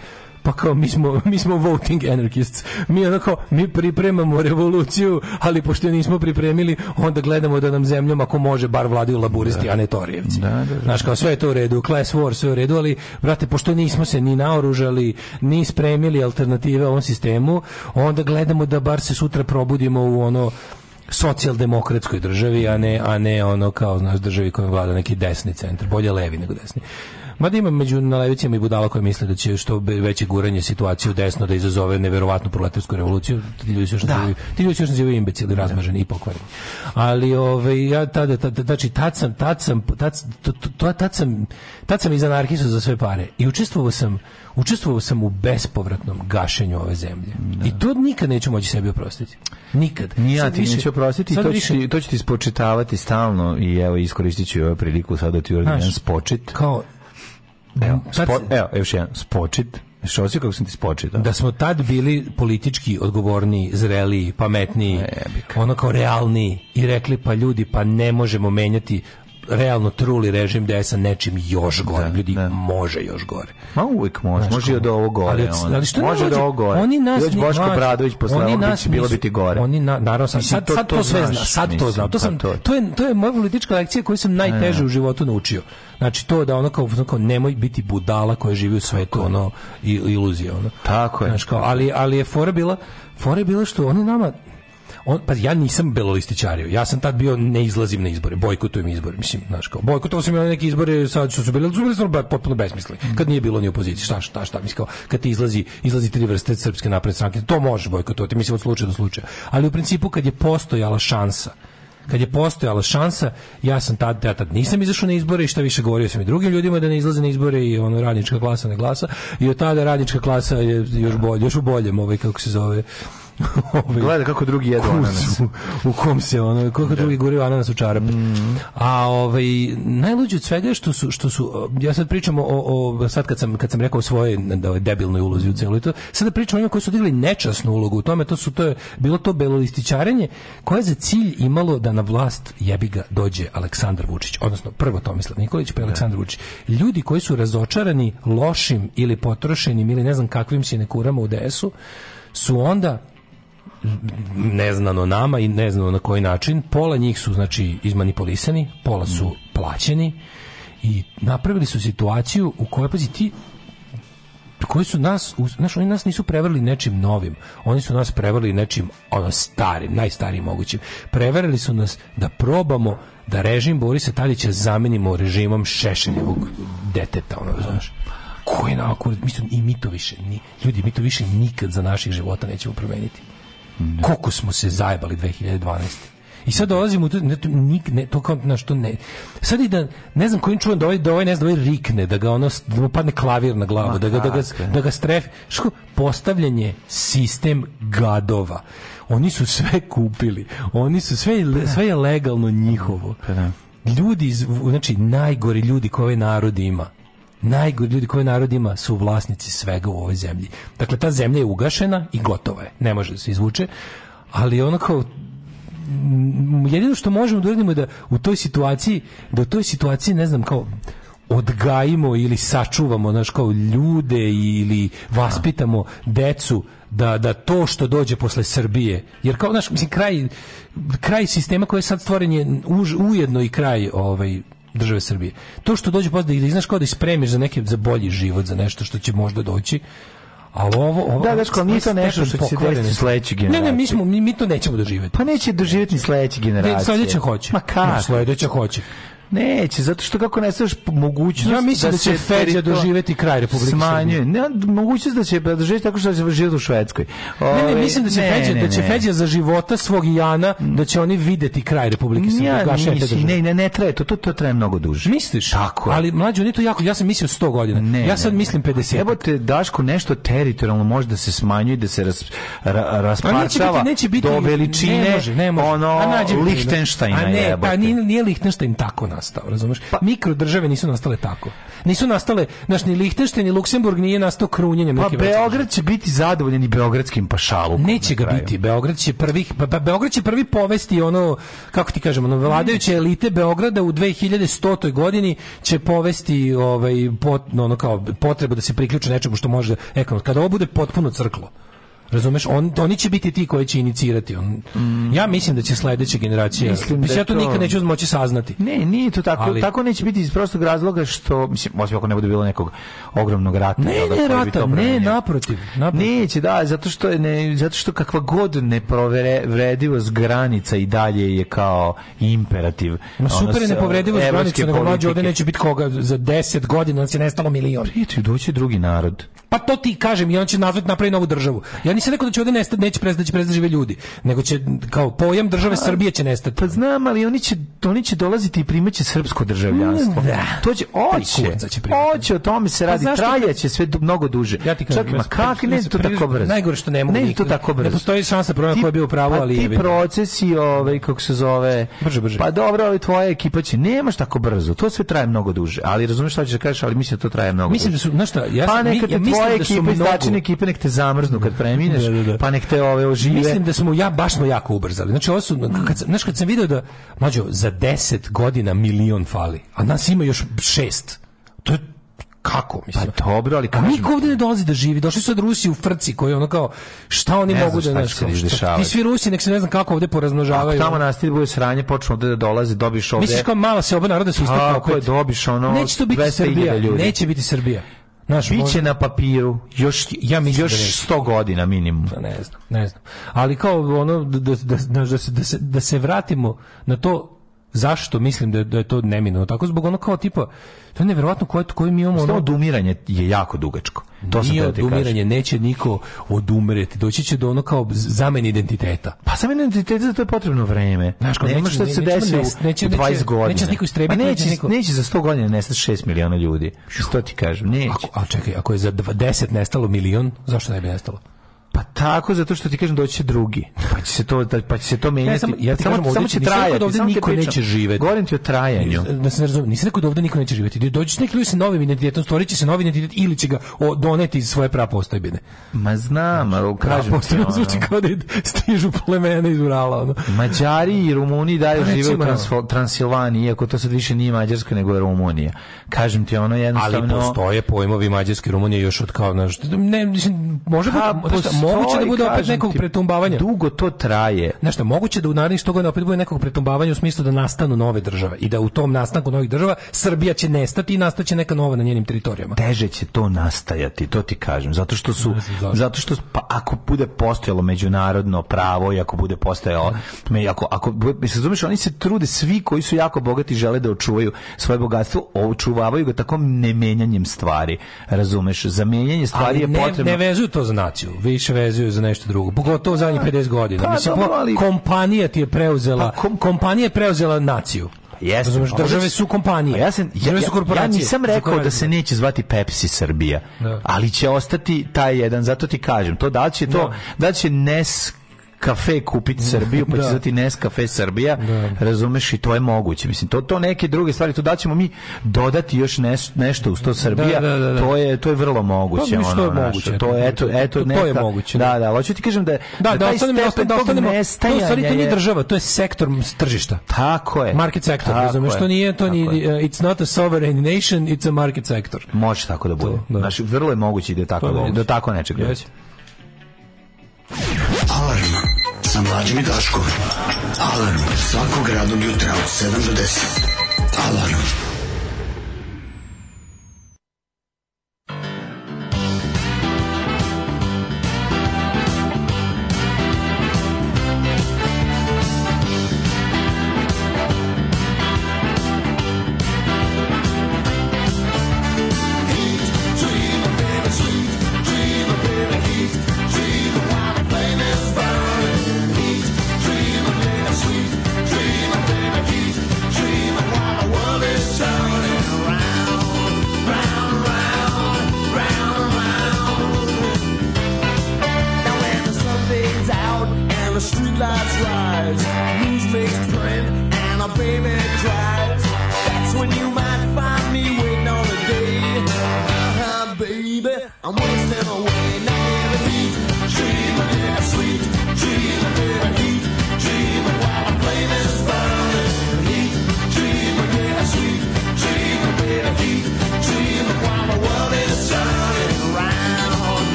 pa kao mi smo, mi smo voting anarchists. Mi onako, mi pripremamo revoluciju, ali pošto nismo pripremili, onda gledamo da nam zemljom, ako može, bar vladaju laburisti, da. a ne torijevci. Da, da, da, Znaš, kao sve je to u redu, class war, sve u redu, ali, brate, pošto nismo se ni naoružali, ni spremili alternative ovom sistemu, onda gledamo da bar se sutra probudimo u ono socijaldemokratskoj državi, a ne, a ne ono kao, znaš, državi kojom vlada neki desni centar, bolje levi nego desni. Mada ima među nalevicima i budala koji misle da će što veće guranje situacije u desno da izazove neverovatnu proletarsku revoluciju. Ti ljudi još da. ti ljudi još nazivaju imbecili, da. razmaženi i pokvareni. Ali ove, ovaj, ja tada tada znači tad sam tad sam tad to tad sam tad sam iz anarhista za sve pare i učestvovao sam učestvovao sam u bespovratnom gašenju ove zemlje. Da. I to nikad neću moći sebi oprostiti. Nikad. Ni ja ti više, neću oprostiti, to, više... Ću ti, to ću ti spočitavati stalno i evo iskoristit ću ovu priliku sad da ti uradim jedan spočit. Kao, Evo, mm, spo, evo, još jedan, spočit. Što si kako sam ti spočitao? Da smo tad bili politički odgovorni, zreliji, pametniji, ono kao realni i rekli pa ljudi, pa ne možemo menjati realno truli režim desa nečim još gore. Da, Ljudi, da. može još gore. Ma uvek može. može i od ovo gore. Ali, ali može do ovo gore. Oni nas Još Boško mađu. Bradović posle ovog biće, bilo biti gore. Oni na, naravno sam, sad, to, sad to, to sve zna, sad to znam. To, sam, pa to, to, je, to je moja politička lekcija koju sam najteže u životu naučio. Znači to da ono kao, kao nemoj biti budala koja živi u svetu, ono, iluzija, ono. Tako je. Znači, kao, ali, ali je fora bila, fora je bila što oni nama on, pa ja nisam belolističario, ja sam tad bio ne izlazim na izbore, bojkotujem izbore, mislim, znaš kao, bojkotovao sam ja neke izbore, sad što su bili, su bili potpuno besmisli, kad nije bilo ni opozicije, šta, šta, šta, mislim kao, kad ti izlazi, izlazi tri vrste srpske napredne stranke, to može bojkotovati, mislim, od slučaja do slučaja, ali u principu kad je postojala šansa, kad je postojala šansa, ja sam tad, ja tad nisam izašao na izbore i šta više govorio sam i drugim ljudima da ne izlaze na izbore i ono radnička klasa ne glasa i od tada radnička klasa je još bolje, još u boljem ovaj kako se zove Ovaj, Gleda kako drugi jedu ananas. U kom se ono, kako da. drugi guraju ananas u čarap. Mm. A ovaj, najluđe od svega je što su, što su, ja sad pričamo o, o sad kad sam, kad sam rekao o svojoj da, debilnoj ulozi u celu i to, sad da pričamo o njima koji su digli nečasnu ulogu u tome, to su, to je, bilo to belolističarenje koje za cilj imalo da na vlast jebi ga dođe Aleksandar Vučić, odnosno prvo Tomislav Nikolić, pa Aleksandar Vučić. Ljudi koji su razočarani lošim ili potrošenim ili ne znam kakvim sinekurama u DS-u su onda neznano nama i neznano na koji način. Pola njih su znači izmanipulisani, pola su mm. plaćeni i napravili su situaciju u kojoj pazi ti koji su nas, znaš, oni nas nisu prevarili nečim novim, oni su nas prevarili nečim ono starim, najstarijim mogućim. Prevarili su nas da probamo da režim Borisa Tadića zamenimo režimom Šešeljevog deteta, ono, znaš koji naokur, mislim, i mi to više, ni, ljudi, mi to više nikad za naših života nećemo promeniti. Ne. Koliko smo se zajebali 2012. I sad dolazimo tu, ne, to, nik, ne, to kao, znaš, to ne. Sad i da, ne znam kojim čuvam da ovaj, da ovaj, ne znam, da ovaj rikne, da ga ono, da mu padne klavir na glavu, Ma, da ga, da ga, da ga strefi. Što, postavljanje sistem gadova. Oni su sve kupili. Oni su sve, pa da. sve je legalno njihovo. Pa da. Ljudi, znači, najgori ljudi koje ovaj narod ima najgori ljudi koje narod ima su vlasnici svega u ovoj zemlji. Dakle, ta zemlja je ugašena i gotova je. Ne može da se izvuče. Ali ono kao jedino što možemo da uradimo je da u toj situaciji, da u toj situaciji, ne znam, kao odgajimo ili sačuvamo naš kao ljude ili vaspitamo decu da, da to što dođe posle Srbije jer kao naš mislim kraj kraj sistema koji je sad stvoren je už, ujedno i kraj ovaj države Srbije. To što dođe posle da, da znaš kao da spremiš za neki za bolji život, za nešto što će možda doći. Ali ovo, ovo, da, da, daško, nije to nešto što će se desiti sledeće generacije. Ne, ne, mi, smo, mi, mi to nećemo doživjeti. Pa neće doživjeti ni sledeće generacije. Sledeće hoće. Ma kako? Sledeće hoće. Neće, zato što kako ne nestaviš mogućnost ja mislim da, da će Feđa doživeti kraj Republike Smanjuje. Ne, mogućnost da će doživjeti da tako što će živjeti u Švedskoj. Ove, ne, ne, ovaj, mislim da će ne, Feđa, ne, da će Feđa za života svog Jana da će oni videti kraj Republike Srbije. Ja, mislim, ne, ne, ne traje to, to, to traje mnogo duže. Misliš? Tako. Ali mlađi, oni to jako, ja sam mislio 100 godina. Ne, ja sad mislim 50. Evo te Daško nešto teritorijalno može da se smanjuje, da se ras, ra, rasparčava neće biti, do veličine ne može, ne može. ono Lichtensteina. A ne, pa nije, nije Lichtenstein tako nastao, razumeš? Pa, Mikrodržave nisu nastale tako. Nisu nastale, znaš, ni Lichtenstein, ni Luksemburg nije nastao krunjenjem. Pa Beograd će biti zadovoljen i beogradskim pašalukom. Neće ga biti. Beograd će prvi, pa, pa Beograd će prvi povesti ono, kako ti kažemo, ono, vladajuće elite Beograda u 2100. godini će povesti ovaj, pot, ono, kao, potrebu da se priključe nečemu što može ekonomski. Kada ovo bude potpuno crklo, Razumeš, on, oni će biti ti koji će inicirati. On, mm. Ja mislim da će sledeća generacija. Mislim da ja to, to nikad neću moći saznati. Ne, nije to tako. Ali... Tako neće biti iz prostog razloga što, mislim, osim ako ne bude bilo nekog ogromnog rata. Ne, ne rata, ne, naprotiv, naprotiv. Neće, da, zato što, ne, zato što kakva god nepovredivost granica i dalje je kao imperativ. Ma super je nepovredivost granica, nego mlađe ovde neće biti koga za 10 godina, on se nestalo milion. Prijeti, doći drugi narod Pa to ti kažem i on će nazvat napravi novu državu. Ja nisam rekao da će ovde nestati, neće prestati, će prestati žive ljudi, nego će kao pojam države Srbije će nestati. Pa znam, ali oni će oni će dolaziti i primaće srpsko državljanstvo. Mm, da. To će oće. Oće o tome se pa radi. Pa Trajaće sve mnogo duže. Ja ti kažem, Čak, ma kakvi ne to tako brzo. Najgore što ne mogu. Ne to tako brzo. Ne postoji šansa prvo ko je bio pravo, pa ali ti procesi, ovaj kako se zove. Brže, brže. Pa dobro, ali tvoja ekipa će nemaš tako brzo. To sve traje mnogo duže. Ali razumeš šta ćeš da kažeš, ali mislim da to traje mnogo. Mislim da su, znaš šta, ja pa neka te tvoja tvoje da ekipe, iz tačine ekipe, nek te zamrznu kad da, premineš, da, da, da. pa nek te ove ožive. Mislim da smo, ja, baš smo jako ubrzali. Znači, ovo su, mm. kad, znaš, kad sam video da, mlađo, za 10 godina milion fali, a nas ima još šest. To je kako mislim pa dobro ali kako niko ovde ne dolazi da živi došli su od Rusije u frci koji ono kao šta oni ne mogu da znaš ti svi Rusi nek se ne znam kako ovde porazmnožavaju tamo tamo nastaje da bude sranje počnu ovde da dolaze dobiš ovde misliš kao mala se oba naroda su istakli kako je dobiš ono neće to biti Srbija ljudi. neće biti Srbija Naš, Biće možda... na papiru još, ja mislim još 100 da godina minimum. Da, ne znam, ne znam. Ali kao ono, da, da, da, da se, da, se, da se vratimo na to Zašto mislim da, da je to neminovno? Tako zbog ono kao tipa, to je nevjerojatno koje, koje mi imamo... Ono... odumiranje je jako dugačko. To Nije sam odumiranje, neće niko odumreti. Doći će do ono kao zamene identiteta. Pa zamene identiteta za to je potrebno vreme. Znaš, kao, nema što da se desi u, neće, 20 neće, godina. Pa neće niko istrebiti. neće, neće, neće za 100 godina nestati 6 miliona ljudi. Što ti kažem? Neće. Ako, a čekaj, ako je za 10 nestalo milion, zašto ne bi nestalo? Pa tako, zato što ti kažem doći će drugi. Pa će se to, da, pa će se to menjati. Ja, sam, ja ti samo, kažem, samo će da trajati, ovdje sam niko neće živeti. Govorim ti o trajanju. Da se ne razumem, nisam rekao da ovde niko neće živeti. Doći će neki ljudi sa novim identitetom, stvorit će se novi identitet ili će ga doneti iz svoje prapostojbine. Ma znam, ali znači, kažem ti ono. Zvuči kao da stižu plemena iz Urala. Ono. Mađari i Rumuni daju pa, žive u Transilvaniji, da. iako to sad više nije Mađarska nego je Rumunija. Kažem ti ono jednostavno... Ali postoje pojmovi Mađarske Rumunije još od kao... Ne, mislim, može pa biti moguće da bude opet nekog pretumbavanja. Dugo to traje. Nešto moguće da u narednih 100 godina opet bude nekog pretumbavanja u smislu da nastanu nove države i da u tom nastanku novih država Srbija će nestati i nastaće neka nova na njenim teritorijama. Teže će to nastajati, to ti kažem, zato što su zato što pa ako bude postojalo međunarodno pravo i ako bude postojalo me ako ako razumeš, oni se trude svi koji su jako bogati žele da očuvaju svoje bogatstvo, očuvavaju ga takom nemenjanjem stvari. Razumeš, zamenjanje stvari Ali je potrebno. Ne, ne to za naciju, više vezuju za nešto drugo. Pogotovo zadnjih 50 pa, godina. Pa, Mislim, dobro, ali... kompanija ti je preuzela, pa, kom... kompanija je preuzela naciju. Jeste. Razumeš, pa, države su kompanije. Ja, sam, ja, ja, su korporacije. ja nisam rekao da se neće zvati Pepsi Srbija, da. ali će ostati taj jedan, zato ti kažem, to da će to, da, da će Nes kafe kupiti da. Srbiju, pa će da. zvati Nescafe Srbija, da. razumeš i to je moguće. Mislim, to, to neke druge stvari, to da ćemo mi dodati još neš, nešto u to da, Srbija, da, da, to, je, to je vrlo moguće. Pa, što je ono, moguće. to, je, eto, eto, to, to je moguće. Da, da, hoću ti kažem da, da, da, da ostanemo, da ostanemo, to, u stvari, to nije država, to je sektor tržišta. Tako je. Market sektor, razumeš, to nije, to ni, uh, it's not a sovereign nation, it's a market sektor. Može tako da bude. To, Znači, vrlo je moguće da tako, da, tako nečeg. Alarm sa mlađim i Daškom. Alarm svakog radnog jutra od 7 do 10. Alarm.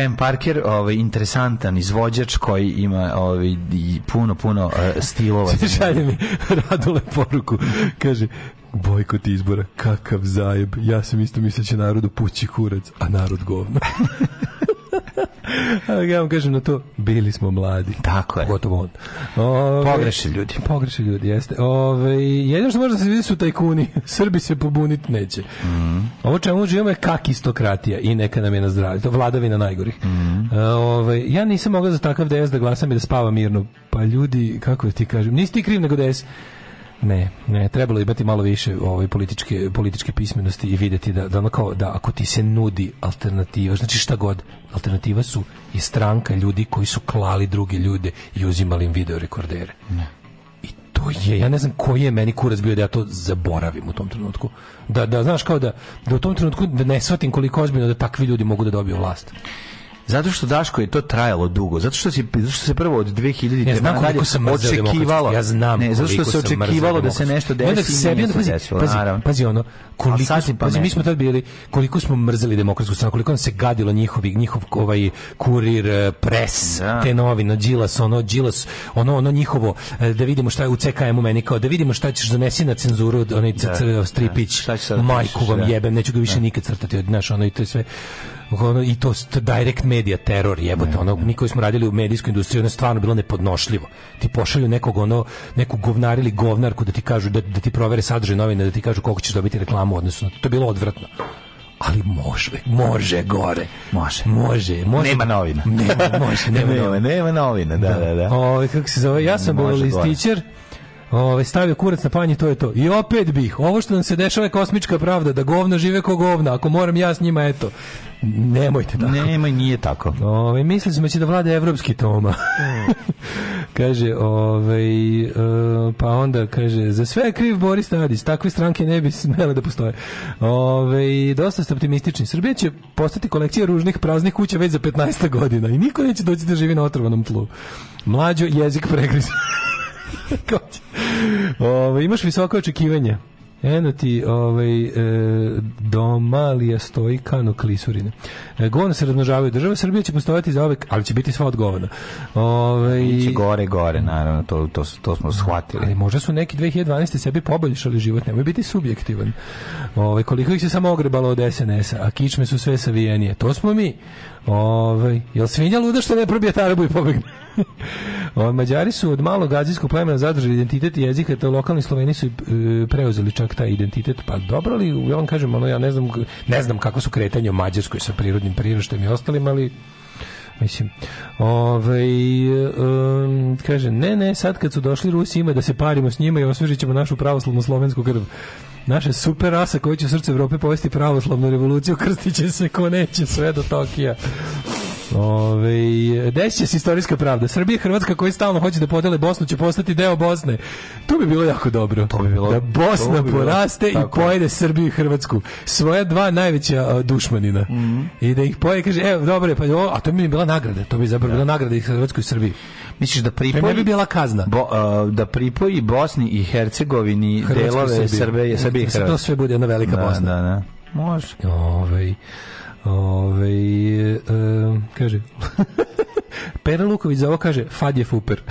Graham Parker, ovaj interesantan izvođač koji ima ovaj puno puno uh, stilova. Šalje mi radule poruku. Kaže bojkot izbora, kakav zajeb. Ja sam isto misleći narodu pući kurac, a narod govno. ja vam kažem na to, bili smo mladi. Tako je. Gotovo on. Ove, pogreši ljudi. Pogreši ljudi, jeste. Ove, jedino što možda se vidi su tajkuni. Srbi se pobuniti neće. Mm. Ovo čemu živimo je kak istokratija i neka nam je na zdravlje. To vladavina najgorih. Mm. Ove, ja nisam mogao za takav DS da glasam i da spavam mirno. Pa ljudi, kako da ti kažem, nisi ti kriv nego DS. Ne, ne, trebalo imati malo više ovaj političke političke pismenosti i videti da da ono kao da ako ti se nudi alternativa, znači šta god, alternativa su i stranka ljudi koji su klali druge ljude i uzimali im video rekordere. Ne. I to je, ja ne znam koji je meni kurac bio da ja to zaboravim u tom trenutku. Da, da znaš kao da, da u tom trenutku da ne shvatim koliko ozbiljno da takvi ljudi mogu da dobiju vlast. Zato što Daško je to trajalo dugo. Zato što se zato što se prvo od 2000 ja znam koliko sam očekivalo. Ja znam. Ne, zato što se očekivalo da se nešto desi. Onda sebi onda pazi, pazi, pazi ono koliko pazi, pazi, mi smo tad bili koliko smo mrzeli demokratsku stranku, koliko nam se gadilo njihovi njihov ovaj kurir eh, pres, da. te novine, Đilas, ono Đilas, ono ono njihovo eh, da vidimo šta je u CKM-u meni kao da vidimo šta ćeš donesi na cenzuru, onaj da, CCV da. stripić, da majku vam jebem, neću ga više nikad crtati od naš ono i to sve ono, i to direct media teror jebote, ono mi koji smo radili u medijskoj industriji, ono je stvarno bilo nepodnošljivo. Ti pošalju nekog ono neku govnar ili govnarku da ti kažu da, da ti provere sadržaj novina, da ti kažu koliko ćeš dobiti reklamu odnosno. To je bilo odvratno ali može, može gore. Može. Može, može. Nema novina. Nema, može, nema, nema novina. Nema novina, da, da, da. da. O, ovaj, kako se zove, ja sam bio listićer, Ovaj stavio kurac na panj to je to. I opet bih, ovo što nam se dešava je kosmička pravda, da govno žive ko govna, ako moram ja s njima, eto. Nemojte tako. Nemoj, nije tako. Ove, ovaj, mislili smo da će da vlada evropski toma. Mm. kaže, ovaj, e, pa onda kaže, za sve je kriv Boris Tadić, takve stranke ne bi smele da postoje. Ove, ovaj, dosta ste optimistični. Srbija će postati kolekcija ružnih praznih kuća već za 15 godina i niko neće doći da živi na otrovanom tlu. Mlađo jezik pregriza. Ovo, ovaj, imaš visoko očekivanje. Eno ti ovaj, e, domalija stoji kano klisurine. E, govno se razmnožavaju. Država Srbija će postojati za uvek, ali će biti sva odgovorna. Ove, ovaj, Iće gore, gore, naravno, to, to, to smo shvatili. Ali možda su neki 2012. sebi poboljšali život, nemoj biti subjektivan. Ove, ovaj, koliko ih se samo ogrebalo od SNS-a, a kičme su sve savijenije. To smo mi. Ovaj, jel svinja luda što ne probije tarabu i pobegne? o, ovaj, Mađari su od malog azijskog plemena zadržali identitet i jezik, te lokalni Sloveni su e, preuzeli čak taj identitet. Pa dobro li, ja vam kažem, ono, ja ne znam, ne znam kako su kretanje u Mađarskoj sa prirodnim priraštem i ostalim, ali mislim. Ove, ovaj, um, kaže, ne, ne, sad kad su došli Rusi ima da se parimo s njima i osvežit ćemo našu pravoslavnu slovensku krv. Naša super rasa koja će u srce Evrope povesti pravoslavnu revoluciju krstiće se ko neće sve do Tokija. Ove, desit se istorijska pravda. Srbija i Hrvatska koji stalno hoće da podele Bosnu će postati deo Bosne. To bi bilo jako dobro. To bi bilo, da Bosna bi poraste i pojede Srbiju i Hrvatsku. Svoja dva najveća uh, dušmanina. Mm -hmm. I da ih pojede, kaže, evo, dobro je, pa, o, a to mi bila nagrada. To bi zapravo ja. Da. bila nagrada i Hrvatskoj i Srbiji. Misliš da pripoji... Ne bi bila kazna. Bo, uh, da pripoji Bosni i Hercegovini Hrvatskoj delove da Srbije, i Hrvatske. To sve bude jedna velika da, Bosna. Da, da. Može. Ove, ovaj, Ove, e, e kaže, Pera Luković za ovo kaže, fad je fuper.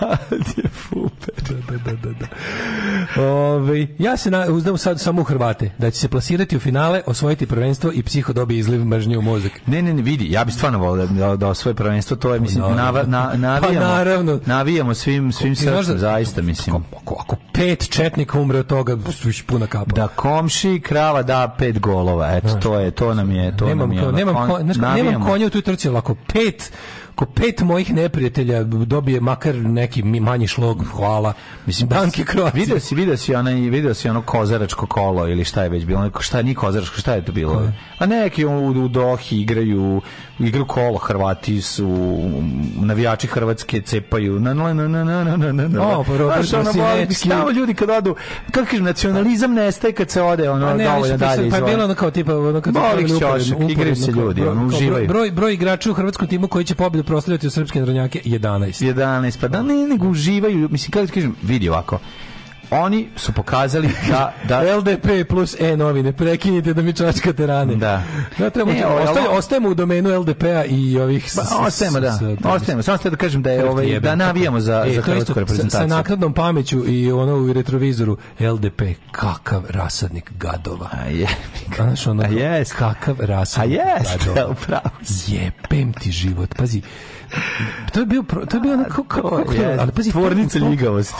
Vlade Fuber. Da, da, da, da. da. Ove, ovaj, ja se na, uzdam sad samo u Hrvate, da će se plasirati u finale, osvojiti prvenstvo i psiho dobije izliv mržnje u mozak. Ne, ne, ne, vidi, ja bih stvarno volio da, da, da osvoje prvenstvo, to je, mislim, pa nava, na, pa navijamo, pa, naravno. navijamo svim, svim srcem, zaista, mislim. Ako, ako pet četnika umre od toga, suš puna kapa. Da komši krava da pet golova, eto, da. to je, to nam je, to nemam, nam je. Ono, nemam, kon, ko, nemam konja u toj trci, ali ako pet ako pet mojih neprijatelja dobije makar neki manji šlog, hvala. Mislim, danke kroacije. Video si, video si, onaj, video si ono kozaračko kolo ili šta je već bilo, šta nije kozaračko, šta je to bilo? A neki u, u Dohi igraju igru kola Hrvati su mm, navijači Hrvatske cepaju na na na na na na na na o, pa Robert Prosinecki tamo ljudi kad odu kad kažem nacionalizam nestaje kad se ode ono pa ne, dovoljno dalje pa je bilo ono kao tipa ono kad Bolik Ćošak igraju se ljudi ono uživaju broj, broj igrača u hrvatskom timu koji će pobedu proslavljati u srpske narodnjake 11 11 pa da ne nego uživaju mislim kako kažem vidi ovako oni su pokazali da... da... LDP plus E novine, prekinite da mi čačkate rane. Da. da trebamo, e, o, ostaj, ostajemo u domenu LDP-a i ovih... Pa, ostajemo, da. Ostajemo, samo ste da kažem da je ovaj, da navijamo za, e, za hrvatsku isto, reprezentaciju. Sa, naknadnom pameću i ono u retrovizoru LDP, kakav rasadnik gadova. A je. Znaš ono, A yes. kakav rasadnik A yes. gadova. Upravo. Jepem ti život, pazi. To je bio, to je bio onako, kako, ali pazi, tvornica ljigavosti.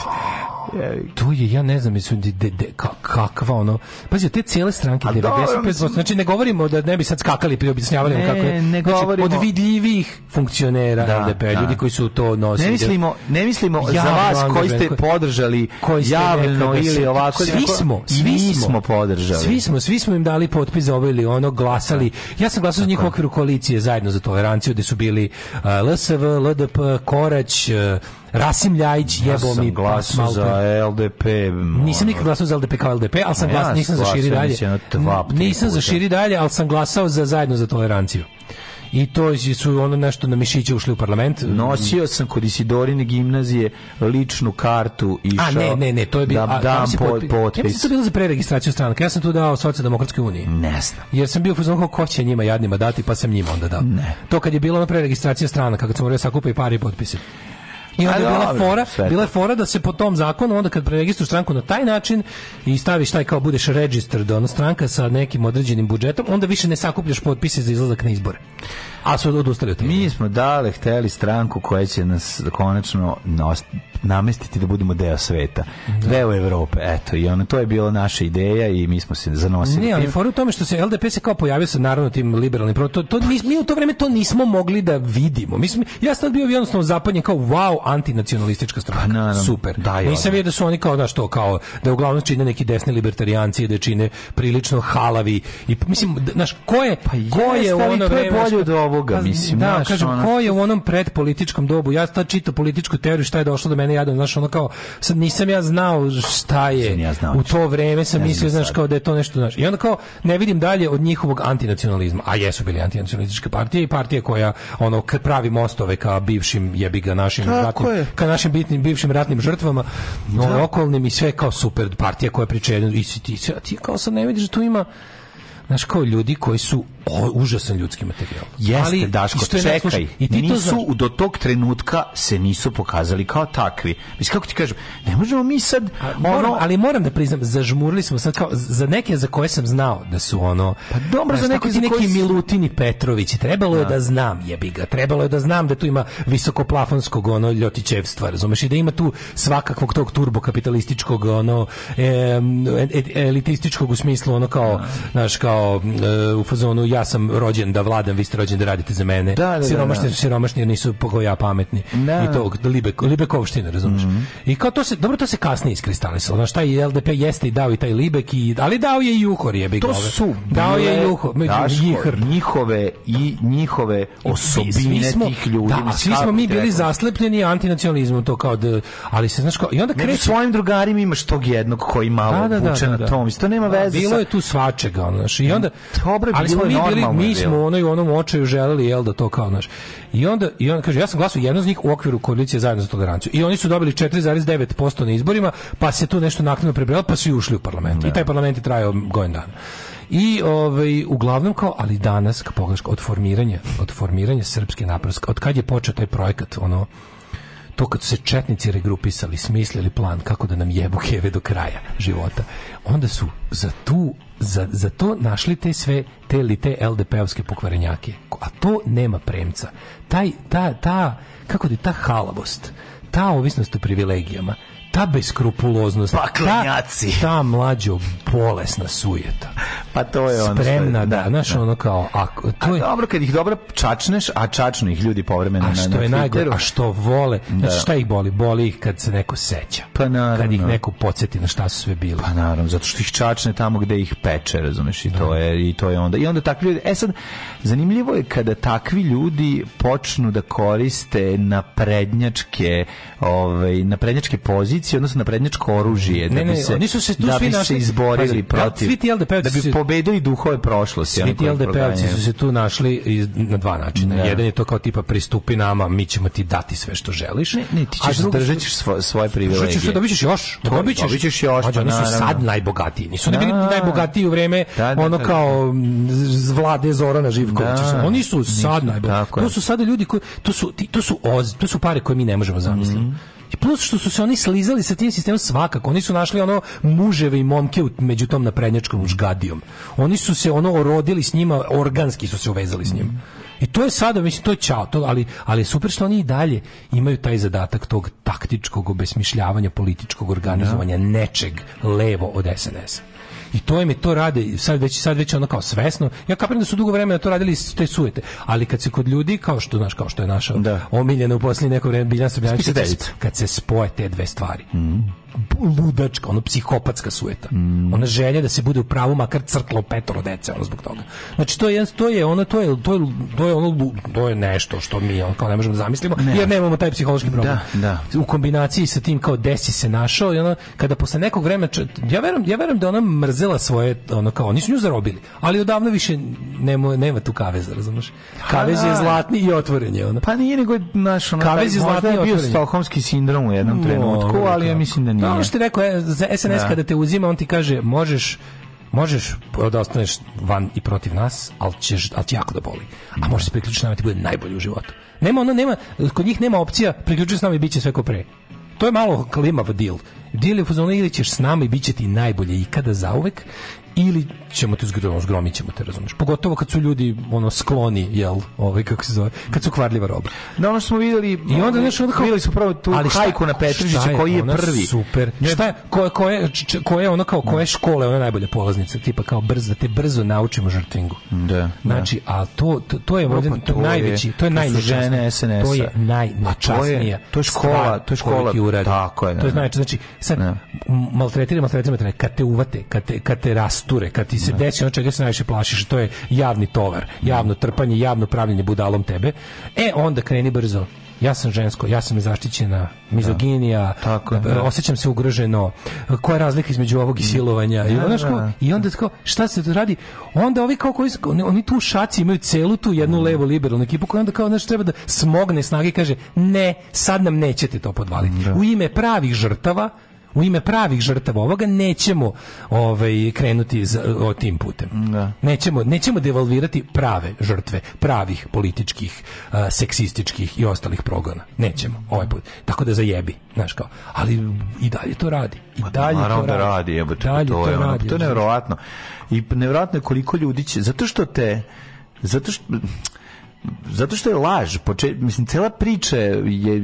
To je, ja ne znam, jesu, de, de, de, kakva ono... Pazi, te cijele stranke, A 95%, mislim... znači ne govorimo da ne bi sad skakali pri objašnjavali ne, kako je. Ne znači, govorimo. Znači, od vidljivih funkcionera da, LDP, da. ljudi koji su to nosili. Ne mislimo, ne mislimo ja, za vas koji ste podržali koji ste javno ili ovako. Svi smo, svi smo podržali. Svi smo, svi smo im dali potpis za ovo ili ono, glasali. Da. Ja sam glasao za njih okviru koalicije zajedno za toleranciju, gde su bili uh, LSV, LDP, Korać, uh, Rasim Ljajić jebo ja sam mi glasao za LDP. Nisam nikad glasao za LDP kao LDP, ali sam ja glas, nisam za širi dalje. Nisam za širi dalje, ali sam glasao za zajedno za toleranciju i to su ono nešto na mišiće ušli u parlament. Nosio sam kod Isidorine gimnazije ličnu kartu i A ne, ne, ne, to je bilo da, dam potpis. potpis. Ja sam to bilo za preregistraciju stranke. Ja sam tu dao Socijaldemokratskoj uniji. Ne znam. Jer sam bio fuzon ko će njima jadnima dati, pa sam njima onda dao. Ne. To kad je bilo na preregistracija strana, kako sam morao da sakupa i pari potpise. I onda bila fora, bila fora da se po tom zakonu onda kad preregistruješ stranku na taj način i staviš taj kao budeš registered da ona stranka sa nekim određenim budžetom, onda više ne sakupljaš potpise za izlazak na izbore. A su odustali od toga. Mi smo dale hteli stranku koja će nas konačno nos, namestiti da budemo deo sveta, da. deo Evrope, eto, i ono, to je bila naša ideja i mi smo se zanosili. Nije, ali fora u tome što se LDP se kao pojavio sa naravno tim liberalnim, to, to, mi, mi u to vreme to nismo mogli da vidimo. Mi smo, ja sam bio jednostavno zapadnjen kao, wow, antinacionalistička strana. Pa, naravno. Super. Da, Nisam vidio da su oni kao da što kao da uglavnom čine neki desni libertarijanci, da čine prilično halavi i pa, mislim znaš ko je pa ko je u ono vreme bolje do ovoga pa, mislim. Da, kažem ona... ko je u onom predpolitičkom dobu. Ja tad čitao političku teoriju šta je došlo do mene ja da, znaš ono kao sad nisam ja znao šta je. Ja znao u to vreme sam ja mislio znaš kao da je to nešto znaš. I onda kao ne vidim dalje od njihovog antinacionalizma, a jesu bili antinacionalističke partije i partije koja ono pravi mostove ka bivšim jebiga našim Tako je. ka našim bitnim bivšim ratnim žrtvama, da. okolnim i sve kao super partija koja priča jedno i ti, ti kao sa ne vidiš da tu ima znaš kao ljudi koji su o, užasan ljudski materijal. Jeste, Ali, Daško, i čekaj. i ti nisu, to do tog trenutka se nisu pokazali kao takvi. Mislim, kako ti kažem, ne možemo mi sad... A, ono... ali moram da priznam, zažmurili smo sad kao, za neke za koje sam znao da su ono... Pa dobro, za neke za koji... neki Milutini Petrović, trebalo je da. da znam, jebiga, trebalo je da znam da tu ima visokoplafonskog ono ljotićevstva, razumeš, i da ima tu svakakvog tog turbokapitalističkog ono e, e, elitističkog u smislu ono kao, da. znaš, kao e, u fazonu ja ja sam rođen da vladam, vi ste rođeni da radite za mene. Da, da, da siromašni da, da. su siromašni nisu po ja pametni. Da. I to libe, libekovština, razumiješ. Mm -hmm. I kao to se, dobro, to se kasnije iskristalisalo. Znaš, taj LDP jeste i dao i taj Libek, i, ali dao je i Juhor je To su dao je Juhor, njihove i njihove osobine svi smo, tih ljudi. Da, svi smo mi bili zaslepljeni antinacionalizmom, to kao da, ali se znaš kao, i onda kreće... svojim drugarima imaš tog jednog koji malo da, da, da, da na da. tom, isto nema veze. Bilo je tu svačega, znaš, i onda... Dobro, ali smo mi bili, mi smo ono i u onom očaju želeli jel da to kao naš. I onda i on kaže ja sam glasao jedno za njih u okviru koalicije zajedno za toleranciju. I oni su dobili 4,9% na izborima, pa se tu nešto naknadno prebrojalo, pa su i ušli u parlament. I taj parlament je trajao godin dana. I ovaj uglavnom kao ali danas kao pogledaš od formiranja, od formiranja srpske napravske, od kad je počeo taj projekat ono to kad se četnici regrupisali, smislili plan kako da nam jebu keve do kraja života, onda su za tu za, za to našli te sve te li te LDP-ovske pokvarenjake. A to nema premca. Taj, ta, ta, kako da ta halabost, ta ovisnost o privilegijama, ta beskrupuloznost, Paklenjaci. ta, ta mlađo bolesna sujeta. Pa to je ono Spremna, je, da, da, znaš, da. ono kao, a, to je... dobro, kad ih dobro čačneš, a čačnu ih ljudi povremeno na, na A što je najgore, a što vole, da. znaš, šta ih boli? Boli ih kad se neko seća. Pa naravno. Kad ih neko podsjeti na šta su sve bili. Pa naravno, zato što ih čačne tamo gde ih peče, razumeš, i da. to je, i to je onda. I onda takvi ljudi, e sad, zanimljivo je kada takvi ljudi počnu da koriste naprednjačke, ovaj, naprednjačke pozicije municiju, odnosno na prednjačko oružje, da ne, da bi se, oni su se tu da svi našli, izborili pazi, protiv, svi ti da bi pobedili duhove prošlosti. Svi ti ldp su se tu našli iz, na dva načina. Da. Jedan je to kao tipa pristupi nama, mi ćemo ti dati sve što želiš. Ne, ne ti ćeš zadržat ćeš svo, svoje privilegije. Što ćeš, dobit ćeš još. To, dobit ćeš, dobit ćeš još. Pa, oni su sad najbogatiji. Nisu da. bili najbogatiji u vreme da, da, ono da, kao da. vlade Zorana Živkovića. Oni su sad najbogatiji. To su sada ljudi koji, to su, to su, oz, to su pare koje mi ne možemo zamisliti. Mm -hmm. I plus što su se oni slizali sa tim sistemom svakako. Oni su našli ono muževe i momke među tom naprednjačkom žgadijom. Oni su se ono orodili s njima, organski su se uvezali s njima. I to je sada, mislim, to je čao, to, ali, ali je super što oni i dalje imaju taj zadatak tog taktičkog obesmišljavanja, političkog organizovanja, da. nečeg levo od SNS-a. I to im je to rade, sad već, sad već ono kao svesno. Ja kapiram da su dugo vremena to radili te sujete. Ali kad se kod ljudi, kao što, znaš, kao što je naša da. omiljena u posljednje neko vreme Biljana Srbljanić, kad se spoje te dve stvari, mm ludačka, ono psihopatska sujeta. Mm. Ona želja da se bude u pravu makar crklo petoro dece, ono zbog toga. Znači to je to je ono to je to je, to je ono to je nešto što mi on kao ne možemo da zamislimo ne. jer nemamo taj psihološki problem. Da, da. U kombinaciji sa tim kao desi se našao i ona kada posle nekog vremena ja verujem ja verujem da ona mrz uzela svoje, ono kao, oni su nju zarobili, ali odavno više nema, nema tu kaveza, razumiješ? Kavez je da. zlatni i otvoren je, ono. Pa nije nego je, naš, ono, kavez je zlatni je bio stokholmski sindrom u jednom trenutku, ali ja mislim da nije. Da, ono što ti rekao, SNS e, da. kada te uzima, on ti kaže, možeš možeš da ostaneš van i protiv nas, ali, ćeš, ali će jako da boli. A možeš se priključiti nama da ti bude najbolje u životu. Nema ono, nema, kod njih nema opcija, priključiti se nama i bit će sve ko pre. To je malo klimav deal. Dili je u fazonu ili ćeš s nama i bit će ti najbolje ikada zauvek ili ćemo te zgromiti, zgromit ćemo te, razumeš. Pogotovo kad su ljudi ono skloni, jel, ovaj kako se zove, kad su kvarljiva roba. Da ono smo videli, i onda ovaj, nešto onda videli su prvo tu ali šta, hajku na Petričića koji je prvi. Super. Šta je koje koje koje ono kao koje škole, ona najbolja polaznica, tipa kao brzo, da te brzo naučimo žrtingu. Da, da. Znači, a to to, to je možda pa to najveći, to je najžene SNS. To je najnačasnija. To je škola, to je škola. Tako je. To da. znači znači sad maltretiramo, maltretiramo, kad te uvate, kad te, kad te rasture, kad ti ti se da. desi ono čega se najviše plašiš, to je javni tovar, javno trpanje, javno pravljenje budalom tebe. E, onda kreni brzo ja sam žensko, ja sam zaštićena, mizoginija, da, tako, e, da. osjećam se ugroženo, koja je razlika između ovog i mm. silovanja, da, da, da, i, onda, da, i onda tako, šta se to radi, onda ovi kao koji, oni tu šaci imaju celu tu jednu mm. levu liberalnu ekipu koja onda kao, znaš, treba da smogne snage i kaže, ne, sad nam nećete to podvaliti. U ime pravih žrtava, u ime pravih žrtava ovoga nećemo ovaj krenuti za, o tim putem. Da. Nećemo nećemo devalvirati prave žrtve pravih političkih, uh, seksističkih i ostalih progona. Nećemo ovaj put. Tako da zajebi, znaš kao. Ali i dalje to radi. I dalje to radi. Da Jebo, pa dalje to, to, je, ono, pa to je nevjerojatno. I nevjerovatno je koliko ljudi će zato što te zato što zato što je laž. Poče, mislim, cela priča je,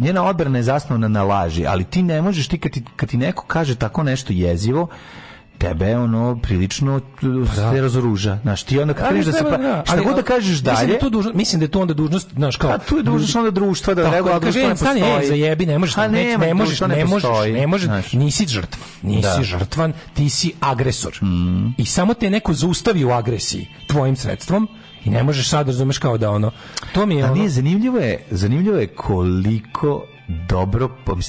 njena odbrana je zasnovana na laži, ali ti ne možeš, ti kad, ti, kad ti neko kaže tako nešto jezivo, tebe ono prilično pa da. se razoruža. Znaš, ti onda kad kažeš da se pa, da, šta god da kažeš dalje. Mislim da, tu mislim da je tu da onda dužnost, znaš kao. A pa, tu je dužnost onda društva da tako, regula društva ne e, postoji. Stani, zajebi, ne možeš, pa, ne, ne, ne možeš, ne možeš, ne možeš, nisi žrtva. Nisi da. žrtvan, ti si agresor. Mhm. I samo te neko zaustavi u agresiji tvojim sredstvom I ne možeš sad razumeš kao da ono. To mi je. A ono... nije zanimljivo je, zanimljivo je koliko dobro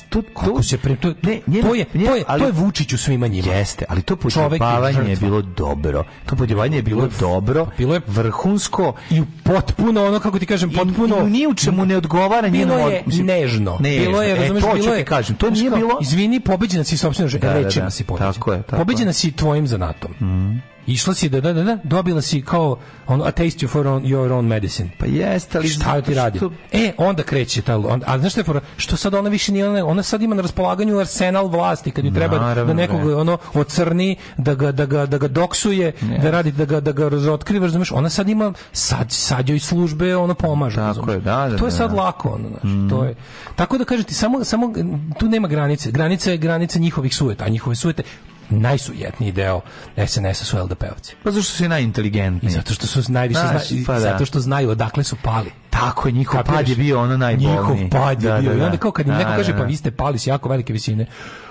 to, to se pre, to, ne, njena, to je njena, to je ali, to je Vučić u svima njima jeste ali to podjebavanje je bilo dobro to podjebavanje je bilo dobro bilo je vrhunsko i potpuno ono kako ti kažem potpuno i, i ni u čemu ne odgovara bilo njenom, je mislim, nežno, nežno bilo je e, razumeš e, bilo je ti kažem to nije bilo izvini pobeđena si sopstveno da, da, da, da, si pobeđena tako je tako pobeđena si tvojim zanatom mm. Išla si da, da, da, da, dobila si kao ono, a taste you for on, your own medicine. Pa jeste, ali... Šta ti radi? Što... E, onda kreće ta... On, a znaš što je for, Što sad ona više nije... Ona, ona sad ima na raspolaganju arsenal vlasti, kad ju treba da Naravno, da nekog ono, ocrni, da ga, da ga, da ga doksuje, ne. da radi, da ga, da ga razotkriva, razumeš? Ona sad ima... Sad, sad joj službe ono pomaže. Tako razumeš? je, da, da, To je da, sad da. lako, ono, znaš, mm. to je... Tako da kažem ti, samo, samo tu nema granice. Granica je granica njihovih sujeta, a njihove sujete najsujetniji deo SNS-a su LDP-ovci. Pa zašto su najinteligentniji? I zato što su najviše Znaš, zna, pa da. zato što znaju odakle su pali. Tako je, njihov Kapiraš? pad je bio ono najbolniji. Njihov pad je da, bio. Da, da. I onda da. kao kad im da, neko kaže pa vi ste pali s jako velike visine,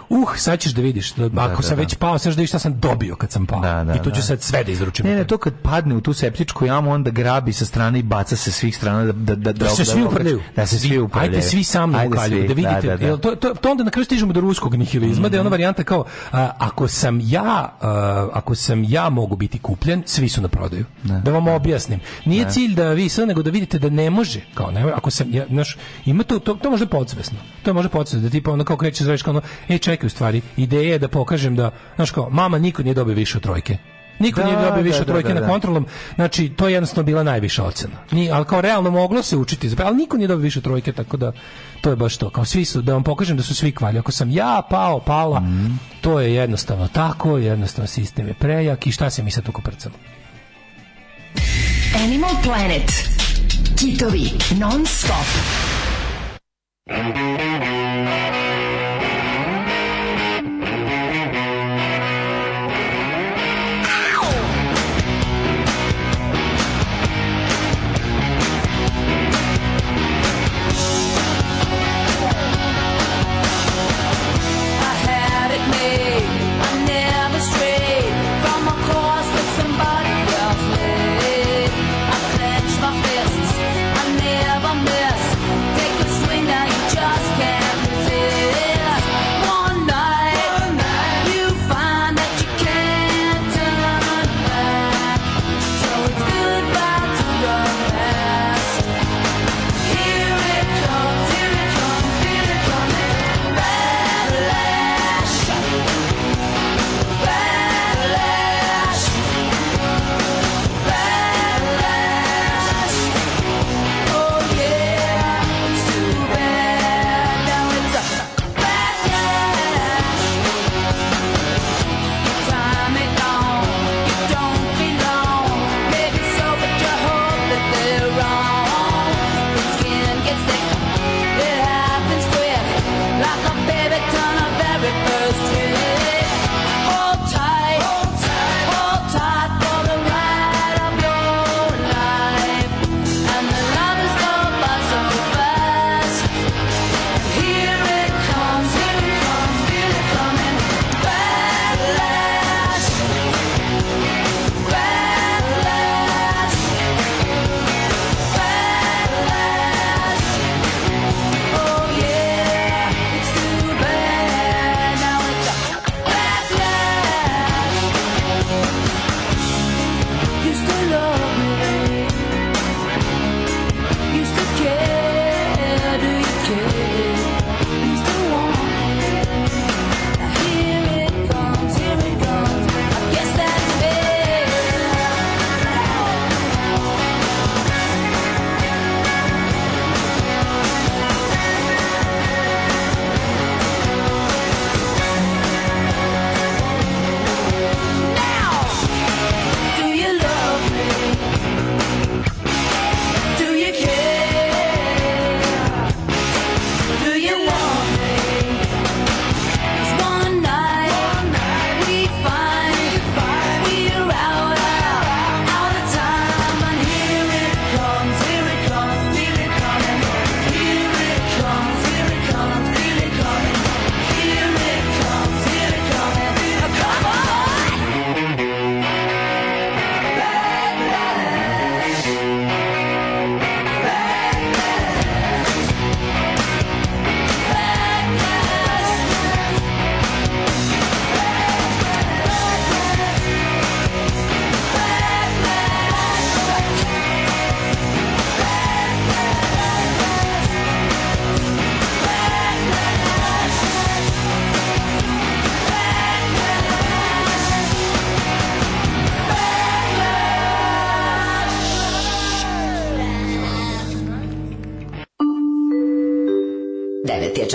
uh, sad ćeš da vidiš, da, da, ako da, sam da. već pao, sad ćeš da vidiš šta sam dobio kad sam pao. Da, da, I to ću sad sve da izručim. Ne, ne, to kad padne u tu septičku jamu, onda grabi sa strane i baca se svih strana da, da, da, da, da, se svi uprljaju. Da se svi uprljaju. Ajde svi sa mnom ukaljuju, da vidite. Jel, to, to, to onda na kraju stižemo do ruskog nihilizma, da je ona mhm. varijanta kao, a, ako sam ja, a, ako sam ja mogu biti kupljen, svi su na prodaju. Da vam objasnim. Nije cilj da vi sad, nego da vidite da ne može, kao ne, ako sam ja, znaš, ima to, to, to možda podsvesno. To može podsvesno, da tipa ono kao kreće, zreš, kao ono, e, čekaj u stvari, ideja je da pokažem da, znaš kao, mama niko nije dobio više od trojke. Niko da, nije dobio da, više od da, trojke da, na kontrolom. Znači, to je jednostavno bila najviša ocena. Ni, ali kao realno moglo se učiti, ali niko nije dobio više od trojke, tako da to je baš to. Kao svi su, da vam pokažem da su svi kvali. Ako sam ja pao, pala, mm. to je jednostavno tako, jednostavno sistem je prejak i šta se mi sad tuko prcamo? Animal Planet. Kitovi non stop.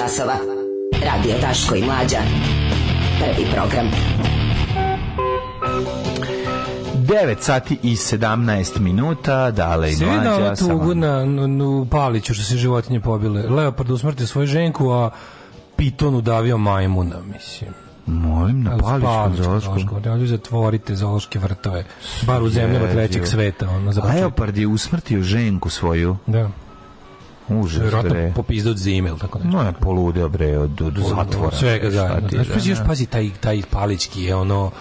časova. Radio Daško i Mlađa. Prvi program. 9 sati i 17 minuta, dale i mlađa. Svi na tugu na, na Paliću što se životinje pobile. Leopard usmrtio svoju ženku, a Piton udavio majmuna, mislim. Molim, na paličkom zoološkom. Da, zatvorite zoološke vrtove. Bar u zemljama trećeg sveta. Ono, Leopard je usmrtio ženku svoju. Da. Užas, Vjerojatno bre. popizda od zime, ili tako nešto. No, je poludeo, bre, od, od zatvora. Od svega zajedno. Znači, pa još da. pazi, taj, taj palički je ono,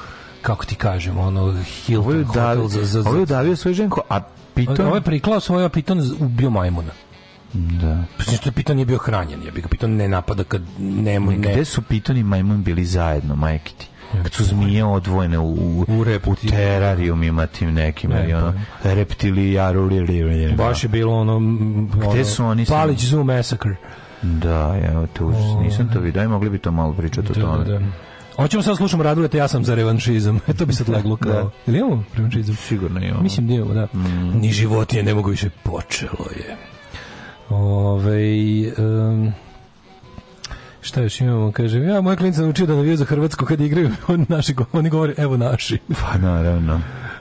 kako ti kažem, ono, Hilton ovo hotel za, za, za... Ovo je udavio svoju ženku, a Piton... Ovo je priklao svoju, a Piton ubio majmuna. Da. Pa što Piton je bio hranjen, je bih ga Piton ne napada kad nema... Ne... Gde su Piton i majmun bili zajedno, majke ti? kad su zmije odvojene u, u, u, u terarijumima tim nekim, ne, ali ono, pa- reptilijaru, baš da. je bilo ono, pa ono su oni? Palić Zoo Massacre. Da, ja to ovaj. nisam to vidio, i mogli bi to malo pričati o da, da, tome. Da, da. Hoćemo sad slušamo Raduleta, ja sam za revanšizam. E to bi sad leglo kao. da. Ili imamo revanšizam? Sigurno imamo. Mislim da imamo, da. Mm. Ni životinje ne mogu više, počelo je. Ove, ovaj, um, Šta još imamo? Kaže, ja, moj klinic naučio da navija za Hrvatsko kad igraju, on naši, oni govori, evo naši. Pa naravno.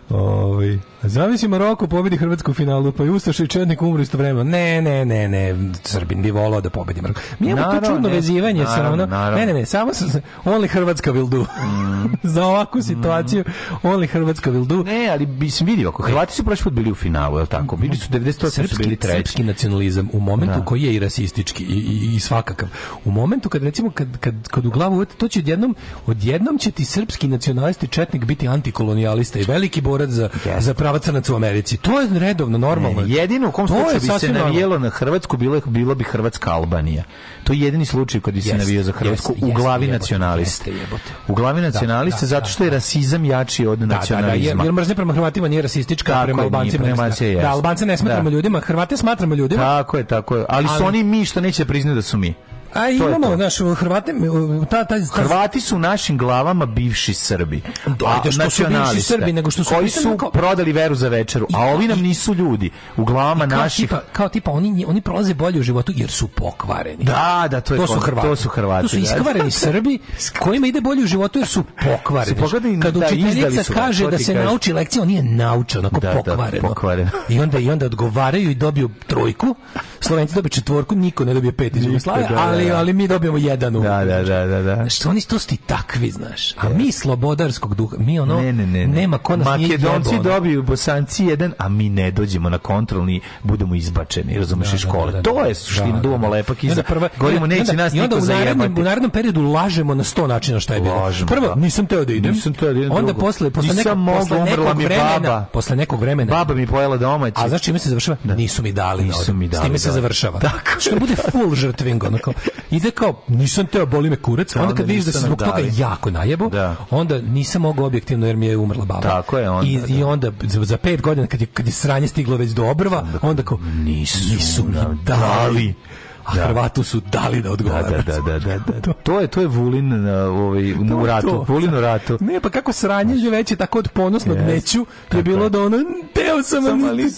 Ovi. Ovaj, Zavisi Maroko pobedi Hrvatsku u finalu, pa i Ustaša i Četnik umru istovremeno. Ne, ne, ne, ne, Srbin bi volao da pobedi Maroko. Mi imamo naravno, to čudno ne, vezivanje naravno, sa naravno. ne, ne, ne, samo se, only Hrvatska will do. Mm. Za ovakvu mm. situaciju, only Hrvatska will do. Ne, ali mislim vidio, ako Hrvati su prošli put bili u finalu, je li tako? Bili su 98, srpski, su bili treći. Srpski nacionalizam u momentu da. koji je i rasistički i, i, i, svakakav. U momentu kad recimo, kad, kad, kad u glavu, to će odjednom, odjednom će ti srpski nacionalisti Četnik biti antikolonijalista i veliki borac za, yes. za prava crnaca u Americi. To je redovno, normalno. Ne, jedino u kom slučaju bi se navijelo normalno. na Hrvatsku, bilo, bilo bi Hrvatska Albanija. To je jedini slučaj kad bi se navio za Hrvatsku jest, u glavi jebote, nacionaliste. Jebote. U glavi da, nacionaliste, da, zato što je da. rasizam jači od nacionalizma. Da, da, da jer mržnja prema Hrvatima nije rasistička, tako prema Albancima nije, Da, Albance ne smatramo ljudima, Hrvate smatramo ljudima. Tako je, tako je. Ali, ali su oni mi što neće priznati da su mi. A imamo, znaš, Hrvati, ta, ta, ta, Hrvati su u našim glavama bivši Srbi. Dojde, što su bivši Srbi, nego što su... Koji su kao... prodali veru za večeru, a ovi nam nisu ljudi. U glavama kao naših... Tipa, kao tipa, oni, oni prolaze bolje u životu jer su pokvareni. Da, da, to, je to su Hrvati. To su, Hrvati, to su da. iskvareni Srbi kojima ide bolje u životu jer su pokvareni. Su Kad da, učiteljica su, kaže da se kaži. nauči lekcija, on je naučio, onako da, da pokvareno. Da, pokvareno. I, onda, I onda odgovaraju i dobiju trojku, Slovenci dobiju četvorku, niko ne dobije pet iz Jugoslavije, ali, da. ali mi dobijemo jedan u. Da, da, da, da, da. Što oni to sti takvi, znaš. A mi slobodarskog duha, mi ono ne, ne, ne, nema kod nas Makedonci nije dobiju Bosanci jedan, a mi ne dođemo na kontrolni, budemo izbačeni, razumeš, da, iz da, škole. To je suština, duvamo lepak iza. Prva, Govorimo, neće nas niko zajebati. U narednom periodu lažemo na sto načina šta je bilo. Prvo, nisam teo da idem. Nisam teo da idem. Onda posle, posle nekog, posle nekog vremena, posle nekog vremena. Baba mi pojela domaći. A znači čime se završava? Nisu mi dali. Nisu mi dali. S time se završava. Tako. Što bude full žrtvingo, onako. Ide kao, nisam teo, boli me kurac. Onda, kad vidiš da se zbog toga jako najebo, da. onda nisam mogao objektivno jer mi je umrla baba. Tako je onda. I, da. i onda za pet godina kad je, kad je sranje stiglo već do obrva, onda kao, nisu, nisu nam dali. dali a da. Hrvatu su dali da odgovara. Da, da, da, da, da. To je to je Vulin uh, ovaj u ratu, Vulin u ratu. Ne, pa kako sranje je veće tako od ponosnog neću, je bilo da ono teo sam, ali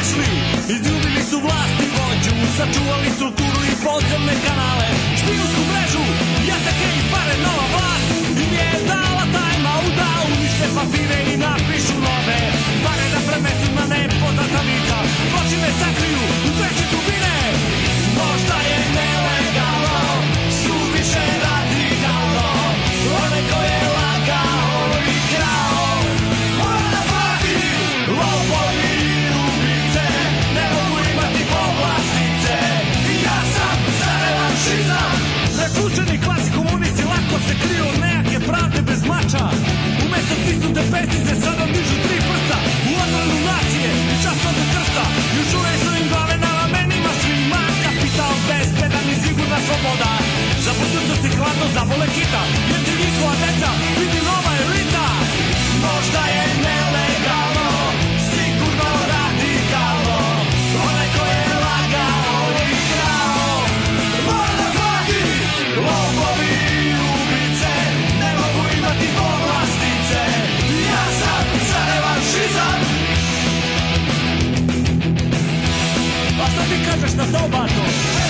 otišli, izgubili su vlast i vođu, sačuvali strukturu i podzemne kanale, špijusku mrežu, jatake i pare, nova vlast im je dala tajma u da unište papire i napišu nove, pare da prenesu na nepoznata lica, zločine sakriju, U mesto priča Umesto stisnute petice sada mižu tri prsta U odvrnu nacije i od krsta Još uvek su im glave na ramenima svi svima Kapital bezbedan i sigurna sloboda Za budućnost i hladno zavole kita kažeš na sobato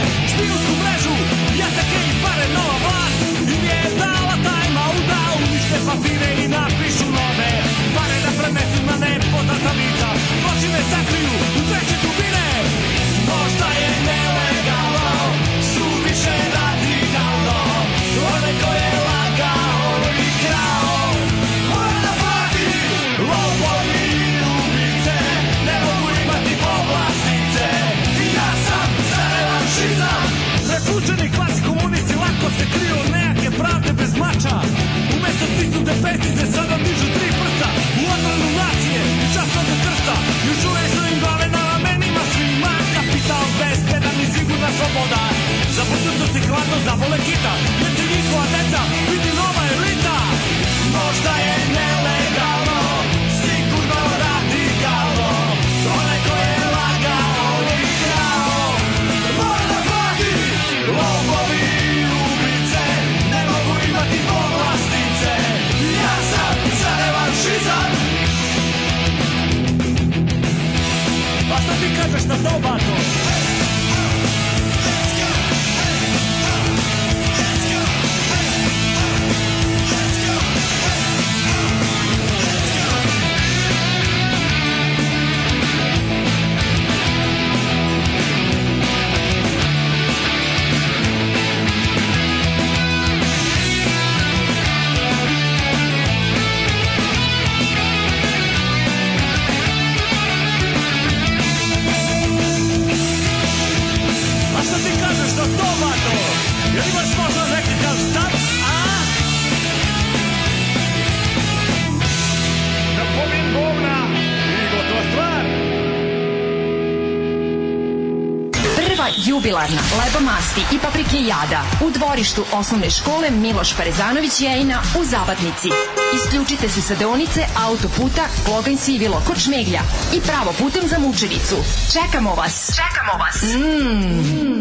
papire i napišu nove Pare da prenesu na nepoznata lica Počine sakriju u treće dubine Možda je nelegalno Suviše radikalno One koje je lagao i krao Mora da plati Lopovi i Ne mogu imati povlastice I ja sam za revanšizam Pretučeni klasi komunisti lako se kriju od nejake pravde bez mača sa su da petice sada mižu tri prsta u odbranu nacije i časa do krsta još uvek su im glave na ramenima svima kapital bezbedan i sigurna sloboda za budućnost i hladno zavole kita jer će njihova deca biti nobody. sladkosti i paprike jada u dvorištu osnovne škole Miloš Parezanović Jejna u Zabatnici. Isključite se sa deonice autoputa Kloganj Sivilo kod Šmeglja i pravo putem za Mučevicu. Čekamo vas! Čekamo vas! Mmm! Mm.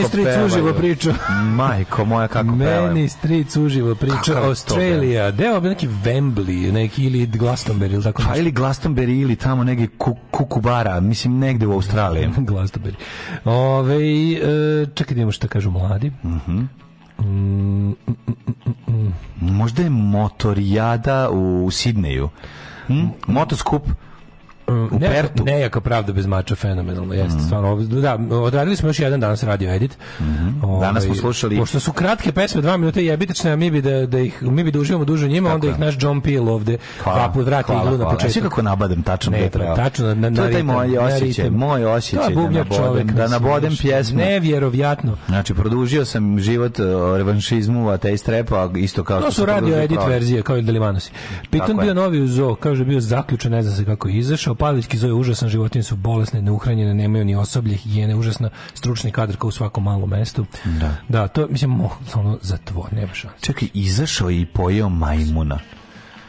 Meni stric uživo pričao. Majko moja kako pevaju. Meni stric uživo pričao Australija. Deo bi neki Wembley, neki ili Glastonbury ili tako pa nešto. Pa ili Glastonbury ili tamo neki Kukubara, mislim negde u Australiji. Glastonbury. Ove, e, čekaj da imamo što kažu mladi. Mhm. Mm, mm, mm, mm, Možda je motorijada u Sidneju. Hm? Motoskup u ne, Pertu. Nejaka pravda bez mača, fenomenalno, jeste, mm. stvarno. Da, odradili smo još jedan danas radio edit, mm -hmm. Ovaj, Danas smo slušali Pošto su kratke pesme, dva minuta jebitačne, a mi bi da da ih mi bi da uživamo duže njima, onda ih naš John Peel ovde dva put vrati iglu na početku. Sve kako nabadam tačno ne, pa treba. Tačno na, na, to je taj moj osjećaj, moj osjećaj da nabodem, da nabodem pjesmu. Nevjerovatno. Znači produžio sam život e, o revanšizmu, a taj strepa isto kao To su radio edit verzije kao i Delimanosi. Piton bio novi u zoo, kaže bio zaključan, ne znam se kako izašao. Pavlićki zoo je užasan, životinje su bolesne, neuhranjene, nemaju ni osoblje, higijene, užasna stručni kadar kao u svakom malom mestu. Da. Da, to mislim ono zatvor, nema šanse. Čekaj, izašao je i pojeo majmuna.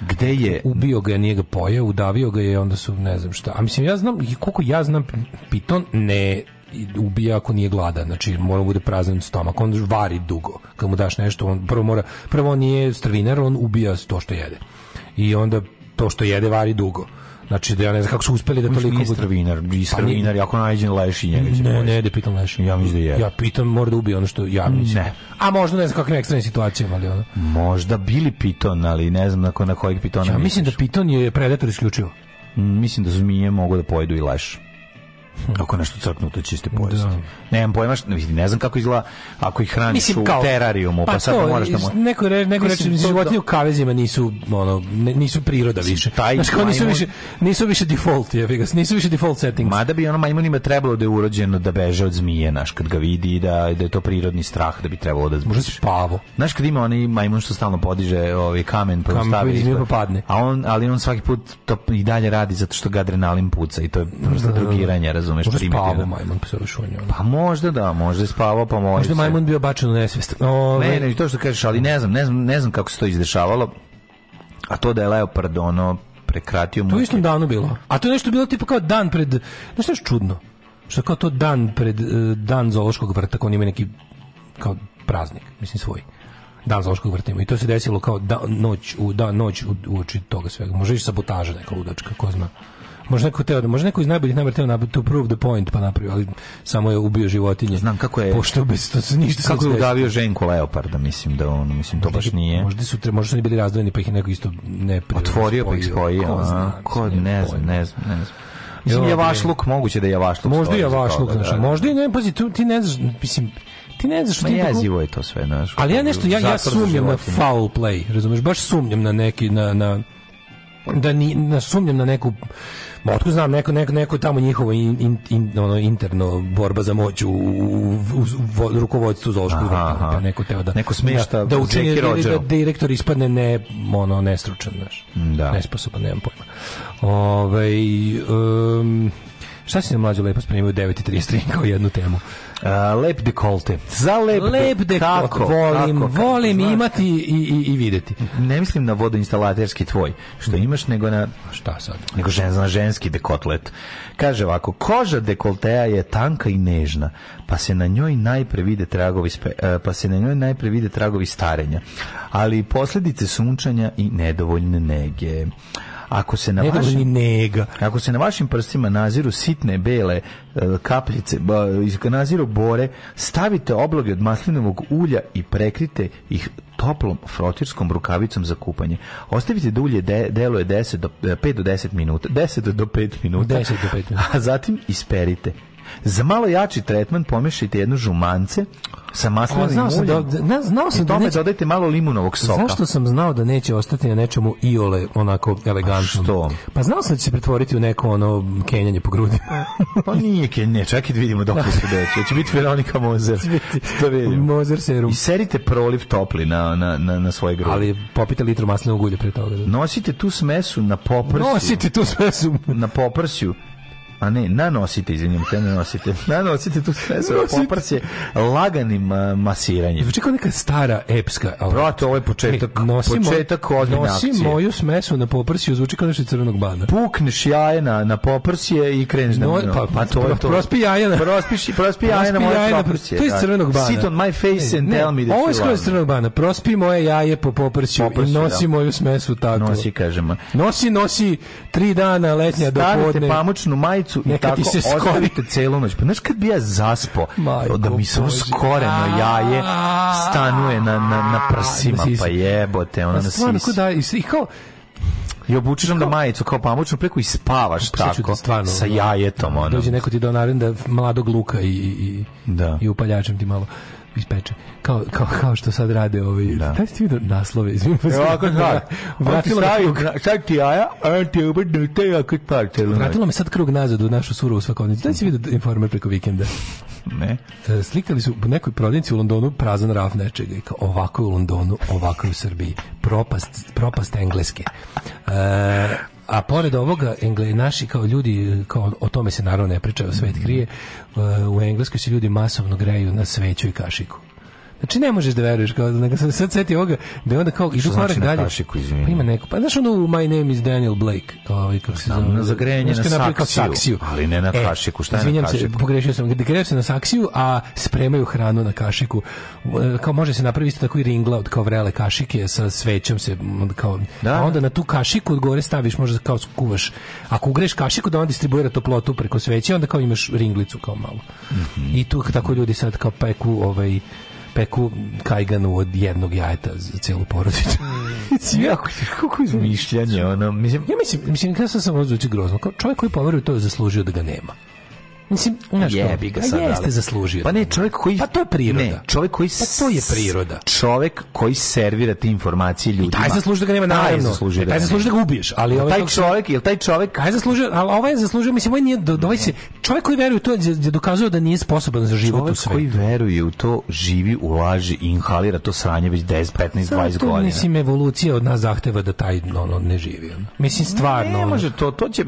Gde je ubio ga, nije ga pojeo, udavio ga je, onda su ne znam šta. A mislim ja znam koliko ja znam piton ne ubija ako nije gladan, znači mora bude prazan stomak, on vari dugo. Kad mu daš nešto, on prvo mora, prvo on nije strvinar, on ubija to što jede. I onda to što jede vari dugo. Znači da ja ne znam kako su uspeli da toliko istra vinar, pa istra vinar, ako nađen leši njega Ne, ne, da pitam leši. Ja mislim da je. Ja pitam mora da ubije ono što ja mislim. Ne. A možda ne znam kakve ekstremne situacije, ali ono. Možda bili piton, ali ne znam na, na kojeg pitona. Ja mislim da piton je predator isključivo. Mislim da zmije mogu da pojedu i leš. Kako nešto crknuto čiste pojesti. Da. Nemam pojma, ne znam kako izgleda ako ih hraniš mislim, kao, u terarijumu, pa, pa sad to, moraš da moj... Neko, re, neko mislim, reči, životinje u kavezima nisu, ono, nisu priroda više. Taj znači, majmun... nisu, više, nisu više default, je, bigas, nisu više default settings. Mada bi ono majmunima trebalo da je urođeno da beže od zmije, naš, kad ga vidi, i da, da je to prirodni strah, da bi trebalo da... Možda si pavo. Znaš kad ima onaj majmun što stalno podiže ovaj kamen, pa stavi, pa padne. A on, ali on svaki put to i dalje radi zato što ga adrenalin puca i to je da, prosto da, da. drugiranje, razumeš možda da. majmun psovi pa šunju. Pa možda da, možda je spavao, pa možda. Možda majmun bio bačen u nesvest. Ove... Ne, ne, to što kažeš, ali ne znam, ne znam, ne znam kako se to izdešavalo. A to da je leopard ono prekratio mu. To je istom danu bilo. A to je nešto bilo tipa kao dan pred, znaš što čudno? Što kao to dan pred e, dan zoološkog vrta, kao ima neki kao praznik, mislim svoj dan zoološkog vrta i to se desilo kao da, noć u da noć u, uoči toga svega. Može i sabotaža neka ludačka, ko zna. Možda neko teo, da- možda neko iz najboljih namera teo to prove the point pa napravio, ali samo je ubio životinje. Znam kako je. Pošto bez to se ništa Kako je udavio ženku leoparda, mislim da on, mislim to baš nije. Možda su tre, možda su bili razdvojeni pa ih je neko isto ne otvorio pa ih spojio. Ko, zna, ko ne znam, ne znam, ne znam. Mislim, javašluk, moguće da je vaš luk. Možda je vaš luk, znaš, da, možda da. i ne, pazi, tu ti ne znaš, mislim, ti ne znaš što ti jezivo je to sve naš ali ja nešto ja ja sumnjam na foul play razumeš baš sumnjam na neki na na da ni na sumnjam na neku Ma otkud znam, neko, neko, neko tamo njihovo in, in, in, ono, interno borba za moć u, u, u, u rukovodstvu Zološkog vrta. Neko teo da, neko smešta, da, da učini, da, da direktor ispadne ne, ono, nestručan, znaš. Da. Nesposoban, nemam pojma. Ove, ovaj, um, šta si nam mlađo lepo spremio 9.33 kao jednu temu? Uh, lep dekolte. Za lep, lep dekolte. Tako, volim, tako, volim znaš, imati i, i, i videti. Ne mislim na vodoinstalaterski tvoj, što imaš, nego na... Šta sad? Nego žen, na ženski dekotlet. Kaže ovako, koža dekoltea je tanka i nežna, pa se na njoj najpre vide tragovi, e, pa se na njoj najpre vide tragovi starenja, ali i posljedice sunčanja i nedovoljne nege. Ako se na ne vašim, nega. Ako se na vašim prstima naziru sitne bele e, kapljice, naziru bore, stavite obloge od maslinovog ulja i prekrite ih toplom frotirskom rukavicom za kupanje. Ostavite da ulje de, deluje 10 do 5 e, do 10 minuta, 10 do 5 minuta. 10 do 5 minuta. A zatim isperite. Za malo jači tretman pomešajte jednu žumance sa maslinovim znao sam uljem. Da, ne, da- znao sam I da tome da neće, dodajte malo limunovog soka. Zašto sam znao da neće ostati na nečemu iole onako elegantno? Što? Pa znao sam da će se pretvoriti u neko ono kenjanje po grudi. pa nije kenjanje, čekaj da vidimo dok se deće. Će biti Veronika Mozer. to da vidimo. Mozer serum. I serite proliv topli na, na, na, na svoje grudi. Ali popite litru maslinovog ulja pre toga. Da. Nosite tu smesu na poprsu. Nosite tu smesu. na poprsu a ne, nanosite, izvinjam, te nanosite, nanosite tu stresu, poprce laganim masiranjem. Znači kao neka stara, epska. Brate, ovo je početak, e, nosimo, početak ozbiljne akcije. Nosi moju smesu na poprsiju, zvuči kao nešto crvenog bana. Pukneš jaje na, na poprsije i kreneš da no, na pa, pa, to je to. Prospi jaje na, prospiš, prospi jaje na moje poprsije. To je da. crvenog bana. Sit on my face and ne, tell me that Ovo je skoro crvenog bana. Prospi moje jaje po poprsiju, i nosi da. moju smesu tako. Nosi, kažemo. Nosi, nosi tri dana letnja do podne. Stavite pamučnu majicu ulicu i tako ti se ostavite celu noć. Pa znaš kad bi ja zaspo, Majko, da mi se uskoreno jaje stanuje na, na, na prsima, pa jebote, ona pa na sisi. Da, da I kao, i obučeš onda majicu kao pamučnu preko i spavaš pa tako stvarno, sa jajetom ono. Dođe neko ti do da mladog luka i i, da. i upaljačem ti malo ispeče. Kao, kao, kao što sad rade ovi... Da. Taj ste vidio naslove? Izvim, pa e, Ovako da. Vratilo me... Da, sad ti jaja, a ti obrnu te ja kod parcelu. Vratilo me sad krug nazad u našu surovu svakodnicu. Taj si vidio informer preko vikenda? Ne. E, slikali su u nekoj prodavnici u Londonu prazan raf nečega. I kao ovako je u Londonu, ovako je u Srbiji. Propast, propast engleske. E, a pored ovoga, engle, naši kao ljudi, kao o tome se naravno ne priča, svet krije, mhm. e, u Engleskoj se ljudi masovno greju na sveću i kašiku. Znači ne možeš da veruješ kao da sam sad seti ovoga da onda kao idu znači korak znači dalje. Kašiku, pa ima neko. Pa znaš ono My name is Daniel Blake, ovaj kako se zove. Na zagrenje na saksiju, saksiju, ali ne na e, kašiku, šta je na kašiku? se, pogrešio sam. Gde se na saksiju, a spremaju hranu na kašiku. E, kao može se napraviti tako i ringla od kao vrele kašike sa svećom se kao da. a onda na tu kašiku od gore staviš može kao skuvaš. Ako ugreš kašiku da on distribuira toplotu preko sveće, onda kao imaš ringlicu kao malo. Mm -hmm. I tu tako ljudi sad kao peku ovaj peku kajganu od jednog jajeta za celu porodicu. Mm. mislim, jako, kako izmišljanje, ono, mislim... Ja mislim, mislim, kada sam sam odzući grozno, kao čovjek koji poveruje to je zaslužio da ga nema. Mislim, znaš Jebi ga pa sad, jeste zaslužio. Pa ne, čovjek koji... Pa to je priroda. Ne, čovjek koji... Pa to je priroda. Čovjek koji servira te informacije ljudima. I taj zaslužio da ga nema, naravno. Taj zaslužio e, da, taj da ga ubiješ. Ali ovaj taj čovjek, jel taj čovjek... Taj zaslužio, al ovaj je zaslužio, mislim, ovaj nije... Do, ovaj se, čovjek koji vjeruje u to je dokazuje da nije sposoban za život čovjek u svetu. Čovjek koji vjeruje u to živi u laži i inhalira to sranje već 10, 15, 20 godina. Mislim, evolucija od nas zahteva da taj ono, ne živi. Mislim, stvarno... Ne, može to, to će...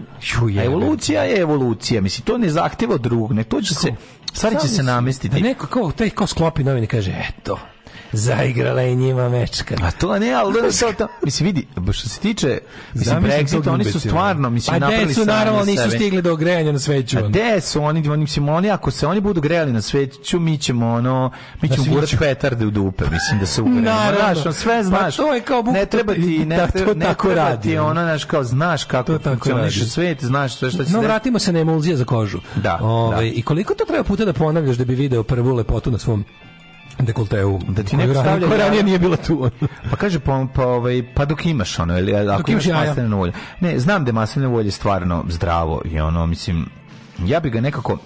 Evolucija je evolucija. Mislim, to ne zahteva malo drug, to će se stvari će se namestiti. Da neko kao taj kao sklopi novine kaže, eto, Zaigrala i njima mečka. A to ne, ali da se to... Mislim, vidi, što se tiče mislim, Brexita, oni su stvarno, mislim, pa napravili su, naravno, nisu stigli do grejanja na sveću. A gde su oni, oni, mislim, oni, ako se oni budu grejali na sveću, mi ćemo, ono, mi ćemo znači, gurati petarde u dupe, mislim, da se ugrejamo. Naravno. Znaš, sve pa znaš. Pa to je kao buk... Ne treba ti, da ne, da, to ne tako treba radi. ti, ono, znaš, kao, znaš kako funkcioniš svet, znaš sve što će No, vratimo se na emulzije za kožu. Da, ovaj, da. I koliko to treba puta da ponavljaš da bi video prvu lepotu na svom dekolteu. Da ti neko stavlja koja ranije nije bila tu. pa kaže pa, pa, ovaj, pa dok imaš ono ili ako dok imaš, imaš maslinovo ulje. Ne, znam da je maslinovo ulje stvarno zdravo i ono mislim ja bi ga nekako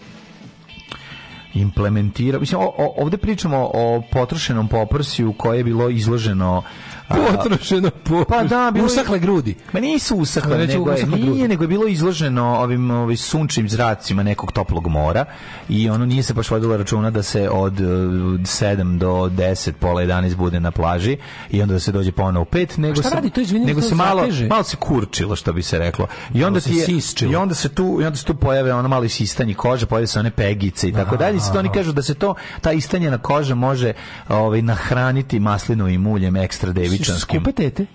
implementirao. Mislim, o, o, ovde pričamo o potrošenom poprsiju koje je bilo izloženo Potrošeno po. Pa da, bilo usahle grudi. Ma nisu usahle, ne, nego je, nije, grudi. nego je bilo izloženo ovim ovim sunčim zracima nekog toplog mora i ono nije se baš vodilo računa da se od 7 eh, do 10, pola 11 bude na plaži i onda da se dođe ponovo u 5, nego se radi to izvinite, nego se malo malo se kurčilo što bi se reklo. I onda ti je, i onda se tu i onda se tu pojave ono mali sistanje kože, pojave se one pegice i tako dalje. Isto oni kažu da se to ta istanjena koža može ovaj nahraniti maslinovim uljem ekstra devi odličanskom. Skupe tete?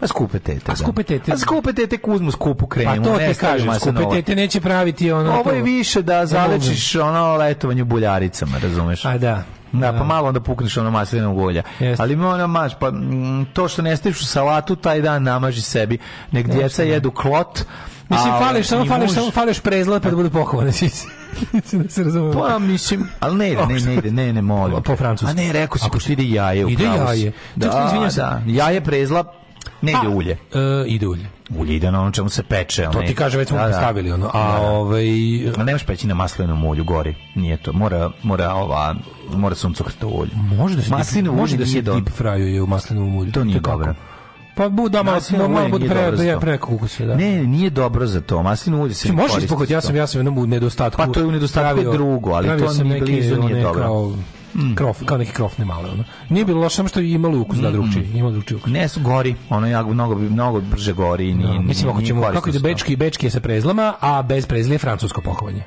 Pa skupe tete. A da. skupe tete. A skupe tete kuzmu skupu kremu. Pa to ne, ti kažem, skupe tete neće praviti ono... Ovo je više da zalečiš ono letovanje buljaricama, razumeš? A da. Da, pa da. malo onda pukneš ono maslinovog ulja. Jeste. Ali ima ona maš, pa mm, to što ne staviš u salatu, taj dan namaži sebi. Nek djeca da. jedu klot, Mislim, a, fališ, ovaj, samo fališ, samo fališ prezlat pa da bude pohovan. da se razumemo. Pa mislim, ali ne ide, ne, ne ide, ne, ne, molim. Pa, po francuski. A ne, rekao si, pošto ide jaje. Ide jaje. Da, da, da, jaje prezla, ne ide pa, ulje. E, ide ulje ulje ide na ono čemu se peče. To ti kaže, već smo da, da, stavili. Ono. A, da, da. Ovaj... A nemaš peći na maslinom ulju gori. Nije to. Mora, mora, ova, mora suncokrto ulje. Može da se, Maslino, može da se deep fraju je u maslinom ulju. To nije to dobro. Kako? Pa bu da malo smo malo bude pre pre preko ukusa, da. Ne, nije dobro za to. Maslinovo ulje se ne može ispokojiti. Ja sam ja sam jednom u nedostatku. Pa to je u nedostatku pravio, drugo, ali to ni blizu nije dobro. Kao, Mm. Krof, kao neki krofne male ono. Nije bilo loše samo što je imalo ukus mm, da drugčiji, ima drugčiji ukus. Ne, su gori, ono je mnogo mnogo brže gori ni. No, da, mislim ako ćemo kako ide bečki, bečki je sa prezlama, a bez prezlije francusko pohovanje.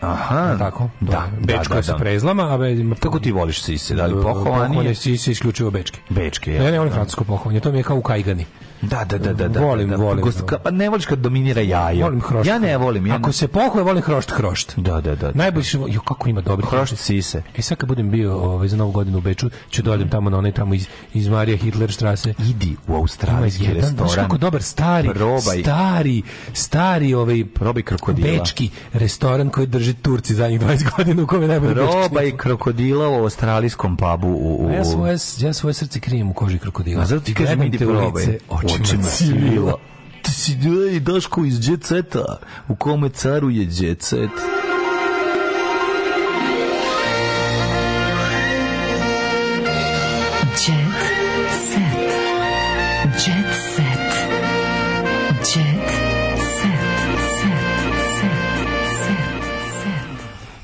Aha. Da. Tako? Da, da, da, Bečko da, da, da. prezlama, a be, Kako ti voliš sise? Da li pohovanje? Pohovanje sise isključivo bečke. Bečke, ja. Ne, ne, on je da. francusko pohovanje. To mi je kao u kajgani. Da, da, da, da, da. Volim, da, da. volim. Ka, pa ne voliš kad dominira jajo. Volim hrošt. Ja ne volim. Ja ne... Ako se pohuje, volim hrošt, hrošt. Da, da, da, da. Najbolje što jo kako ima dobro hrošt sise. E sad kad budem bio ovaj za Novu godinu u Beču, ću da odem tamo na onaj tamo iz iz Marija Hitler strase. Idi u australijski jedan, restoran. Znaš kako dobar stari, probaj. stari, stari ovaj probaj krokodila. Bečki restoran koji drži Turci zadnjih 20 godina u kome najbolje probaj krokodila u australijskom pubu u, u, u... Ja svoje ja svoje srce krijem u koži krokodila. A zato ti kažem idi probaj očima civila. Ti si Daško iz Seta, u kome caruje Set.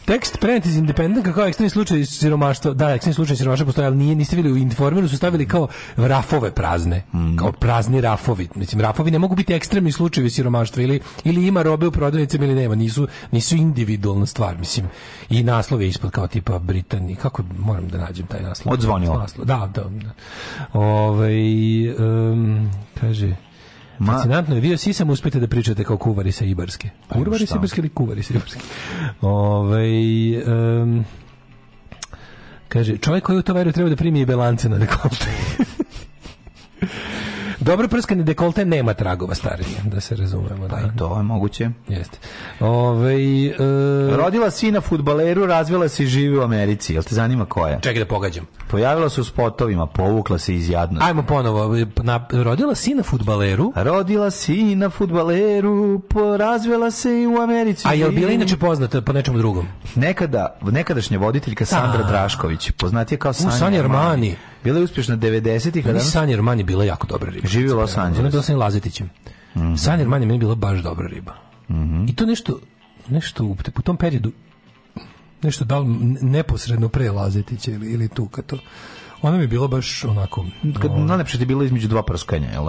Tekst prenet iz Independenta kao ekstremni slučaj siromaštva. Da, ekstremni slučaj siromaštva postoje, ali nije, niste bili u Informeru, su stavili kao rafove prazne. Mm. Kao prazni rafovi. Mislim, rafovi ne mogu biti ekstremni slučajevi siromaštva ili, ili ima robe u prodavnicama ili nema. Nisu, nisu individualna stvar, mislim. I naslov je ispod kao tipa Britanije. Kako moram da nađem taj naslov? Odzvonilo. Naslov. Da, da. da. Ove, ovaj, um, kaže... Ma... Fascinantno je, vi svi sam uspete da pričate kao kuvari sa Ibarske. Pa Kurvari sa Ibarske ili kuvari sa Ibarske? Ove, um, kaže, čovjek koji u to veruje treba da primi i belance na dekolte. Dobro prskani dekolte nema tragova starenja, da se razumemo. Pa da. i to je moguće. Jeste. Ove, ovaj, e... Rodila sina na futbaleru, razvila se i živi u Americi. Jel te zanima koja? Čekaj da pogađam. Pojavila se u spotovima, povukla se iz jadnosti. Ajmo ponovo. Na, rodila sina na futbaleru? Rodila sina na futbaleru, razvila se i u Americi. A je li bila inače poznata po nečemu drugom? Nekada, nekadašnja voditeljka Sandra A. Drašković, poznatija kao Sanja, Sanja Armani. Armani Bila je uspješna 90-ih, a danas Sanjer Manje bila jako dobra riba. Živio Los Angeles. Ona je bila sa Lazetićem. Mm -hmm. Sanjer Manje meni bila baš dobra riba. Mm -hmm. I to nešto nešto u, u tom periodu nešto dal neposredno pre Lazetića ili ili tu kad to. Ona mi je bila baš onako. Kad ona... najlepše ti bila između dva prskanja, jel'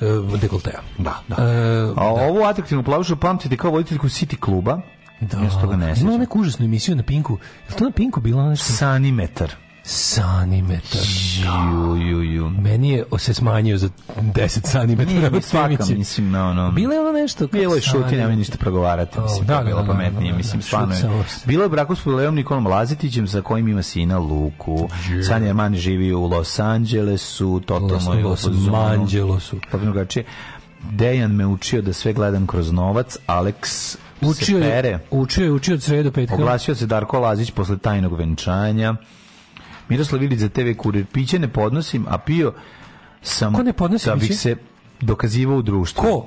da? E, dekolteja. Da, da. E, A da. ovu da. atraktivnu plavušu pamtite kao voditeljku City kluba. Da. Ja se toga ne sjećam. Ima neku užasnu emisiju na Pinku. Je li to na Pinku bila nešto? Sanimetar. Sanimetar. Ju, ju, ju. Meni je se smanjio za 10 santimetara. Nije, svaka, mislim, no, no. Bilo je ono nešto... Bilo je šut, nema ništa progovarati. Mislim, oh, da, bilo da, da, da, pametnije, mislim, stvarno je. Bilo je brako s Leom Nikolom Lazitićem, za kojim ima sina Luku. Yeah. Sanja Man živi u Los Angelesu, totalno je u Los Angelesu. Pa gače. Dejan me učio da sve gledam kroz novac, Alex učio se pere. Je, učio je, učio od srede do petka. Oglasio se Darko Lazić posle tajnog venčanja. Miroslav Ilić za TV kurir. Piće ne podnosim, a pio sam Ko ne podnosi, da bih se dokazivao u društvu. Ko?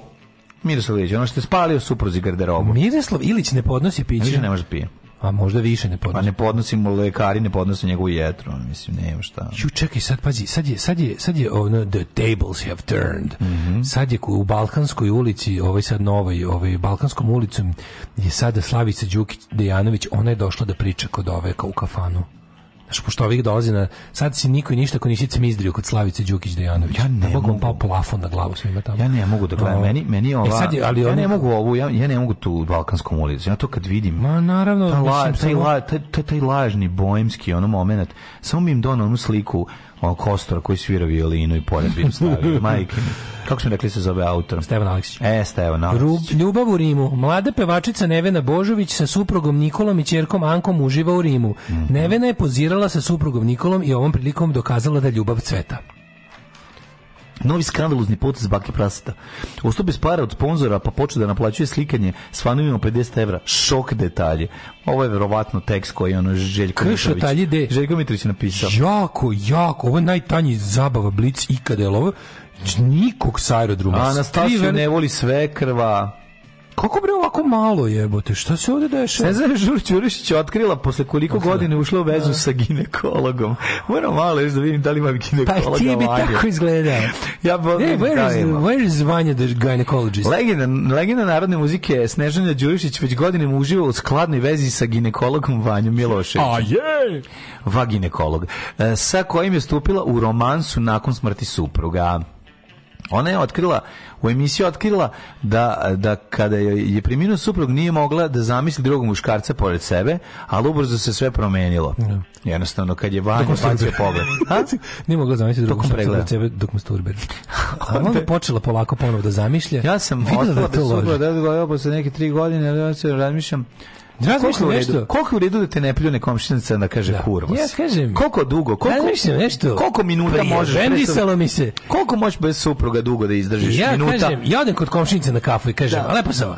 Miroslav Ilić, ono što je spalio supruzi garderobu. Miroslav Ilić ne podnosi piće? Više ne može da pije. A možda više ne pa podnosi. Pa ne podnosi mu lekari, ne podnose njegovu jetru, mislim, nema šta. Ju, čekaj, sad pazi, sad je, sad je, sad je ono, the tables have turned. Mm -hmm. Sad je u Balkanskoj ulici, ovaj sad novoj, ovaj Balkanskom ulicom je sada Slavica Đukić Dejanović, ona je došla da priča kod ove kao u kafanu. Znaš, pošto ovih dolazi na... Sad si niko i ništa ko nisi cmizdrio kod Slavice Đukić Dejanović. Ja ne, ne mogu. pao plafon na glavu sve ima tamo. Ja ne mogu da gledam. Meni, meni e, ova... E sad, ali ja ne mogu ovu, ja, ja ne mogu tu Balkanskom ulicu. Ja to kad vidim... Ma naravno... Ta la, taj, la, taj, taj, taj lažni, bojemski ono moment. Samo mi im donu onu sliku on Kostor koji svira violinu i pored bio stavio, majke kako smo rekli se zove autor? Stevan Aleksić. E, Stevan Aleksić. Rub, ljubav u Rimu. Mlada pevačica Nevena Božović sa suprugom Nikolom i čerkom Ankom uživa u Rimu. Mm -hmm. Nevena je pozirala sa suprugom Nikolom i ovom prilikom dokazala da ljubav cveta. Novi skandalozni potez bake praseta. Ostao bez para od sponzora, pa poče da naplaćuje slikanje s fanovima 50 evra. Šok detalje. Ovo je verovatno tekst koji je ono Željko Mitrović. detalje de. Željko Mitrović napisao. Jako, jako. Ovo je najtanji zabava blic ikada. Je ovo nikog sa aerodroma. Anastasiju ne voli sve krva. Kako bre ovako malo jebote? Šta se ovde dešava? Sezana Žur Ćurišić otkrila posle koliko Osla. godine ušla u vezu da. sa ginekologom. Moram malo još da vidim da li imam ginekologa. Pa ti bi vanje. tako izgledao. ja bi hey, da where, is, where is Vanja the gynecologist? Legenda, legenda narodne muzike Snežana Đurišić već godinama uživa u skladnoj vezi sa ginekologom Vanjom Miloševićem. A je! Va ginekolog. E, sa kojim je stupila u romansu nakon smrti supruga. Ona je otkrila, u emisiji otkrila da, da kada je preminuo suprug nije mogla da zamisli drugog muškarca pored sebe, ali ubrzo se sve promenilo. Ja. Da. Jednostavno, kad je vanja bacio pogled. nije mogla zamisliti drugog muškarca pored sebe dok mu sturbira. A onda je počela polako ponovo da zamišlja. Ja sam ostala da, da, da, da, da, da, da, da, da, da, da, Ja koliko, u redu, koliko je u redu da te ne pljune komšinica da kaže da. kurva? Ja kažem. Koliko dugo? Koliko, ja nešto. Koliko minuta prije, možeš? Vendisalo mi se. Koliko možeš bez supruga dugo da izdržiš? Ja minuta? kažem, ja odem kod komšinice na kafu i kažem, da. lepo sam.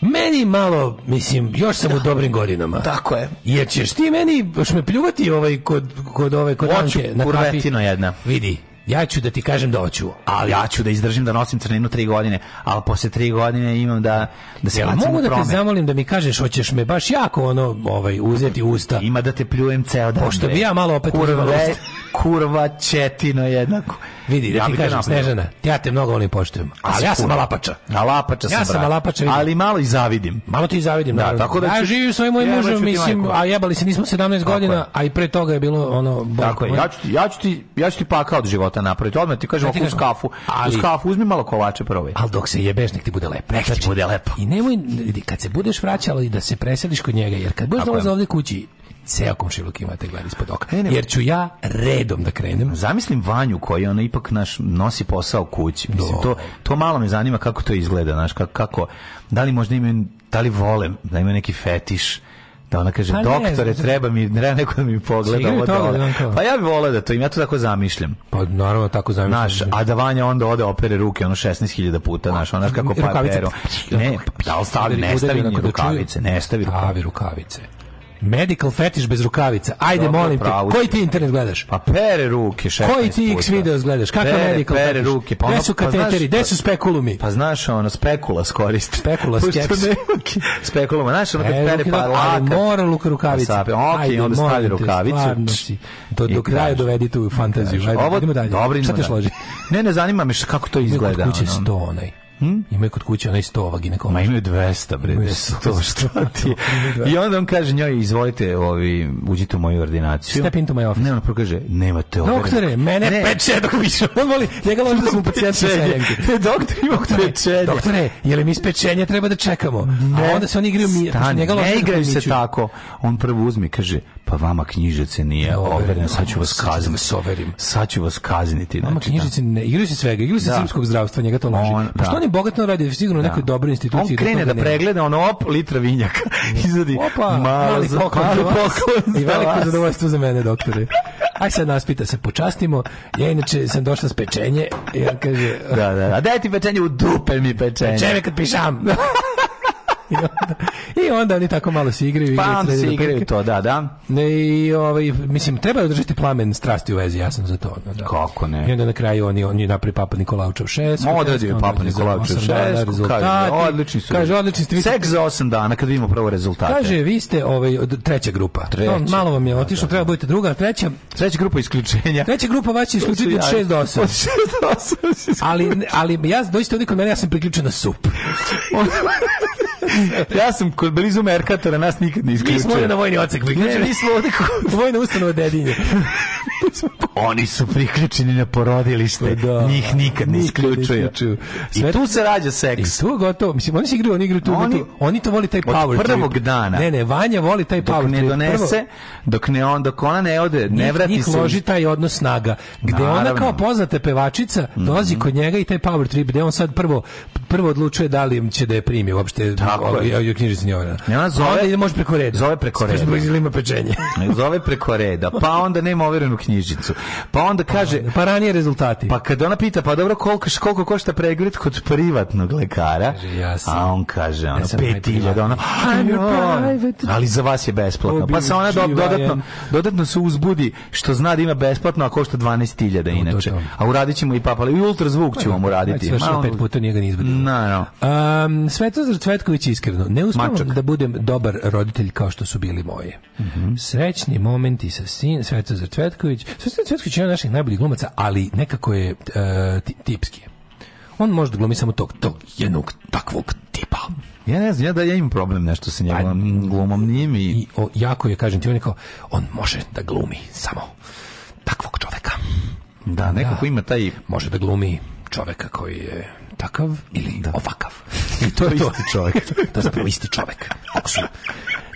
Meni malo, mislim, još sam da. u dobrim godinama. Tako je. Jer ćeš ti meni, još me pljuvati ovaj kod, kod ove, kod Oču, Anke na kafi. jedna. Vidi, ja ću da ti kažem da hoću, ali ja ću da izdržim da nosim crninu tri godine, ali posle tri godine imam da, da se bacim mogu da te zamolim da mi kažeš, hoćeš me baš jako ono, ovaj, uzeti usta. Ima da te pljujem ceo dan. Pošto bi ja malo opet kurva, kurva četino jednako. Vidi, da ja ti kažem, Snežana, ja te mnogo volim poštujem. Ali ja sam kurva. alapača. Alapača sam, ja sam alapača, ali malo i zavidim. Malo ti i zavidim, da, naravno. tako da ću, ja živim svojim mojim mužem, mislim, a jebali se nismo 17 tako godina, je. a i pre toga je bilo ono... Tako je, ja ću ti, ja ću ti, ja ću ti pakao od života auta napraviti. Odmah ti kažem, da u kafu, ali, u skafu uzmi malo kolače probaj. Ali dok se jebeš, nek ti bude lepo. Nek ti znači, bude lepo. I nemoj, kad se budeš vraćala i da se preseliš kod njega, jer kad budeš dolazila ovde kući, ceo komšiluk imate gled ispod oka. E, jer ću ja redom da krenem. Zamislim Vanju koji ona ipak naš nosi posao kući. Mislim, to, to malo me zanima kako to izgleda, znaš, kako, da li možda imaju, da li vole, da imaju neki fetiš da ona kaže, pa doktore, ne, treba mi, treba neko da mi pogleda ovo dole. Da pa ja bih volao da to im, ja to tako zamišljam. Pa naravno tako zamišljam. Naš, a da Vanja onda ode opere ruke, ono 16.000 puta, naš, onaš kako pa peru. Ne, da li stavi, ne stavi da rukavice, ne stavi rukavice. Medical fetish bez rukavica. Ajde, Dobro, molim te, koji ti internet gledaš? Pa pere ruke, Koji ti X puta. videos gledaš? Kako pere, medical pere fetish? ruke. Pa ono, su pa kateteri? Pa, Gde su spekulumi? Pa znaš, ono, spekula skoristi. Spekula, skeks. spekulum, znaš, ono, kad e, pere, pere pa lakat. mora luka rukavica. Sape, ok, Ajde, onda stavi rukavicu. Do, do kraja dovedi tu fantaziju. Ajde, idemo dalje. Šta te složi? Ne, ne, zanima me kako to izgleda. Kod kuće sto onaj Hm? Imaju kod kuće onaj 100 ova ginekologa. Ma imaju 200, bre. 100, što ti I onda on kaže njoj, izvolite, ovi, uđite u moju ordinaciju. Step into my office. Ne, ona prvo kaže, nemate ovo. Doktore, mene ne. peče dok više. On voli, njega loži da smo pacijenti sa Doktor ima doktore, pečenje. Doktore, je li mi pečenje treba da čekamo? Ne. A onda se oni igraju mi... Stan, znači njega ne igraju se tako. On prvo uzmi, kaže, pa vama knjižice nije overena, sad ću vas da kazniti. Sad ću vas kazniti. Vama znači, da. knjižice ne, igraju se svega, igraju se da. srpskog zdravstva, njega to laži. On, pa što da. on je bogatno radi, sigurno da. nekoj dobroj instituciji. On krene da, da pregleda, ono op, litra vinjaka. Izvadi, Opa, mali poklon, I veliko zadovoljstvo za mene, doktore. Aj sad nas pita se počastimo. Ja inače sam došla s pečenje. Ja kaže, da, da. A daj ti pečenje u dupe mi pečenje. Pečenje kad pišam. I onda, oni tako malo se igraju. Pa onda se igraju to, da, da. Ne, i, ovaj, mislim, treba održati plamen strasti u vezi, ja sam za to. Da. Kako ne? I onda na kraju oni, oni napravi Papa Nikolaučev šest. Odradio je Papa Nikolaučev šest. Da, kaže, odlični su. Kaže, odlični ste. Seks za osam dana, kad vidimo prvo rezultate. Kaže, vi ste ovaj, treća grupa. Treća. No, malo vam je da, otišlo, da, treba da. budete druga, treća. Treća grupa isključenja. Treća grupa vas će isključiti od šest do osam. Od šest do osam. Ali, ali ja, dođite ovdje kod mene, ja sam priključen na sup. ja sam kod blizu Merkatora, nas nikad ne isključuje. Mi smo ovdje na vojni ocek. Znači, mi smo ovdje vojna ustanova Dedinje. Oni su priključeni na porodilište. Pa da, Njih nikad ne isključuju. I tu se rađa seks. I e, tu gotovo. Mislim, oni se igraju, oni igraju tu. Oni, tu, oni to voli taj power Od prvog trip. dana. Ne, ne, Vanja voli taj dok power ne donese, Prvo, dok, ne on, dok ona ne ode, ne njih, vrati njih se. Njih loži taj odnos snaga. Gde Naravno. ona kao poznata pevačica dolazi mm -hmm. kod njega i taj power trip, gde on sad prvo prvo odlučuje da li će da je primi uopšte. Da, Tako govori. je. Ja, knjižica nije ovdje. Nema zove, onda ide, može preko reda. Zove preko reda. Zbog ima pečenje. zove preko reda, pa onda nema overenu knjižicu. Pa onda kaže... Pa, pa ranije rezultati. Pa kad ona pita, pa dobro, koliko, koliko košta pregled kod privatnog lekara? Kaže, ja sam. A on kaže, ona, ja pet iljada, ono, ali za vas je besplatno. Pa se ona dodatno, dodatno se uzbudi, što zna da ima besplatno, a košta 12.000 inače. A uradit ćemo i papali, i ultrazvuk ćemo vam uraditi. Sve što pet puta nije ga ni izbudilo. No, no. Um, Svetozar Cvetković reći iskreno, ne uspijem da budem dobar roditelj kao što su bili moje. Mm -hmm. Srećni momenti sa sin, Svetozar Cvetković. Svetozar Cvetković je jedan naših najboljih glumaca, ali nekako je uh, tipski. On može da glumi samo tog, tog jednog takvog tipa. Ja ne znam, ja da ja imam problem nešto sa njegovom pa, glumom, nije mi... I, o, jako je, kažem ti, on je kao, on može da glumi samo takvog čoveka. Da, nekako da, ima taj... Može da glumi čoveka koji je takav ili da. ovakav. I to je to. isti čovjek. to je zapravo isti čovjek. Ako su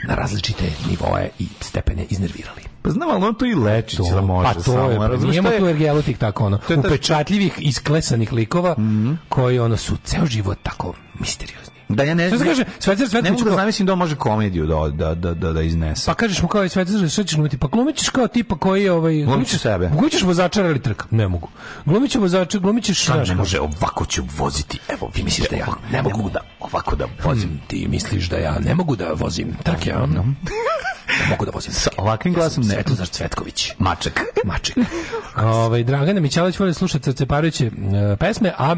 na različite nivoe i stepene iznervirali. Pa znam, ali on to i leči, to, da može. Pa to samo, pa je, razum, nijemo tu ergelotik tako, ono, upečatljivih, isklesanih likova, mm -hmm. koji, ono, su ceo život tako misteriozni. Da ja ne. Šta kaže? Svetozar Svetković. Ne mogu da zamislim da može komediju da da da da, da iznese. Pa kažeš mu kao i Svetozar šta ćeš glumiti? Pa glumićeš kao tipa koji je ovaj glumićeš sebe. Glumićeš vozača trka? Ne mogu. Glumićeš vozača, glumićeš šta? Ne može ovako ću voziti. Evo, vi mislite da ja ne mogu da ovako da vozim. Hmm. Ti misliš da ja ne mogu da vozim. Tak ja. Ne mogu da vozim. Sa ovakvim glasom ne. za Cvetković. Maček. Maček. Ovaj Dragana Mićalić voli slušati Ceparoviće e, pesme, a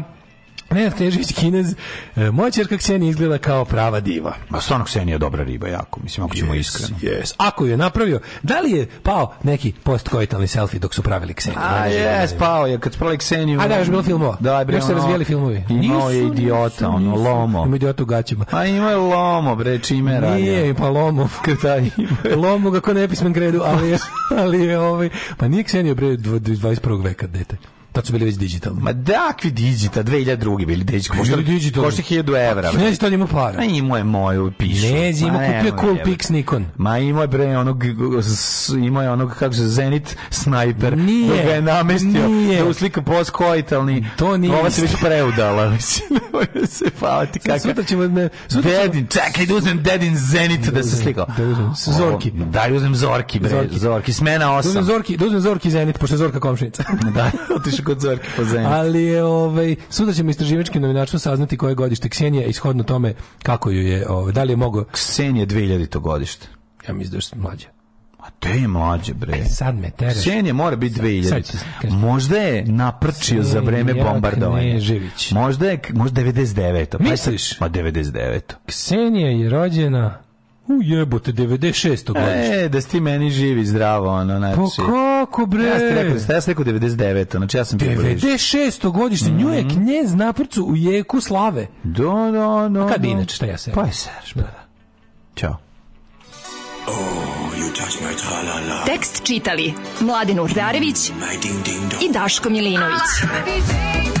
Nenad Knežević Kinez, e, moja čerka Ksenija izgleda kao prava diva. Ma stvarno Ksenija je dobra riba jako, mislim, ako ćemo yes, iskreno. Yes. Ako je napravio, da li je pao neki postkoitalni selfie dok su pravili Kseniju? A, jes, pao je, kad su pravili Kseniju. A da, još bilo filmova. Da, je bilo se razvijeli filmovi. Imao je idiota, ono, lomo. Ima idiota u gaćima. A ima je lomo, bre, čimera. Nije, pa lomo. Kada ima. lomo kako nepismen gredu, ali je, ali je ovaj, pa nije Ksenija, bre, 21. veka dete. Tad su bili već digitalni. Ma dakvi da, digital, 2002. bili digital. Košta, digital. košta 1000 evra. Ne znam ima para. A imao je moju pišu. Ne znam, kupio Cool Pix Nikon. Ma imao je bre onog, imao je onog kako se Zenit Sniper. Nije. Da ga je namestio. Nije. Da uslika post-koitalni. To nije. Ova se već preudala. Mislim, da se hvala ti kakav. Sutra ćemo... Ne, Dedin, čekaj da uzmem Dedin Zenit da, da se slikao. Da Zorki. Da uzmem Zorki, bre. Zorki. Zorki. Smena 8. Da uzmem Zorki, da uzmem Zorki Zenit, pošto je Zorka komšinica. da, otišu kod Zorke po zemlji. Ali je, ovaj, sutra ćemo istraživačkim novinačstvom saznati koje godište Ksenija, ishodno tome kako ju je, ovaj, da li je mogo... Ksenija 2000. godište. Ja mislim da je mlađa. A te je mlađe, bre. E, sad me tereš. Ksenija mora biti 2000. Možda je naprčio za vreme bombardovanja. Možda je, možda 99. Pa Misliš? Pa 99. Ksenija je rođena... U jebote, 96. E, godište. E, da si ti meni živi zdravo, ono, znači. Pa kako, bre? Ja sam rekao, ja rekao 99. Znači, ja sam 96. godište, mm -hmm. nju je mhm. knjez naprcu u jeku slave. Do, da, do, da, do. Da, A kad do. inače, šta ja se? Pa je srš, pa da. Ćao. Oh, you touch my -la -la. Tekst čitali Mladin Urdarević i Daško Milinović. Ah,